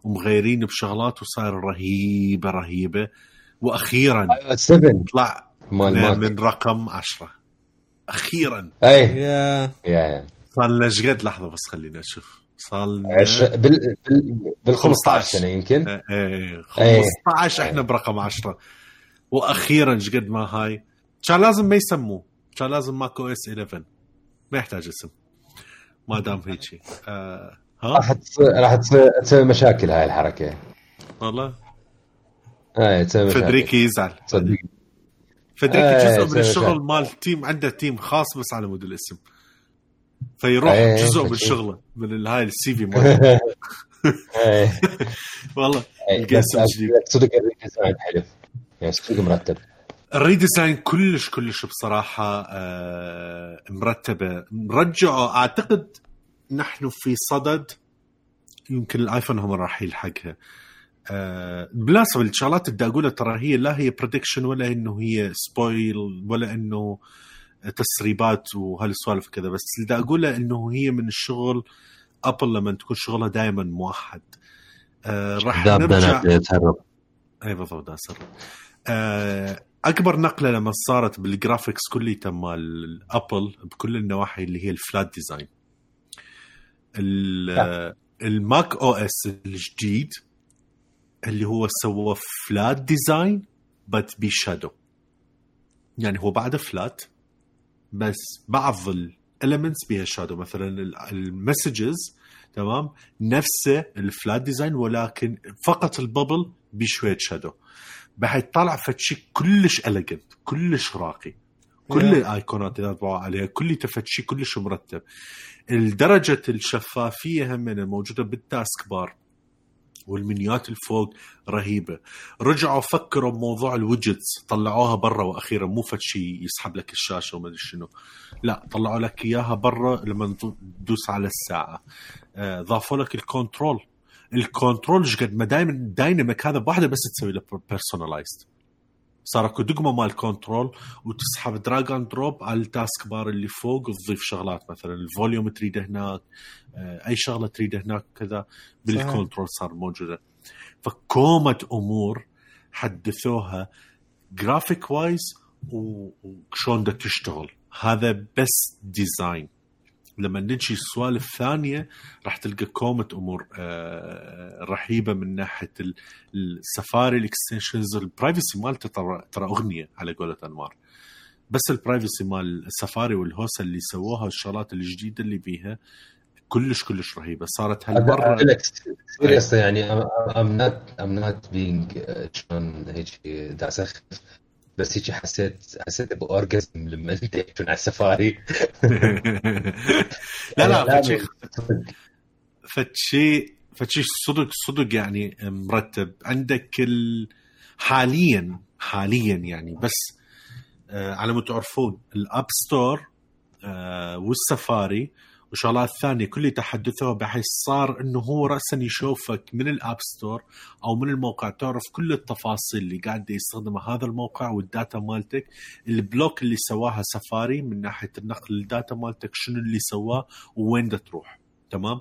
Speaker 3: ومغيرين بشغلات وصاير رهيبة رهيبة. وأخيرا
Speaker 2: 7
Speaker 3: طلع
Speaker 2: مال
Speaker 3: من رقم 10 أخيرا.
Speaker 2: أي.
Speaker 1: يا.
Speaker 2: يا.
Speaker 3: صار لنا قد؟ لحظة بس خلينا نشوف صار لنا
Speaker 2: عش... بال بال بال 15
Speaker 3: 15
Speaker 2: سنة يمكن؟
Speaker 3: إيه
Speaker 2: إيه.
Speaker 3: 15 إحنا برقم 10 وأخيرا قد ما هاي؟ كان لازم ما يسموه. كان لازم ماكو إس 11 ما يحتاج اسم. ما دام هيك آه
Speaker 2: راح تصير راح تصير تسوي مشاكل هاي الحركة.
Speaker 3: والله.
Speaker 2: اي تسوي مشاكل.
Speaker 3: Federighi يزعل.
Speaker 2: صدق.
Speaker 3: Federighi
Speaker 2: إيه،
Speaker 3: جزء من الشغل. مال team عنده team خاص بس على مود الاسم. فيروح
Speaker 2: إيه،
Speaker 3: جزء من. شغله من هاي ال CV ماله
Speaker 2: إيه.
Speaker 3: والله
Speaker 2: إيه،
Speaker 3: اسم جديد.
Speaker 2: صدق ال redesign حلو. يعني صدق مرتب.
Speaker 3: ال redesign كلش كلش بصراحة آه، مرتبة. رجعوا أعتقد نحن في صدد يمكن الآيفون هم راح يلحقها. آه، بالمناسبة الشغلات اللي بدي اقولها ترى هي لا هي prediction ولا إنه هي spoil ولا إنه تسريبات وهالسوالف كذا بس اللي بدي أقوله إنه هي من الشغل Apple لما تكون شغلها دائما موحد. آه، راح نرجع اي بالضبط آه، أكبر نقلة لما صارت بال graphics كليته مال Apple بكل النواحي اللي هي ال flat design ال macOS الجديد اللي هو سوى flat design بس ب shadow. يعني هو بعده flat بس بعض ال elements بها shadow. مثلا ال Messages تمام؟ نفسه ال flat design ولكن فقط ال bubble بشوية shadow. بحيث طلع فشي كلش elegant كلش راقي. كل. الأيقونات اللي طبعوا عليها كلته فشي كلش مرتب. الدرجة الشفافية هم الموجودة بال taskbar والمنيات الفوق رهيبة. رجعوا فكروا بموضوع ال widgets طلعوها برا وأخيرا مو فد شيء يسحب لك الشاشة وما أدري شنو. لا طلعوا لك إياها برا لما تدوس على الساعة. آه، ضافوا لك ال control. ال control قد ما دائما dynamic هذا بواحدة بس تسوي له personalized صار اكو دقمة مال control وتسحب drag and drop على ال taskbar اللي فوق وتضيف شغلات مثلا ال volume تريده هناك آه، أي شغلة تريده هناك كذا بال control صار موجودة. فكومة أمور حدثوها graphic wise وشلون بدها تشتغل. هذا بس design لما نجي السوالف الثانية راح تلقى كومة أمور آه، رهيبة من ناحية ال Safari ال extensions ال privacy مالته ترى ترى أغنية على قولة انمار بس ال privacy مال السفاري والهوسة اللي سووها الشغلات الجديدة اللي بيها كلش كلش رهيبة. صارت هالمرة
Speaker 2: seriously يعني I'm not I'm not being شلون هيك دا اسخف بس هيك حسيت حسيت ب orgasm لما انت على السفاري.
Speaker 3: لا لا فد شي فد شي فد شي صدق صدق يعني مرتب. عندك ال... حاليا حاليا يعني بس آه على ما تعرفون ال App Store آه والسفاري وشغلات ثانية كل تحدثوها بحيث صار إنه هو راسا يشوفك من ال App Store أو من الموقع تعرف كل التفاصيل اللي قاعد يستخدمها هذا الموقع و ال data مالتك ال block اللي سواها سفاري من ناحية النقل ال data مالتك شنو اللي سواه وين ده تروح تمام؟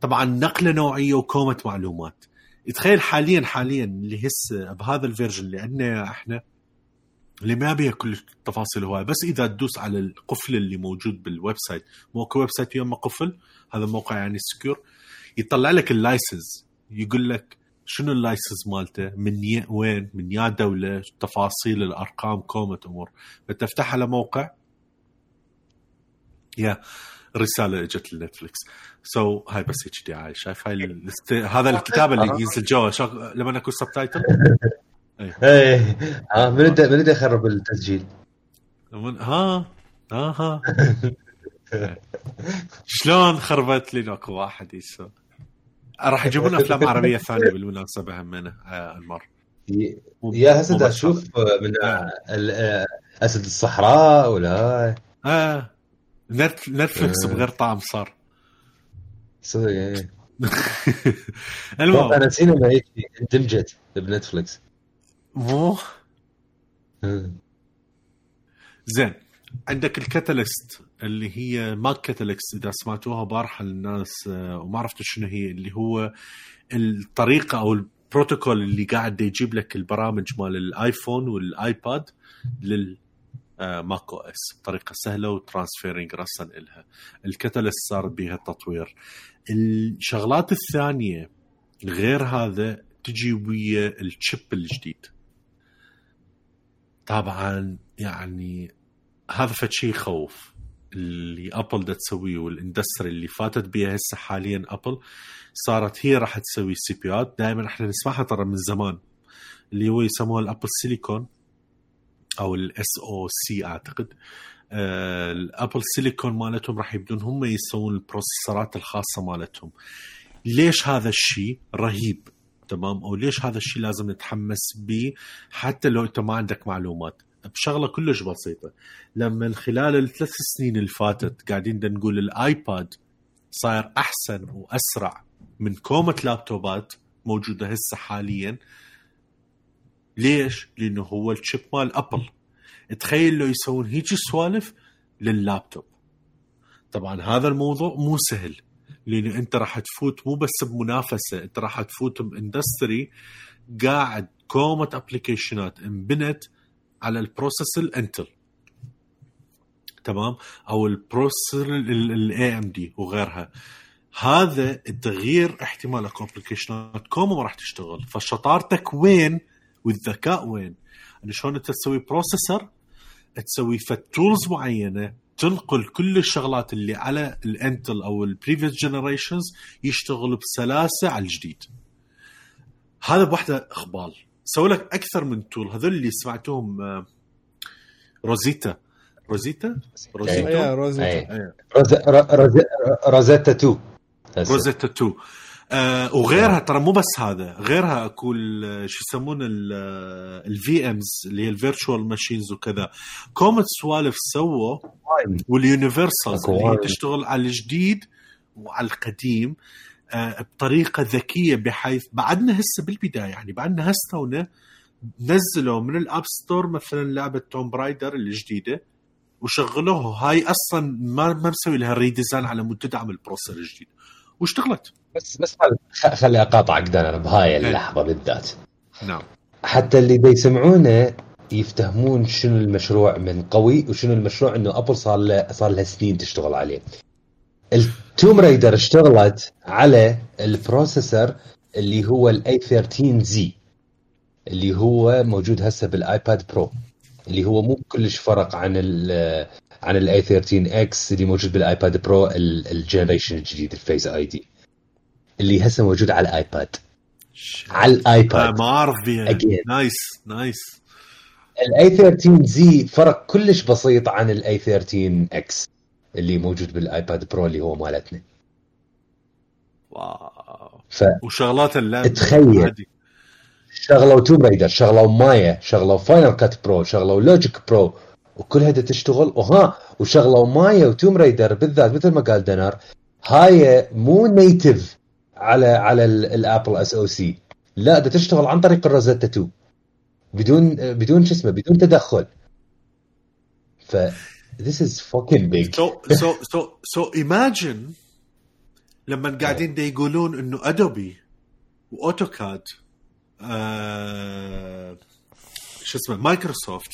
Speaker 3: طبعا نقلة نوعية وكومة معلومات. تخيل حاليا حاليا اللي هسه بهذا ال version اللي عندنا إحنا اللي ما بيها كل التفاصيل هواي بس إذا تدوس على القفل اللي موجود بال website مو website يوم قفل هذا موقع يعني secure يطلع لك ال license يقول لك شنو ال license مالته من ي... وين من يا دولة تفاصيل الأرقام كومة أمور. فتفتح على موقع يا رسالة إجت لنتفلكس سو so, هاي بس اتش دي اي شايف هاي الاست... هذا الكتاب اللي ينزل جوا. شغ... لما اكو سب تايتل
Speaker 2: إيه ها من بدا من بدا يخرب التسجيل.
Speaker 3: ها؟ ها ها. شلون خربت لي؟ أكو واحد يسوى راح يجيبون أفلام عربية ثانية بالمناسبة همنا آه، المر
Speaker 2: يا هسه أشوف من آه. آه، أسد الصحراء ولا؟
Speaker 3: آه. Netflix بغير طعم صار.
Speaker 2: صدق إيه. المهم. أنا نسينا هيك اندمجت ب Netflix
Speaker 3: مو زين. عندك ال Catalyst اللي هي Mac Catalyst إذا سمعتوها بارحة للناس آه، وما عرفتوا شنو هي اللي هو الطريقة أو البروتوكول اللي قاعد يجيب لك البرامج مال ال iPhone و ال iPad لل macOS بطريقة سهلة و transferring راسا إلها. ال Catalyst صار بها تطوير. الشغلات الثانية غير هذا تجي ويا ال chip الجديد. طبعا يعني هذا فد شيء يخوف اللي Apple دا تسويه و ال industry اللي فاتت بها هسه حاليا Apple صارت هي راح تسوي CPU ات دائما إحنا نسمعها ترى من زمان اللي هو يسموها ال Apple Silicon أو ال SoC أعتقد. آه، ال Apple Silicon مالتهم راح يبدون هم يسوون ال processor ات الخاصة مالتهم. ليش هذا الشيء رهيب؟ تمام؟ أو ليش هذا الشيء لازم نتحمس به حتى لو أنت ما عندك معلومات؟ بشغلة كلش بسيطة. لما خلال الثلاث سنين اللي فاتت قاعدين نقول ال iPad صاير أحسن وأسرع من كومة لابتوبات موجودة هسه حاليا ليش؟ لأنه هو ال chip مال Apple. تخيل لو يسوون هيك سوالف لللابتوب. طبعا هذا الموضوع مو سهل. لأن أنت راح تفوت مو بس بمنافسة أنت راح تفوت ب industry قاعد كومة application ات انبنت على ال processor ال Intel تمام؟ أو ال processor ال AMD وغيرها. هذا التغيير احتمال أكو كومة ما راح تشتغل. فشطارتك وين؟ والذكاء وين؟ يعني شلون أنت تسوي processor تسوي فد tools معينة تنقل كل الشغلات اللي على ال Intel أو ال previous generations يشتغل بسلاسة على الجديد. هذا بوحدة اخبال سووا لك أكثر من tool هذول اللي سمعتوهم آه، Rosetta. Rosetta؟
Speaker 1: Rosetta؟
Speaker 2: Rosetta. Rosetta 2
Speaker 3: Rosetta 2 آه وغيرها ترى مو بس هذا غيرها اكو ال- شو يسمونه ال VMs اللي هي ال virtual machines وكذا كومة سوالف سووا و ال universals اللي هي. تشتغل على الجديد وعلى القديم آه، بطريقة ذكية بحيث بعدنا هسه بالبداية يعني بعدنا هسه تونا نزلوا من ال App Store مثلا لعبة Tomb Raider الجديدة وشغلوها هاي أصلا ما ما مسوي لها redesign على مود تدعم ال processor الجديد واشتغلت
Speaker 2: بس بس خلي أقاطعك دانا بهاي اللحظة بالذات.
Speaker 3: نعم.
Speaker 2: حتى اللي دا يسمعونه يفتهمون شنو المشروع من قوي وشنو المشروع إنه Apple صار له صار لها سنين تشتغل عليه. ال Tomb Raider اشتغلت على ال processor اللي هو ال A 13 Z اللي هو موجود هسه بال iPad Pro اللي هو مو كلش فرق عن ال عن ال A 13 X اللي موجود بال iPad Pro ال- generation الجديد ال Face ID اللي هسه موجود على ال iPad. على
Speaker 3: آه
Speaker 2: ال iPad
Speaker 3: ما أعرف بيها.
Speaker 2: nice
Speaker 3: nice. ال
Speaker 2: A 13 Z فرق كلش بسيط عن ال A 13 X اللي موجود بال iPad Pro اللي هو مالتنا.
Speaker 3: wow.
Speaker 2: ف
Speaker 3: وشغلات اللعبه
Speaker 2: تخيل.
Speaker 3: عادي.
Speaker 2: شغلوا Tomb Raider شغلوا مايا شغلوا Final Cut Pro شغلوا Logic Pro وكل هذا تشتغل. وها وشغلوا Maya و Tomb Raider بالذات مثل ما قال دنار هاي مو native على على ال- ال Apple SoC لا ده تشتغل عن طريق ال Rosetta 2 بدون بدون شو اسمه بدون تدخل. ف this is fucking big.
Speaker 3: so so so so imagine لما قاعدين دا يقولون إنه Adobe و AutoCAD آه شو اسمه مايكروسوفت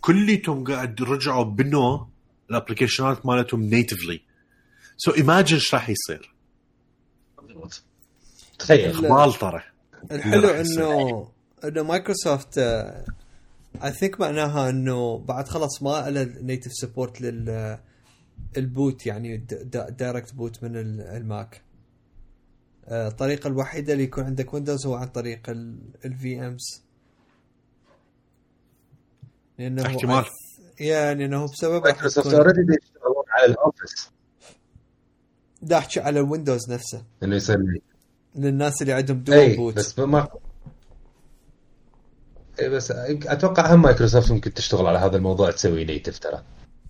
Speaker 3: كليتهم قاعد رجعوا بنوا ال application ات مالتهم natively so imagine إيش راح يصير.
Speaker 2: تخيل.
Speaker 1: ال-
Speaker 3: اخبال ترى
Speaker 1: الحلو. انه إنه Microsoft I think معناها إنه بعد خلاص ما له native support لل ال boot يعني direct boot من ال- ال Mac. آه، الطريقة الوحيدة اللي يكون عندك Windows هو عن طريق ال VMs لأنه
Speaker 3: احتمال.
Speaker 1: يعني انه بسبب Microsoft
Speaker 2: already يشتغلون على ال Office
Speaker 1: دا أحكي على ال Windows نفسه.
Speaker 2: إنه يصير
Speaker 1: للناس اللي عندهم
Speaker 2: dual
Speaker 1: boot
Speaker 2: بس ما إيه بس أتوقع هم مايكروسوفت ممكن تشتغل على هذا الموضوع تسوي native ترى.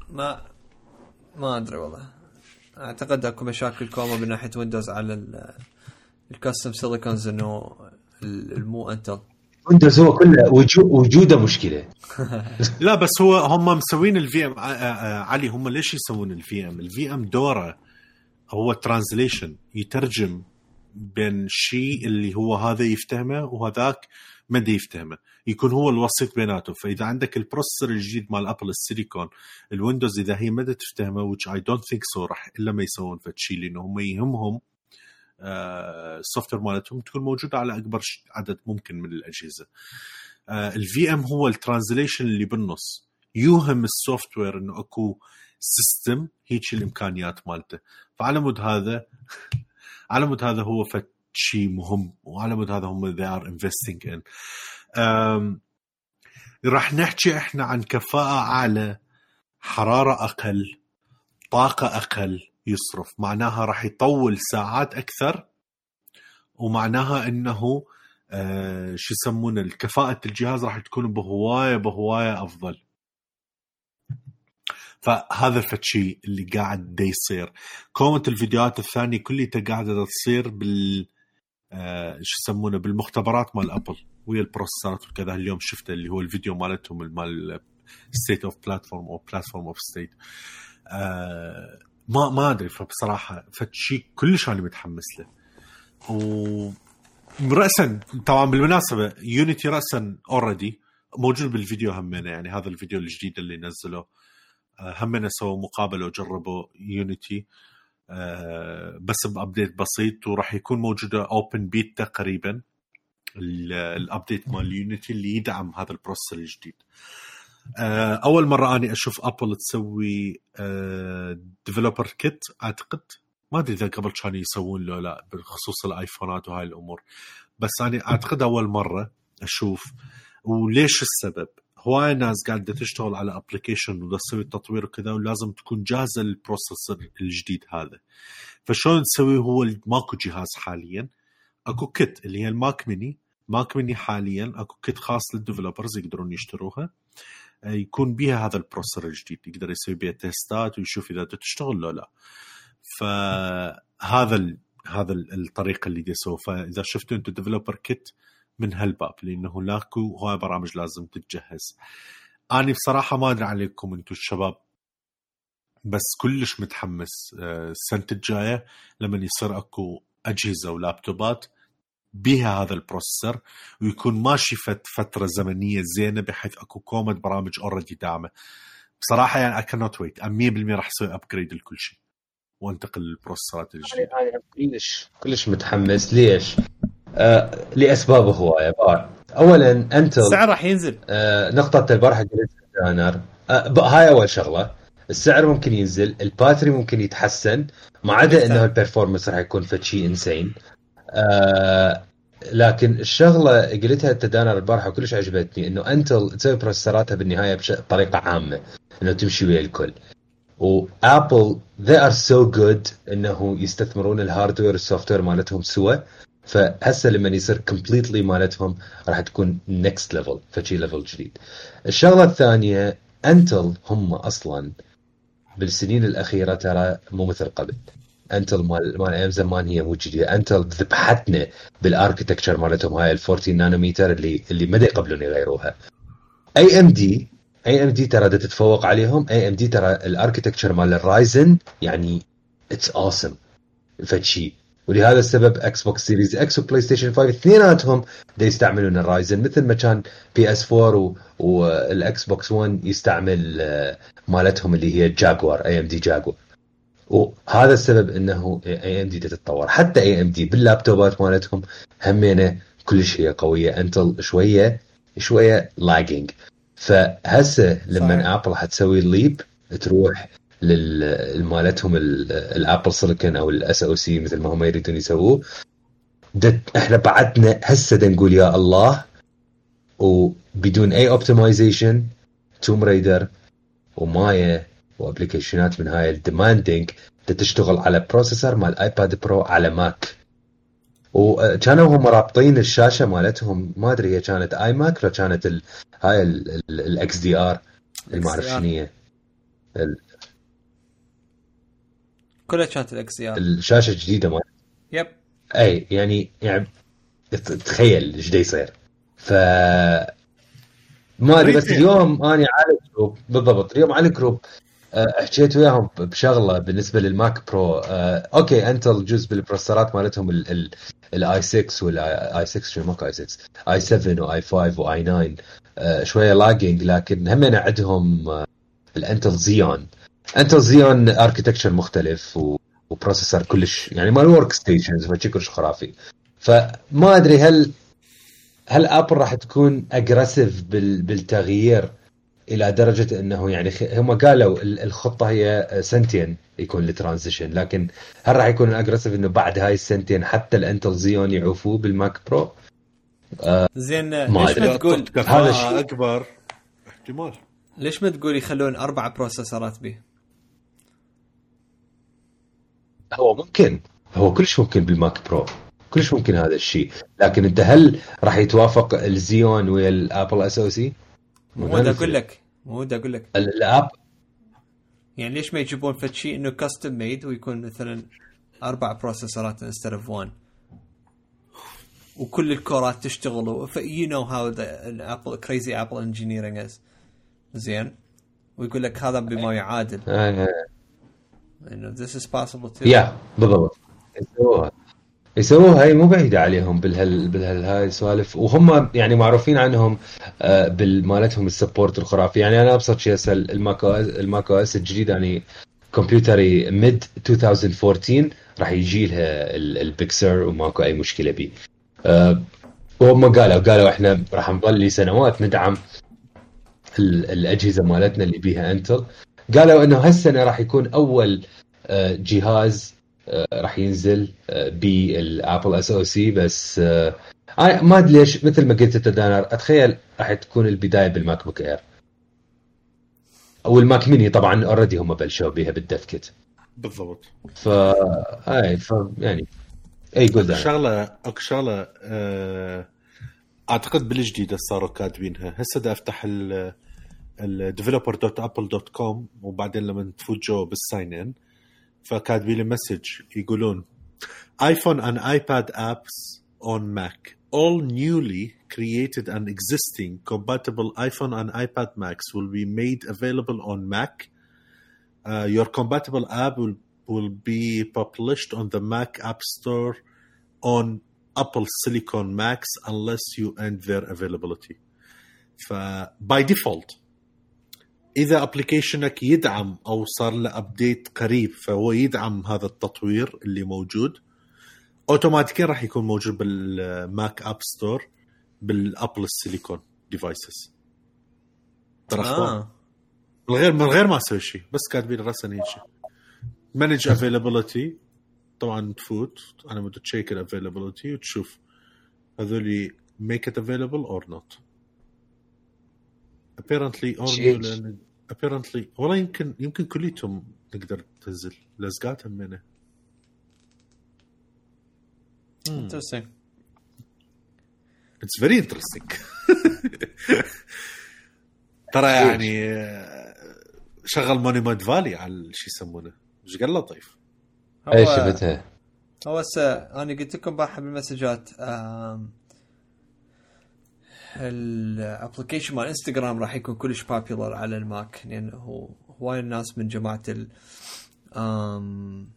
Speaker 1: ما ما أدري والله. أعتقد أكو مشاكل كوما من ناحية Windows على ال- ال custom silicons إنه ال- المو Intel
Speaker 2: Windows هو كله وجو- وجوده مشكلة.
Speaker 3: لا بس هو هم مسوين ال VM على هم ليش يسوون ال VM؟ ال VM دوره هو translation يترجم بين شيء اللي هو هذا يفتهمه وهذاك ما يفتهمه. يكون هو الوسيط بيناتهم فإذا عندك ال processor الجديد مال Apple ال silicon ال Windows إذا هي ما تفتهمه which I don't think so راح إلا ما يسوون فد شيء لأنه هم يهمهم ال software مالتهم تكون موجودة على أكبر عدد ممكن من الأجهزة. ال VM هو ال translation اللي بالنص. يوهم ال software إنه أكو system هيك الإمكانيات مالته. فعلى مود هذا على مود هذا هو شيء مهم وعلى مود هذا هم are investing in. أم، راح نحكي إحنا عن كفاءة اعلى حرارة أقل طاقة أقل يصرف. معناها راح يطول ساعات أكثر ومعناها إنه آه شو يسمونه الكفاءة الجهاز راح تكون بهواية بهواية أفضل. فهذا شيء اللي قاعد دا يصير. كومة الفيديوهات الثانية كلها قاعدة تصير بال آه شو يسمونه بالمختبرات مال Apple ويا ال processor ات وكذا. اليوم شفته اللي هو الفيديو مالتهم مال state of platform أو platform of state ما ما أدري فبصراحة فد شيء كلش أنا متحمس له. و راسا طبعا بالمناسبة Unity راسا already موجود بالفيديو همنا يعني هذا الفيديو الجديد اللي نزله. آه، همنا سووا مقابلة وجربوا Unity آه، بس ب update بسيط وراح يكون موجودة open beta قريبا ال- ال update مال Unity اللي يدعم هذا ال processor الجديد. أول مرة أني أشوف Apple تسوي developer kit أعتقد. ما أدري إذا قبل كانوا يسوون له لا بخصوص ال iPhone ات وهاي الأمور. بس أنا أعتقد أول مرة أشوف. وليش السبب؟ هواي ناس قاعدة تشتغل على application وتسوي تطوير وكذا ولازم تكون جاهزة لل processor الجديد هذا. فشلون تسوي هو ماكو جهاز حاليا. أكو kit اللي هي ال Mac mini Mac mini حاليا أكو kit خاص لل developers يقدرون يشتروها. آه، يكون بها هذا ال processor الجديد يقدر يسوي بها test ات ويشوف إذا تشتغل لو لا. فهذا ال... هذا الطريقة اللي يسوي فإذا شفتوا أنتم developer kit من هالباب لأنه أكو هواي برامج لازم تتجهز. أني بصراحة ما أدري عليكم أنتم الشباب بس كلش متحمس آه، السنة الجاية لما يصير أكو أجهزة ولابتوبات بها هذا ال processor ويكون ماشي فد فترة زمنية زينة بحيث أكو كومة برامج already داعمة. بصراحة يعني اي كانوت ويت 100% راح أسوي upgrade لكل شيء. وأنتقل لل processor
Speaker 2: ات الجديدة. أنا كلش كلش متحمس. ليش؟ آه لأسباب هوايه اولا انت
Speaker 1: السعر راح ينزل.
Speaker 2: آه نقطة البارحة قلت دانر آه هاي أول شغلة. السعر ممكن ينزل ال battery ممكن يتحسن. ما عدا إنه ال performance راح يكون فد شيء insane آه لكن الشغلة قلتها الت دانر البارحة وكلش عجبتني إنه Intel تسوي processor اتها بالنهاية بطريقة عامة إنه تمشي ويا الكل و Apple they are so good إنه يستثمرون ال hardware وال software مالتهم سوا فهسه لما يصير completely مالتهم راح تكون next level فشي level جديد. الشغلة الثانية Intel هم أصلا بالسنين الأخيرة ترى مو مثل قبل. Intel مال مال أيام زمان هي مو جديدة، Intel ذبحتنا بال architecture مالتهم. هاي ال 14 نانومتر اللي اللي ما يقبلون يغيروها. AMD AMD ترى تتفوق عليهم AMD ترى ال architecture مال ال Ryzen يعني it's awesome فد شيء ولهذا السبب Xbox Series X و PlayStation 5 اثنيناتهم يستعملون ال Ryzen. مثل ما كان PS 4 وال Xbox 1 يستعمل آه، مالتهم اللي هي Jaguar AMD Jaguar وهذا السبب إنه اي ام دي تتطور. حتى اي ام دي باللابتوبات مالتهم همينة كلش هي قوية Intel شوية شوية lagging فهسه لما Apple حتسوي ال leap تروح لمالتهم ال Apple Silicon أو ال SoC مثل ما هم يريدون يسووه. إحنا بعدنا هسه نقول يا الله وبدون أي اوبتمايزيشن توم رايدر ومايا وابلكيشنات من هاي الديماندنج تشتغل على processor مال iPad Pro على Mac وكانوا هم رابطين الشاشة مالتهم ما أدري هي كانت iMac ولا كانت ال... هاي ال XDR اللي ما أعرف شنو هي.
Speaker 1: كلها كانت ال XDR
Speaker 2: الشاشة الجديده ما
Speaker 1: yep
Speaker 2: أي يعني يعني تخيل إيش يصير. ف ما أدري بس اليوم أنا على ال group بالضبط اليوم على ال group آه، حكيت وياهم بشغلة بالنسبة لل Mac Pro. آه، okay Intel جزء بال processorات مالتهم ال i6 وال i6 شو ماكو i6 i7 و i5 و i9 شوية lagging لكن هم عندهم آه، ال Intel Xeon Intel Xeon architecture مختلف و processor كلش يعني مال workstations كلش خرافي. فما أدري هل هل Apple راح تكون aggressive بالتغيير إلى درجة إنه يعني هم قالوا الخطة هي سنتين يكون ال transition لكن هل راح يكون aggressive إنه بعد هاي السنتين حتى ال Intel Xeon يعوفوه بال Mac Pro؟
Speaker 1: آه زين ليش ما تقول
Speaker 3: هذا الشيء أكبر احتمال
Speaker 1: ليش ما تقول يخلون أربع processorات به؟
Speaker 2: هو ممكن هو كلش ممكن بال Mac Pro كلش ممكن هذا الشيء لكن انت هل راح يتوافق ال Xeon ويا ال Apple SoC؟
Speaker 1: مو أقول لك مو أقول لك.
Speaker 2: الأب؟
Speaker 1: يعني ليش ما يجيبون فد شيء إنه custom made ويكون مثلا أربع processorات instead of 1 وكل ال coreات تشتغل you know how Apple crazy Apple engineering is زين. ويقول لك هذا بما يعادل. إنه this is possible too
Speaker 2: yeah بالضبط. يسووها هي مو بعيدة عليهم بالهال هاي السوالف. وهم يعني معروفين عنهم آه، بالمالتهم ال support الخرافي. يعني أنا أبسط شيء هسه ال macOS الجديد يعني كمبيوتري mid 2014 راح يجي لها ال Big Sur وماكو أي مشكلة به أه وهم قالوا قالوا إحنا راح نظل لسنوات ندعم الأجهزة مالتنا اللي بيها Intel قالوا إنه هالسنة راح يكون أول آه، جهاز آه، راح ينزل آه، بال Apple SoC بس آه، ما أدري ليش مثل ما قلت أنت دانر أتخيل راح تكون البداية بال MacBook Air أو ال Mac mini طبعا already هم بلشوا بها بال dev kit
Speaker 3: بالضبط.
Speaker 2: ف هاي ف يعني
Speaker 3: أي
Speaker 2: دانا.
Speaker 3: شغلة أكو شغلة آه، أعتقد بالجديدة صاروا كاتبينها. هسه دا أفتح ال developer.apple.com وبعدين لما تفوت جوا بال sign in فكاتبين لي مسج يقولون iPhone and iPad apps on Mac all newly created and existing compatible iPhone and iPad Macs will be made available on Mac. Uh, your compatible app will will be published on the Mac App Store on Apple Silicon Macs unless you end their availability. ف by default إذا ابلكيشنك يدعم أو صار له ابديت قريب فهو يدعم هذا التطوير اللي موجود اوتوماتيكيا راح يكون موجود بالماك اب ستور بالابل السيليكون ديفايسز ترى
Speaker 1: آه.
Speaker 3: من غير من غير ما أسوي شيء بس كاتبين راسا هيك شيء. مانج افيلابيلتي طبعا تفوت. أنا بدي تشيك الافيلابيلتي وتشوف هذول it available or not. Apparently or
Speaker 2: شيء.
Speaker 3: new apparently والله يمكن يمكن كليتهم نقدر تنزل. لزقاتهم منه
Speaker 1: انترستنج
Speaker 3: اتس فيري انترستنج ترى يعني آه، شغل موني مود فالي على شو يسمونه. إيش قال لطيف
Speaker 2: اي شفتها
Speaker 1: هو هسه أنا قلت لكم بارحه بالمسجات الابلكيشن مال انستغرام راح يكون كلش بابيلر على الماك لأنه هو هواي الناس من جماعة ال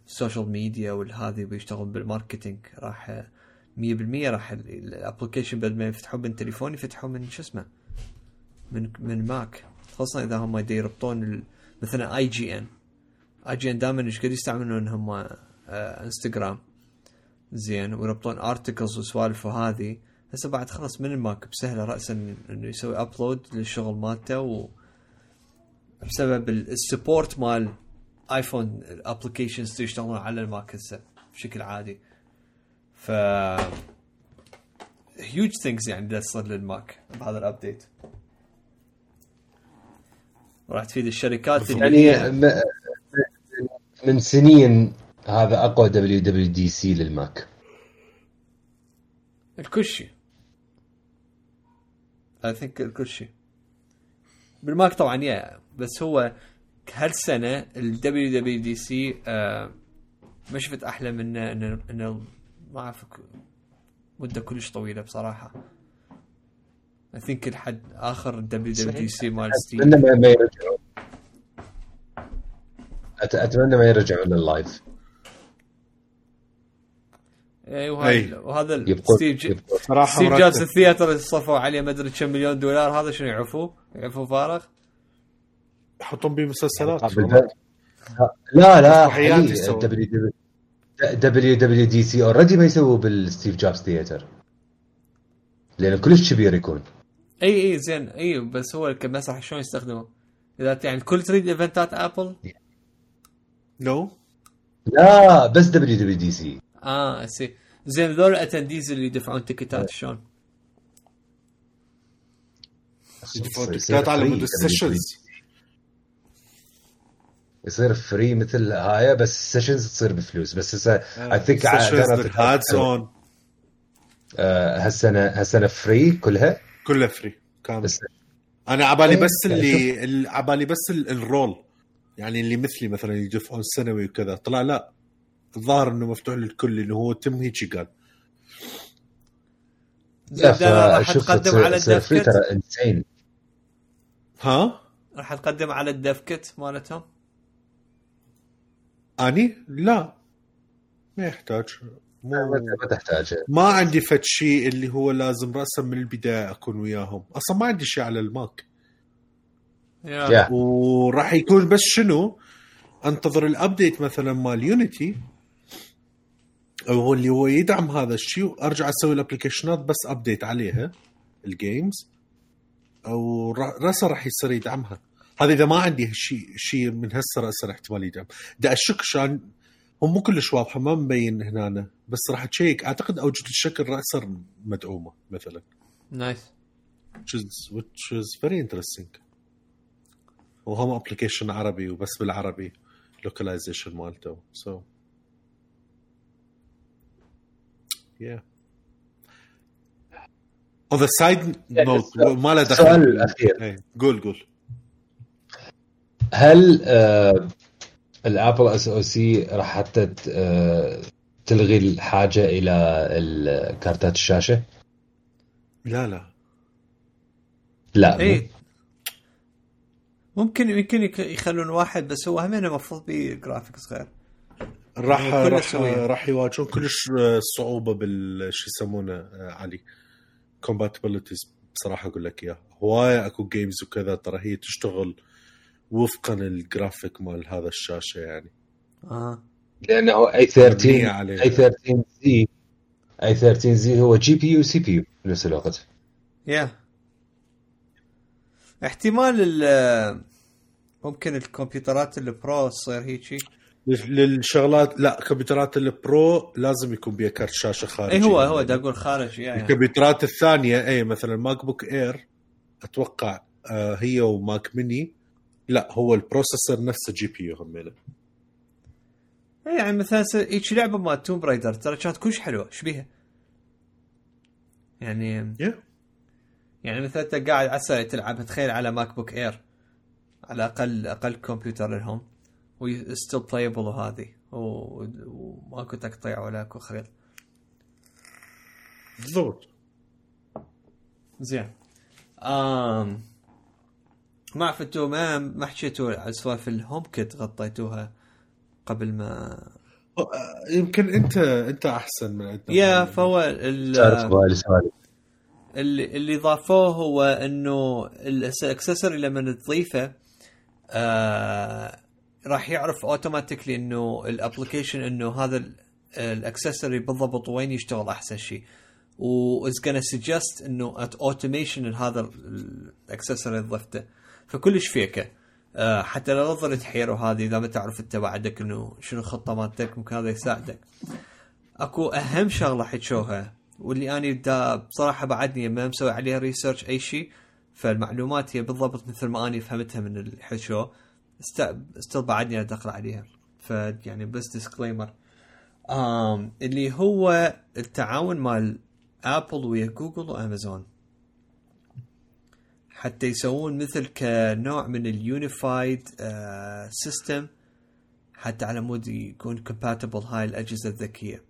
Speaker 1: ال social media والهذي بيشتغلون بال marketing راح 100% راح ال application بدل ما يفتحون من تليفون يفتحون من شو اسمه من من Mac. خاصة إذا هم يربطون مثلا اي جي ان اي جي ان دائما إيش قد يستعملون هم آه، انستغرام زين ويربطون articles وسوالف وهذه هسه بعد خلاص من ال Mac بسهلة راسا إنه يسوي upload للشغل مالته و بسبب ال- ال support مال iPhone ال applications يشتغلون على ال Mac هسه بشكل عادي. ف huge things يعني تصير لل Mac بهذا ال update راح تفيد الشركات اللي
Speaker 2: يعني م- من سنين هذا أقوى دبليو دبليو دي سي للماك.
Speaker 1: الكل شيء. I think الكل شيء بالماك طبعا yeah بس هو هالسنة ال WWDC ما شفت أحلى منه إنه إنه ما أعرف مدة كلش طويلة بصراحة. اي ثينك لحد آخر دبليو دبليو دي سي مال ستيم
Speaker 2: أتمنى ما يرجعون أتمنى ما يرجعون لل
Speaker 1: live
Speaker 3: أي
Speaker 1: أي. وهذا ستيف ج-
Speaker 2: يبقون.
Speaker 3: صراحة
Speaker 1: ستيف جوبز
Speaker 3: مرتب.
Speaker 1: ال theater اللي صرفوا عليه ما أدري كم مليون دولار هذا شنو يعرفوه؟ يعرفوه فارغ؟
Speaker 3: يحطون به مسلسلات
Speaker 2: لا لا. دبليو دبليو دي سي اوريدي ما يسووا بالستيف جوبز theater لأنه كلش كبير يكون
Speaker 1: إي إي زين إي بس هو كمسرح شلون يستخدمه؟ إذا يعني الكل تريد event ات ابل؟
Speaker 3: نو
Speaker 2: لا بس دبليو دبليو دي سي
Speaker 1: آه اسي زين ذول الأتنديز اللي يدفعون تيكتات شلون؟
Speaker 3: تكتات على مود السيشنز
Speaker 2: يصير. فري مثل هاي بس السيشنز تصير بفلوس. بس هسه اي ثينك
Speaker 3: هادز اون
Speaker 2: هالسنة هالسنة فري كلها؟
Speaker 3: كلها فري كامل. أنا عبالي
Speaker 2: إيه،
Speaker 3: بس
Speaker 2: يعني
Speaker 3: اللي عبالي بس ال- الرول. يعني اللي مثلي مثلا يدفعون سنوي وكذا. طلع لا. الظاهر إنه مفتوح للكل اللي هو تم هيك قال.
Speaker 1: راح تقدم على الدفكت.
Speaker 2: ترى انسين
Speaker 3: ها؟
Speaker 1: راح تقدم على الدفكت مالتهم؟
Speaker 3: أني؟ لا. ما يحتاج. مو
Speaker 2: ما تحتاج
Speaker 3: ما عندي فد شيء اللي هو لازم راسا من البداية أكون وياهم. أصلا ما عندي شيء على الماك.
Speaker 1: يا.
Speaker 2: يا.
Speaker 3: وراح يكون بس شنو؟ أنتظر الابديت مثلا مال يونيتي هو اللي هو يدعم هذا الشيء. وأرجع أسوي الابلكيشنات بس ابديت عليها الجيمز أو را- راسا راح يصير يدعمها. هذا إذا ما عندي شيء شيء من هسه راسا احتمال يدعم. دا أشك شان هم مو كلش واضحة ما مبين هنا بس راح تشيك أعتقد أوجد الشكل راسا مدعومة مثلا.
Speaker 1: Nice
Speaker 3: which is which is very interesting. وهم application عربي وبس بالعربي localization مالته. So yeah. On the side note
Speaker 2: السؤال-
Speaker 3: ما له دخل؟
Speaker 2: السؤال الأخير.
Speaker 3: إيه، قول قول.
Speaker 2: هل آه الأبل SoC راح حتى آه تلغي الحاجة إلى ال- كارتات الشاشة؟
Speaker 3: لا لا.
Speaker 2: لا
Speaker 1: اي ممكن يمكن يخلون واحد بس هو همين المفروض بيه جرافيكس غير.
Speaker 3: راح
Speaker 1: كله
Speaker 3: راح. راح يواجهون كلش صعوبة بال شو يسمونه علي كومباتيبلتيز بصراحة أقول لك اياها هواية أكو جيمز وكذا ترى هي تشتغل وفقا الجرافيك مال هذا الشاشة يعني.
Speaker 1: آه.
Speaker 2: لأنه اي
Speaker 3: مبنية
Speaker 2: 13
Speaker 3: عليها.
Speaker 2: اي 13 زي اي 13 زي هو جي بي يو سي بي يو بنفس الوقت.
Speaker 1: يا احتمال ال ممكن الكمبيوترات البرو تصير هيجي
Speaker 3: للشغلات لا كمبيوترات البرو لازم يكون بيها كرت شاشة خارجي
Speaker 1: اي هو هو دا أقول خارج يا يا.
Speaker 3: الكمبيوترات الثانية اي مثلا ماك بوك إير أتوقع آه هي وماك ميني لا هو ال processor نفسه GPU همينه
Speaker 1: إيه يعني مثلا هيك لعبة مال تومب رايدر ترى كانت كلش حلوة إيش بيها؟ يعني
Speaker 3: yeah.
Speaker 1: يعني مثلا أنت قاعد على تلعب تخيل على ماك بوك إير على أقل أقل كمبيوتر لهم و still playable وهذه و- وماكو تقطيع ولا اكو خريط
Speaker 3: بالضبط.
Speaker 1: زين. آم ما أنتم ما ما حكيتوا على سوالف الهوم كيت غطيتوها قبل ما
Speaker 3: آه، يمكن انت انت احسن من عندنا.
Speaker 1: يا فهو اللي اللي ضافوه هو انه ال accessory لما تضيفه آه راح يعرف automatically إنه ال application إنه هذا ال accessory بالضبط وين يشتغل أحسن شيء. و is gonna suggest إنه اوتوميشن لهذا الاكسسوري اللي ضفته فكلش فيكه آه حتى لا تظل تحير وهذه إذا ما تعرف أنت بعدك إنه شنو الخطة مالتك ممكن هذا يساعدك. أكو أهم شغلة حكوها واللي أنا دا بصراحة بعدني ما مسوي عليها ريسيرش أي شيء فالمعلومات هي بالضبط مثل ما اني فهمتها من الحشو. استل بعدني ادخل عليها. فيعني بس ديسكليمر آم اللي هو التعاون مال ابل ويا جوجل وامازون حتى يسوون مثل كنوع من ال unified system حتى على مود يكون compatible هاي الأجهزة الذكية.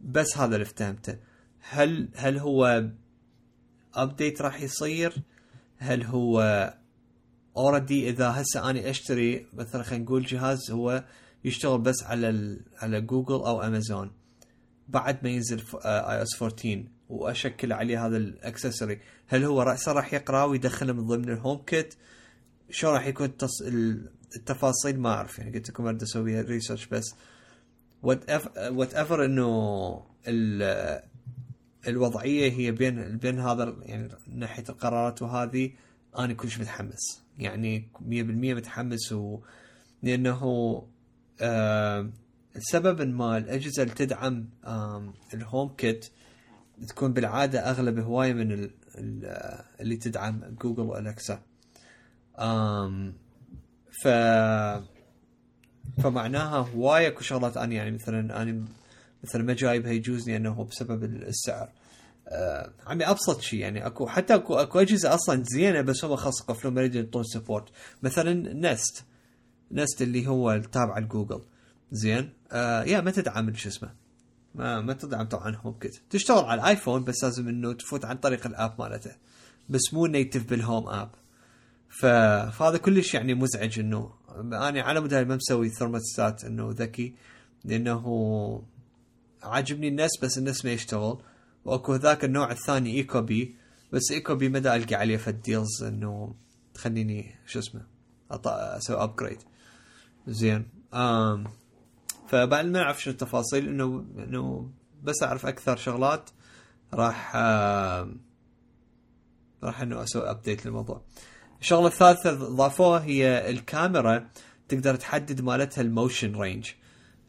Speaker 1: بس هذا اللي فهمته هل هل هو update راح يصير؟ هل هو already إذا هسه اني أشتري مثلا خلينا نقول جهاز هو يشتغل بس على على جوجل أو أمازون. بعد ما ينزل iOS 14 وأشكل عليه هذا ال accessory. هل هو راسا راح يقرأ ويدخله من ضمن ال HomeKit شو راح يكون التص... التفاصيل؟ ما أعرف. يعني قلت لكم اريد أسوي research بس. whatever إنه ال- الوضعية هي بين بين هذا يعني ناحية القرارات وهذه أنا كلش متحمس. يعني 100% متحمس و لأنه آه السبب إن ما الأجهزة اللي تدعم آم، ال HomeKit تكون بالعادة أغلب هواية من ال- ال- اللي تدعم جوجل و Alexa آم ف فمعناها هواية اكو شغلات أنا يعني مثلا أنا مثلا ما جايبها يجوز أني انه بسبب السعر. آه عمي أبسط شيء يعني اكو حتى اكو أكو أجهزة أصلا زينة بس هم خاص يقفلون ما يريدون يعطون support مثلا Nest Nest اللي هو التابع لجوجل زين. آه يا ما تدعم شو اسمه. ما ما تدعم طبعا HomeKit تشتغل على ال iPhone بس لازم إنه تفوت عن طريق ال app مالته. بس مو native بال Home app. فهذا كلش يعني مزعج إنه أنا على مود ما مسوي ثرموستات إنه ذكي لأنه عاجبني ال Nest بس ال Nest ما يشتغل. وأكو ذاك النوع الثاني Ecobee. بس Ecobee ما ألقى عليه فد deals إنه تخليني شو اسمه. أسوي upgrade زين. آم فبعد ما أعرف شنو التفاصيل إنه إنه بس أعرف أكثر شغلات راح راح إنه أسوي update للموضوع. الشغلة الثالثة ضافوها هي الكاميرا تقدر تحدد مالتها ال motion range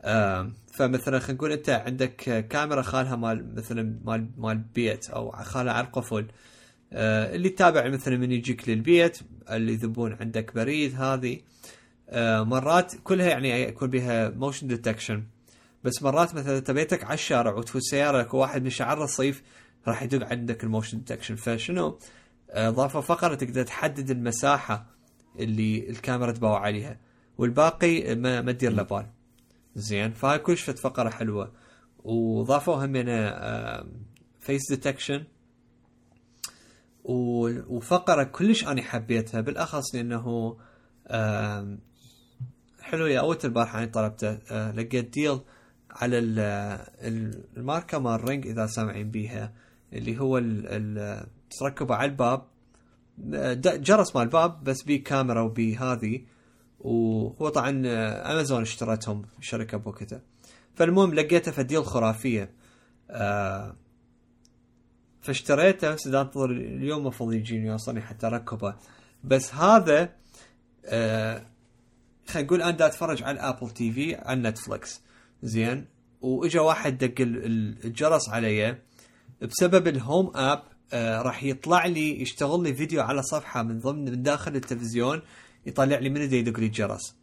Speaker 1: آم، فمثلا خلينا نقول أنت عندك كاميرا خالها مال مثلا مال مال بيت أو خالها على القفل آه، اللي تتابع مثلا من يجيك للبيت اللي يذبون عندك بريد هذه آه، مرات كلها يعني يكون بها motion detection بس مرات مثلا انت بيتك على الشارع وتفوت سياره لك واحد من شعر الرصيف راح يدق عندك ال motion detection فشنو؟ آه، ضافوا فقره تقدر تحدد المساحة اللي الكاميرا تباوع عليها والباقي ما, ما تدير له بال. زين. فهاي كلش فت فقرة حلوة. وضافوا هم face detection وفقرة كلش أنا حبيتها بالأخص لأنه آم، حلو يا أول البارحه أنا طلبته آه، لقيت deal على ال- ال- الماركة مال Ring إذا سامعين بيها اللي هو تركبه على الباب. آه، جرس مال الباب بس بيه كاميرا وبيه هذه وهو طبعا أمازون اشترتهم شركة بوكيتا. فالمهم لقيته فد deal خرافية. آه، فاشتريته بس أنتظر اليوم المفروض يجيني يوصلني حتى أركبه. بس هذا آه خلينا نقول أنا دا أتفرج على ال Apple TV على Netflix زين؟ وإجا واحد دق ال- ال- الجرس علي. بسبب ال Home app آه راح يطلع لي يشتغل لي فيديو على صفحة من ضمن من داخل التلفزيون. يطلع لي من دا يدق لي الجرس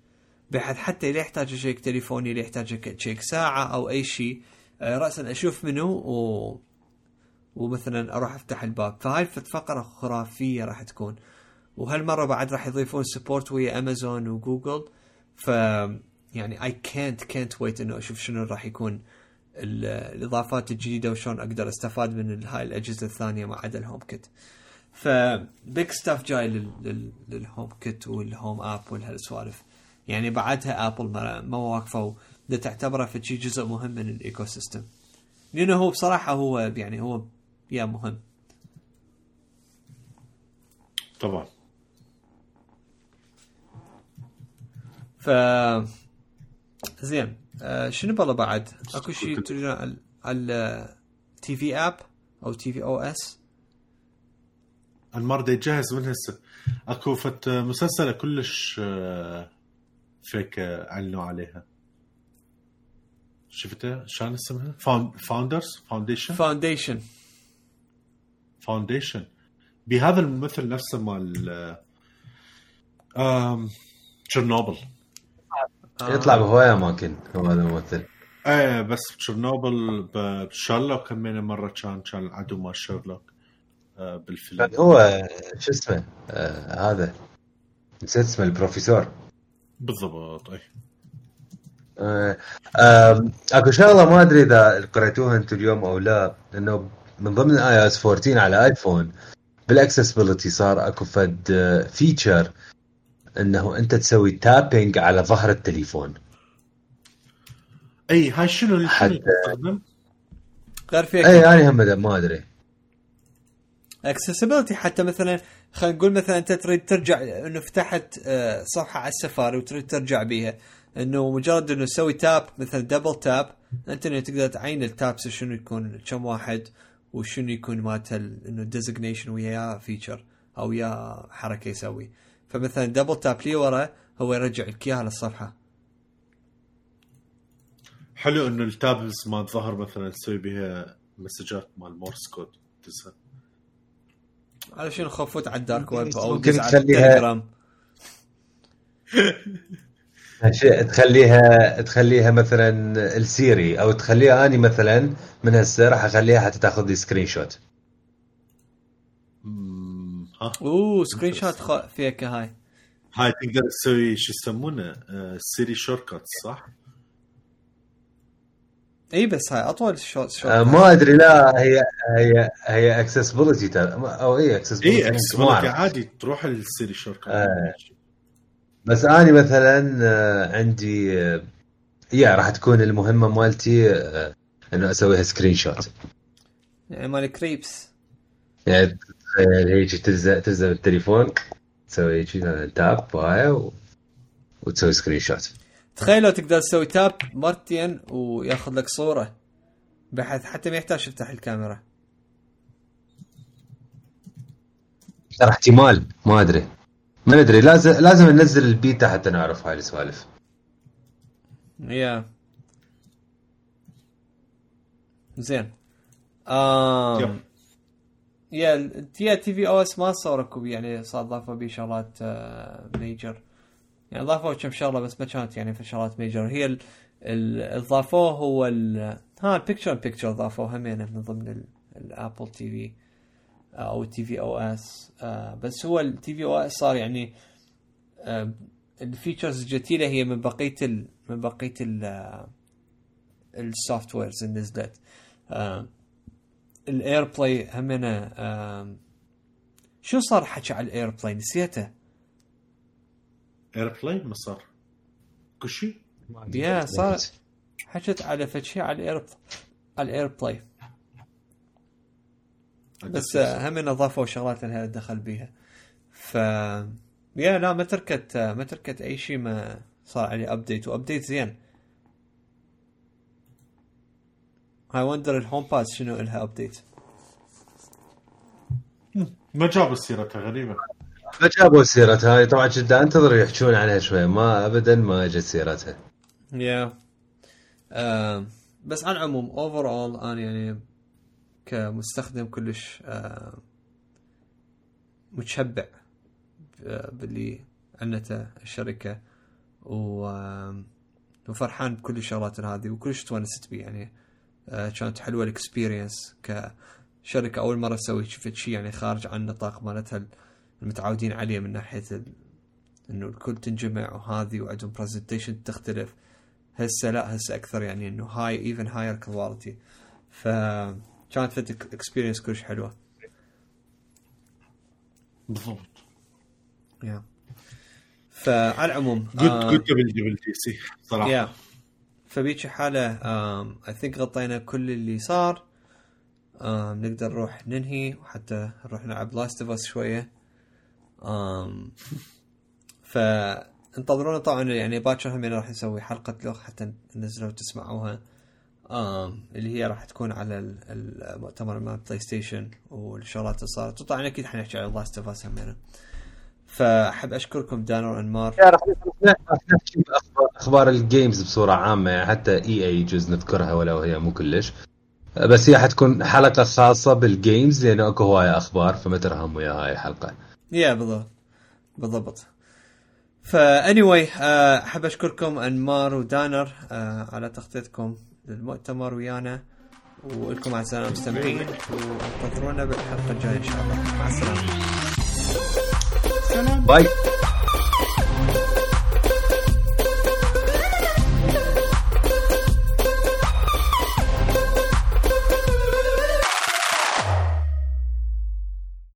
Speaker 1: بحيث حتى اللي يحتاج اcheck تليفوني اللي يحتاج اcheck ساعة أو أي شيء آه راسا أشوف منه و ومثلا أروح أفتح الباب. فهاي فقرة خرافية راح تكون. وهالمرة بعد راح يضيفون support ويا امازون وجوجل ف يعني اي كانت كانت ويت إنه أشوف شنو راح يكون ال- الإضافات الجديدة وشلون أقدر أستفاد من هاي الأجهزة الثانية ما عدا ال HomeKit ف big stuff جاي لل- لل- لل HomeKit وال Home app والهالسوالف. يعني بعدها Apple ما, ما واقفوا ده تعتبره في شي جزء مهم من ال ecosystem لأنه هو بصراحة هو يعني هو يا مهم.
Speaker 3: طبعا
Speaker 1: ف زين آه شنو بالله بعد؟ أكو شيء تريدون على على تي في اب أو تي في أو اس
Speaker 3: المرة يجهز من هسه. أكو فت مسلسلة كلش آه، فيك آه، أعلنوا عليها. شفتها؟ شان اسمها؟ Founders Foundation
Speaker 1: Foundation
Speaker 3: Foundation بهذا الممثل نفسه مال آه، Chernobyl
Speaker 2: يطلع بهواية اماكن هو هذا الممثل
Speaker 3: إيه بس Chernobyl ب Sherlock كم مرة كان كان العدو مال شيرلوك آه، بالفيلم
Speaker 2: هو شو اسمه؟ آه هذا. نسيت اسمه البروفيسور.
Speaker 3: بالضبط أي.
Speaker 2: آه، آم، أكو شغلة ما أدري إذا قريتوها أنتم اليوم أو لا إنه من ضمن iOS 14 على iPhone بال accessibility صار أكو فد feature إنه أنت تسوي tapping على ظهر التليفون.
Speaker 3: أي هاي شنو؟ اللي
Speaker 2: حتى-
Speaker 3: تستخدم؟
Speaker 1: غير فيك
Speaker 2: أي أنا هم ما أدري.
Speaker 1: accessibility حتى مثلا خلينا نقول مثلا أنت تريد ترجع إنه فتحت آه، صفحة على السفاري وتريد ترجع بيها إنه مجرد إنه تسوي tap مثلا double tap أنت تقدر تعين ال taps شنو يكون كم واحد وشنو يكون مالته ال- إنه designation وياه feature أو وياه حركة يسوي. فمثلا double tap لي ورا هو يرجع لك إياها للصفحة.
Speaker 3: حلو إنه ال taps مال ظهر مثلا تسوي بها messages مال Morse code تسهل.
Speaker 1: على شنو خفوت على ال dark
Speaker 2: web
Speaker 1: أو ممكن
Speaker 2: تخليها- تخليها تخليها مثلا السيري أو تخليها أني مثلا من هسه راح أخليها حتى تاخذ لي سكرين شوت
Speaker 1: أوه سكرين شوت خ... فيك هاي.
Speaker 3: هاي تقدر تسوي شو يسمونه آه، سيري شورت كات صح؟
Speaker 1: إي بس هاي أطول شوت شوت
Speaker 2: آه، ما أدري لا هي هي هي اكسسبيلتي أو إي اكسسبيلتي
Speaker 3: إي اكسبيلتي عادي تروح السيري شورت
Speaker 2: آه. بس اني مثلا آه، عندي آه، يا راح تكون المهمة مالتي إنه أسويها screenshot
Speaker 1: يعني مال كريبس
Speaker 2: يعني هيك تلزق تلزق بالتليفون تسوي هيك مثلاً tap وهاي و... وتسوي screenshot
Speaker 1: تخيل لو تقدر تسوي tap مرتين وياخذ لك صورة بحيث حتى ما يحتاج تفتح الكاميرا.
Speaker 2: ترى احتمال ما أدري. ما أدري لازم لازم ننزل البيتا حتى نعرف هاي السوالف.
Speaker 1: yeah. زين. yeah tvOS ما صوركم يعني صار ضافوا بيه شغلات آه، major يعني ضافوا كم شغلة بس ما كانت يعني شغلات major هي ال- ال- ضافوه هو ال ها ال picture picture ضافوه همينه من ضمن ال Apple TV أو ال tvOS بس هو ال tvOS صار يعني آه، ال features الجديدة هي من بقية ال من بقية ال ال softwares اللي نزلت. ال AirPlay همينه آه، شو صار حكي على ال AirPlay نسيته.
Speaker 3: AirPlay ما صار كل شيء.
Speaker 1: yeah صار حكيت على فد شيء على ال Air على ال AirPlay بس هم أضافوا شغلات لها دخل بيها. ف yeah لا ما تركت ما تركت أي شيء ما صار عليه update و update زين. هاي وندر ال HomePod شنو لها update
Speaker 3: ما جابوا سيرتها غريبة.
Speaker 2: ما جابوا سيرتها. طبعا كنت انتظر يحجون عنها شوي. ما ابدا ما اجت سيرتها.
Speaker 1: yeah آه بس على العموم overall أنا يعني كمستخدم كلش آه متشبع ب- باللي أعلنته الشركة. و آه، وفرحان بكل الشغلات هذه وكلش تونست بيه يعني. آه كانت حلوة ال experience كشركة أول مرة تسوي شفت شيء يعني خارج عن النطاق مالتها. المتعودين عليه من ناحية ال... إنه الكل تنجمع وهذه وعندهم presentation تختلف. هسه لا هسه أكثر يعني إنه هاي even higher quality ف كانت فد experience كلش حلوة.
Speaker 3: بالضبط.
Speaker 1: yeah فعلى العموم
Speaker 3: جود جود دبل دبل تي سي صراحة.
Speaker 1: yeah فبيجي حالة I think غطينا كل اللي صار. نقدر نروح ننهي وحتى نروح نلعب Last of Us شوية. آم فانتظرونا طبعا يعني باكر هم راح نسوي حلقة vlog حتى ننزلها وتسمعوها اللي هي راح تكون على ال- المؤتمر مال PlayStation والشغلات اللي صارت. وطبعا أكيد حنحكي على Last of Us همينه فأحب أشكركم دانر انمار
Speaker 2: راح أخبار ال games بصورة عامة يعني حتى اي اي يجوز نذكرها ولو هي مو كلش. بس هي حتكون حلقة خاصة بال games لأنه أكو هواية أخبار فما ترهم ويا هاي الحلقة.
Speaker 1: يا بالضبط بالضبط. فا anyway آه، أحب أشكركم أنمار ودانر آه، على تغطيتكم للمؤتمر ويانا ولكم مع السلامه مستمعين وانتظرونا بالحلقة الجاية إن شاء الله. مع السلامة.
Speaker 2: باي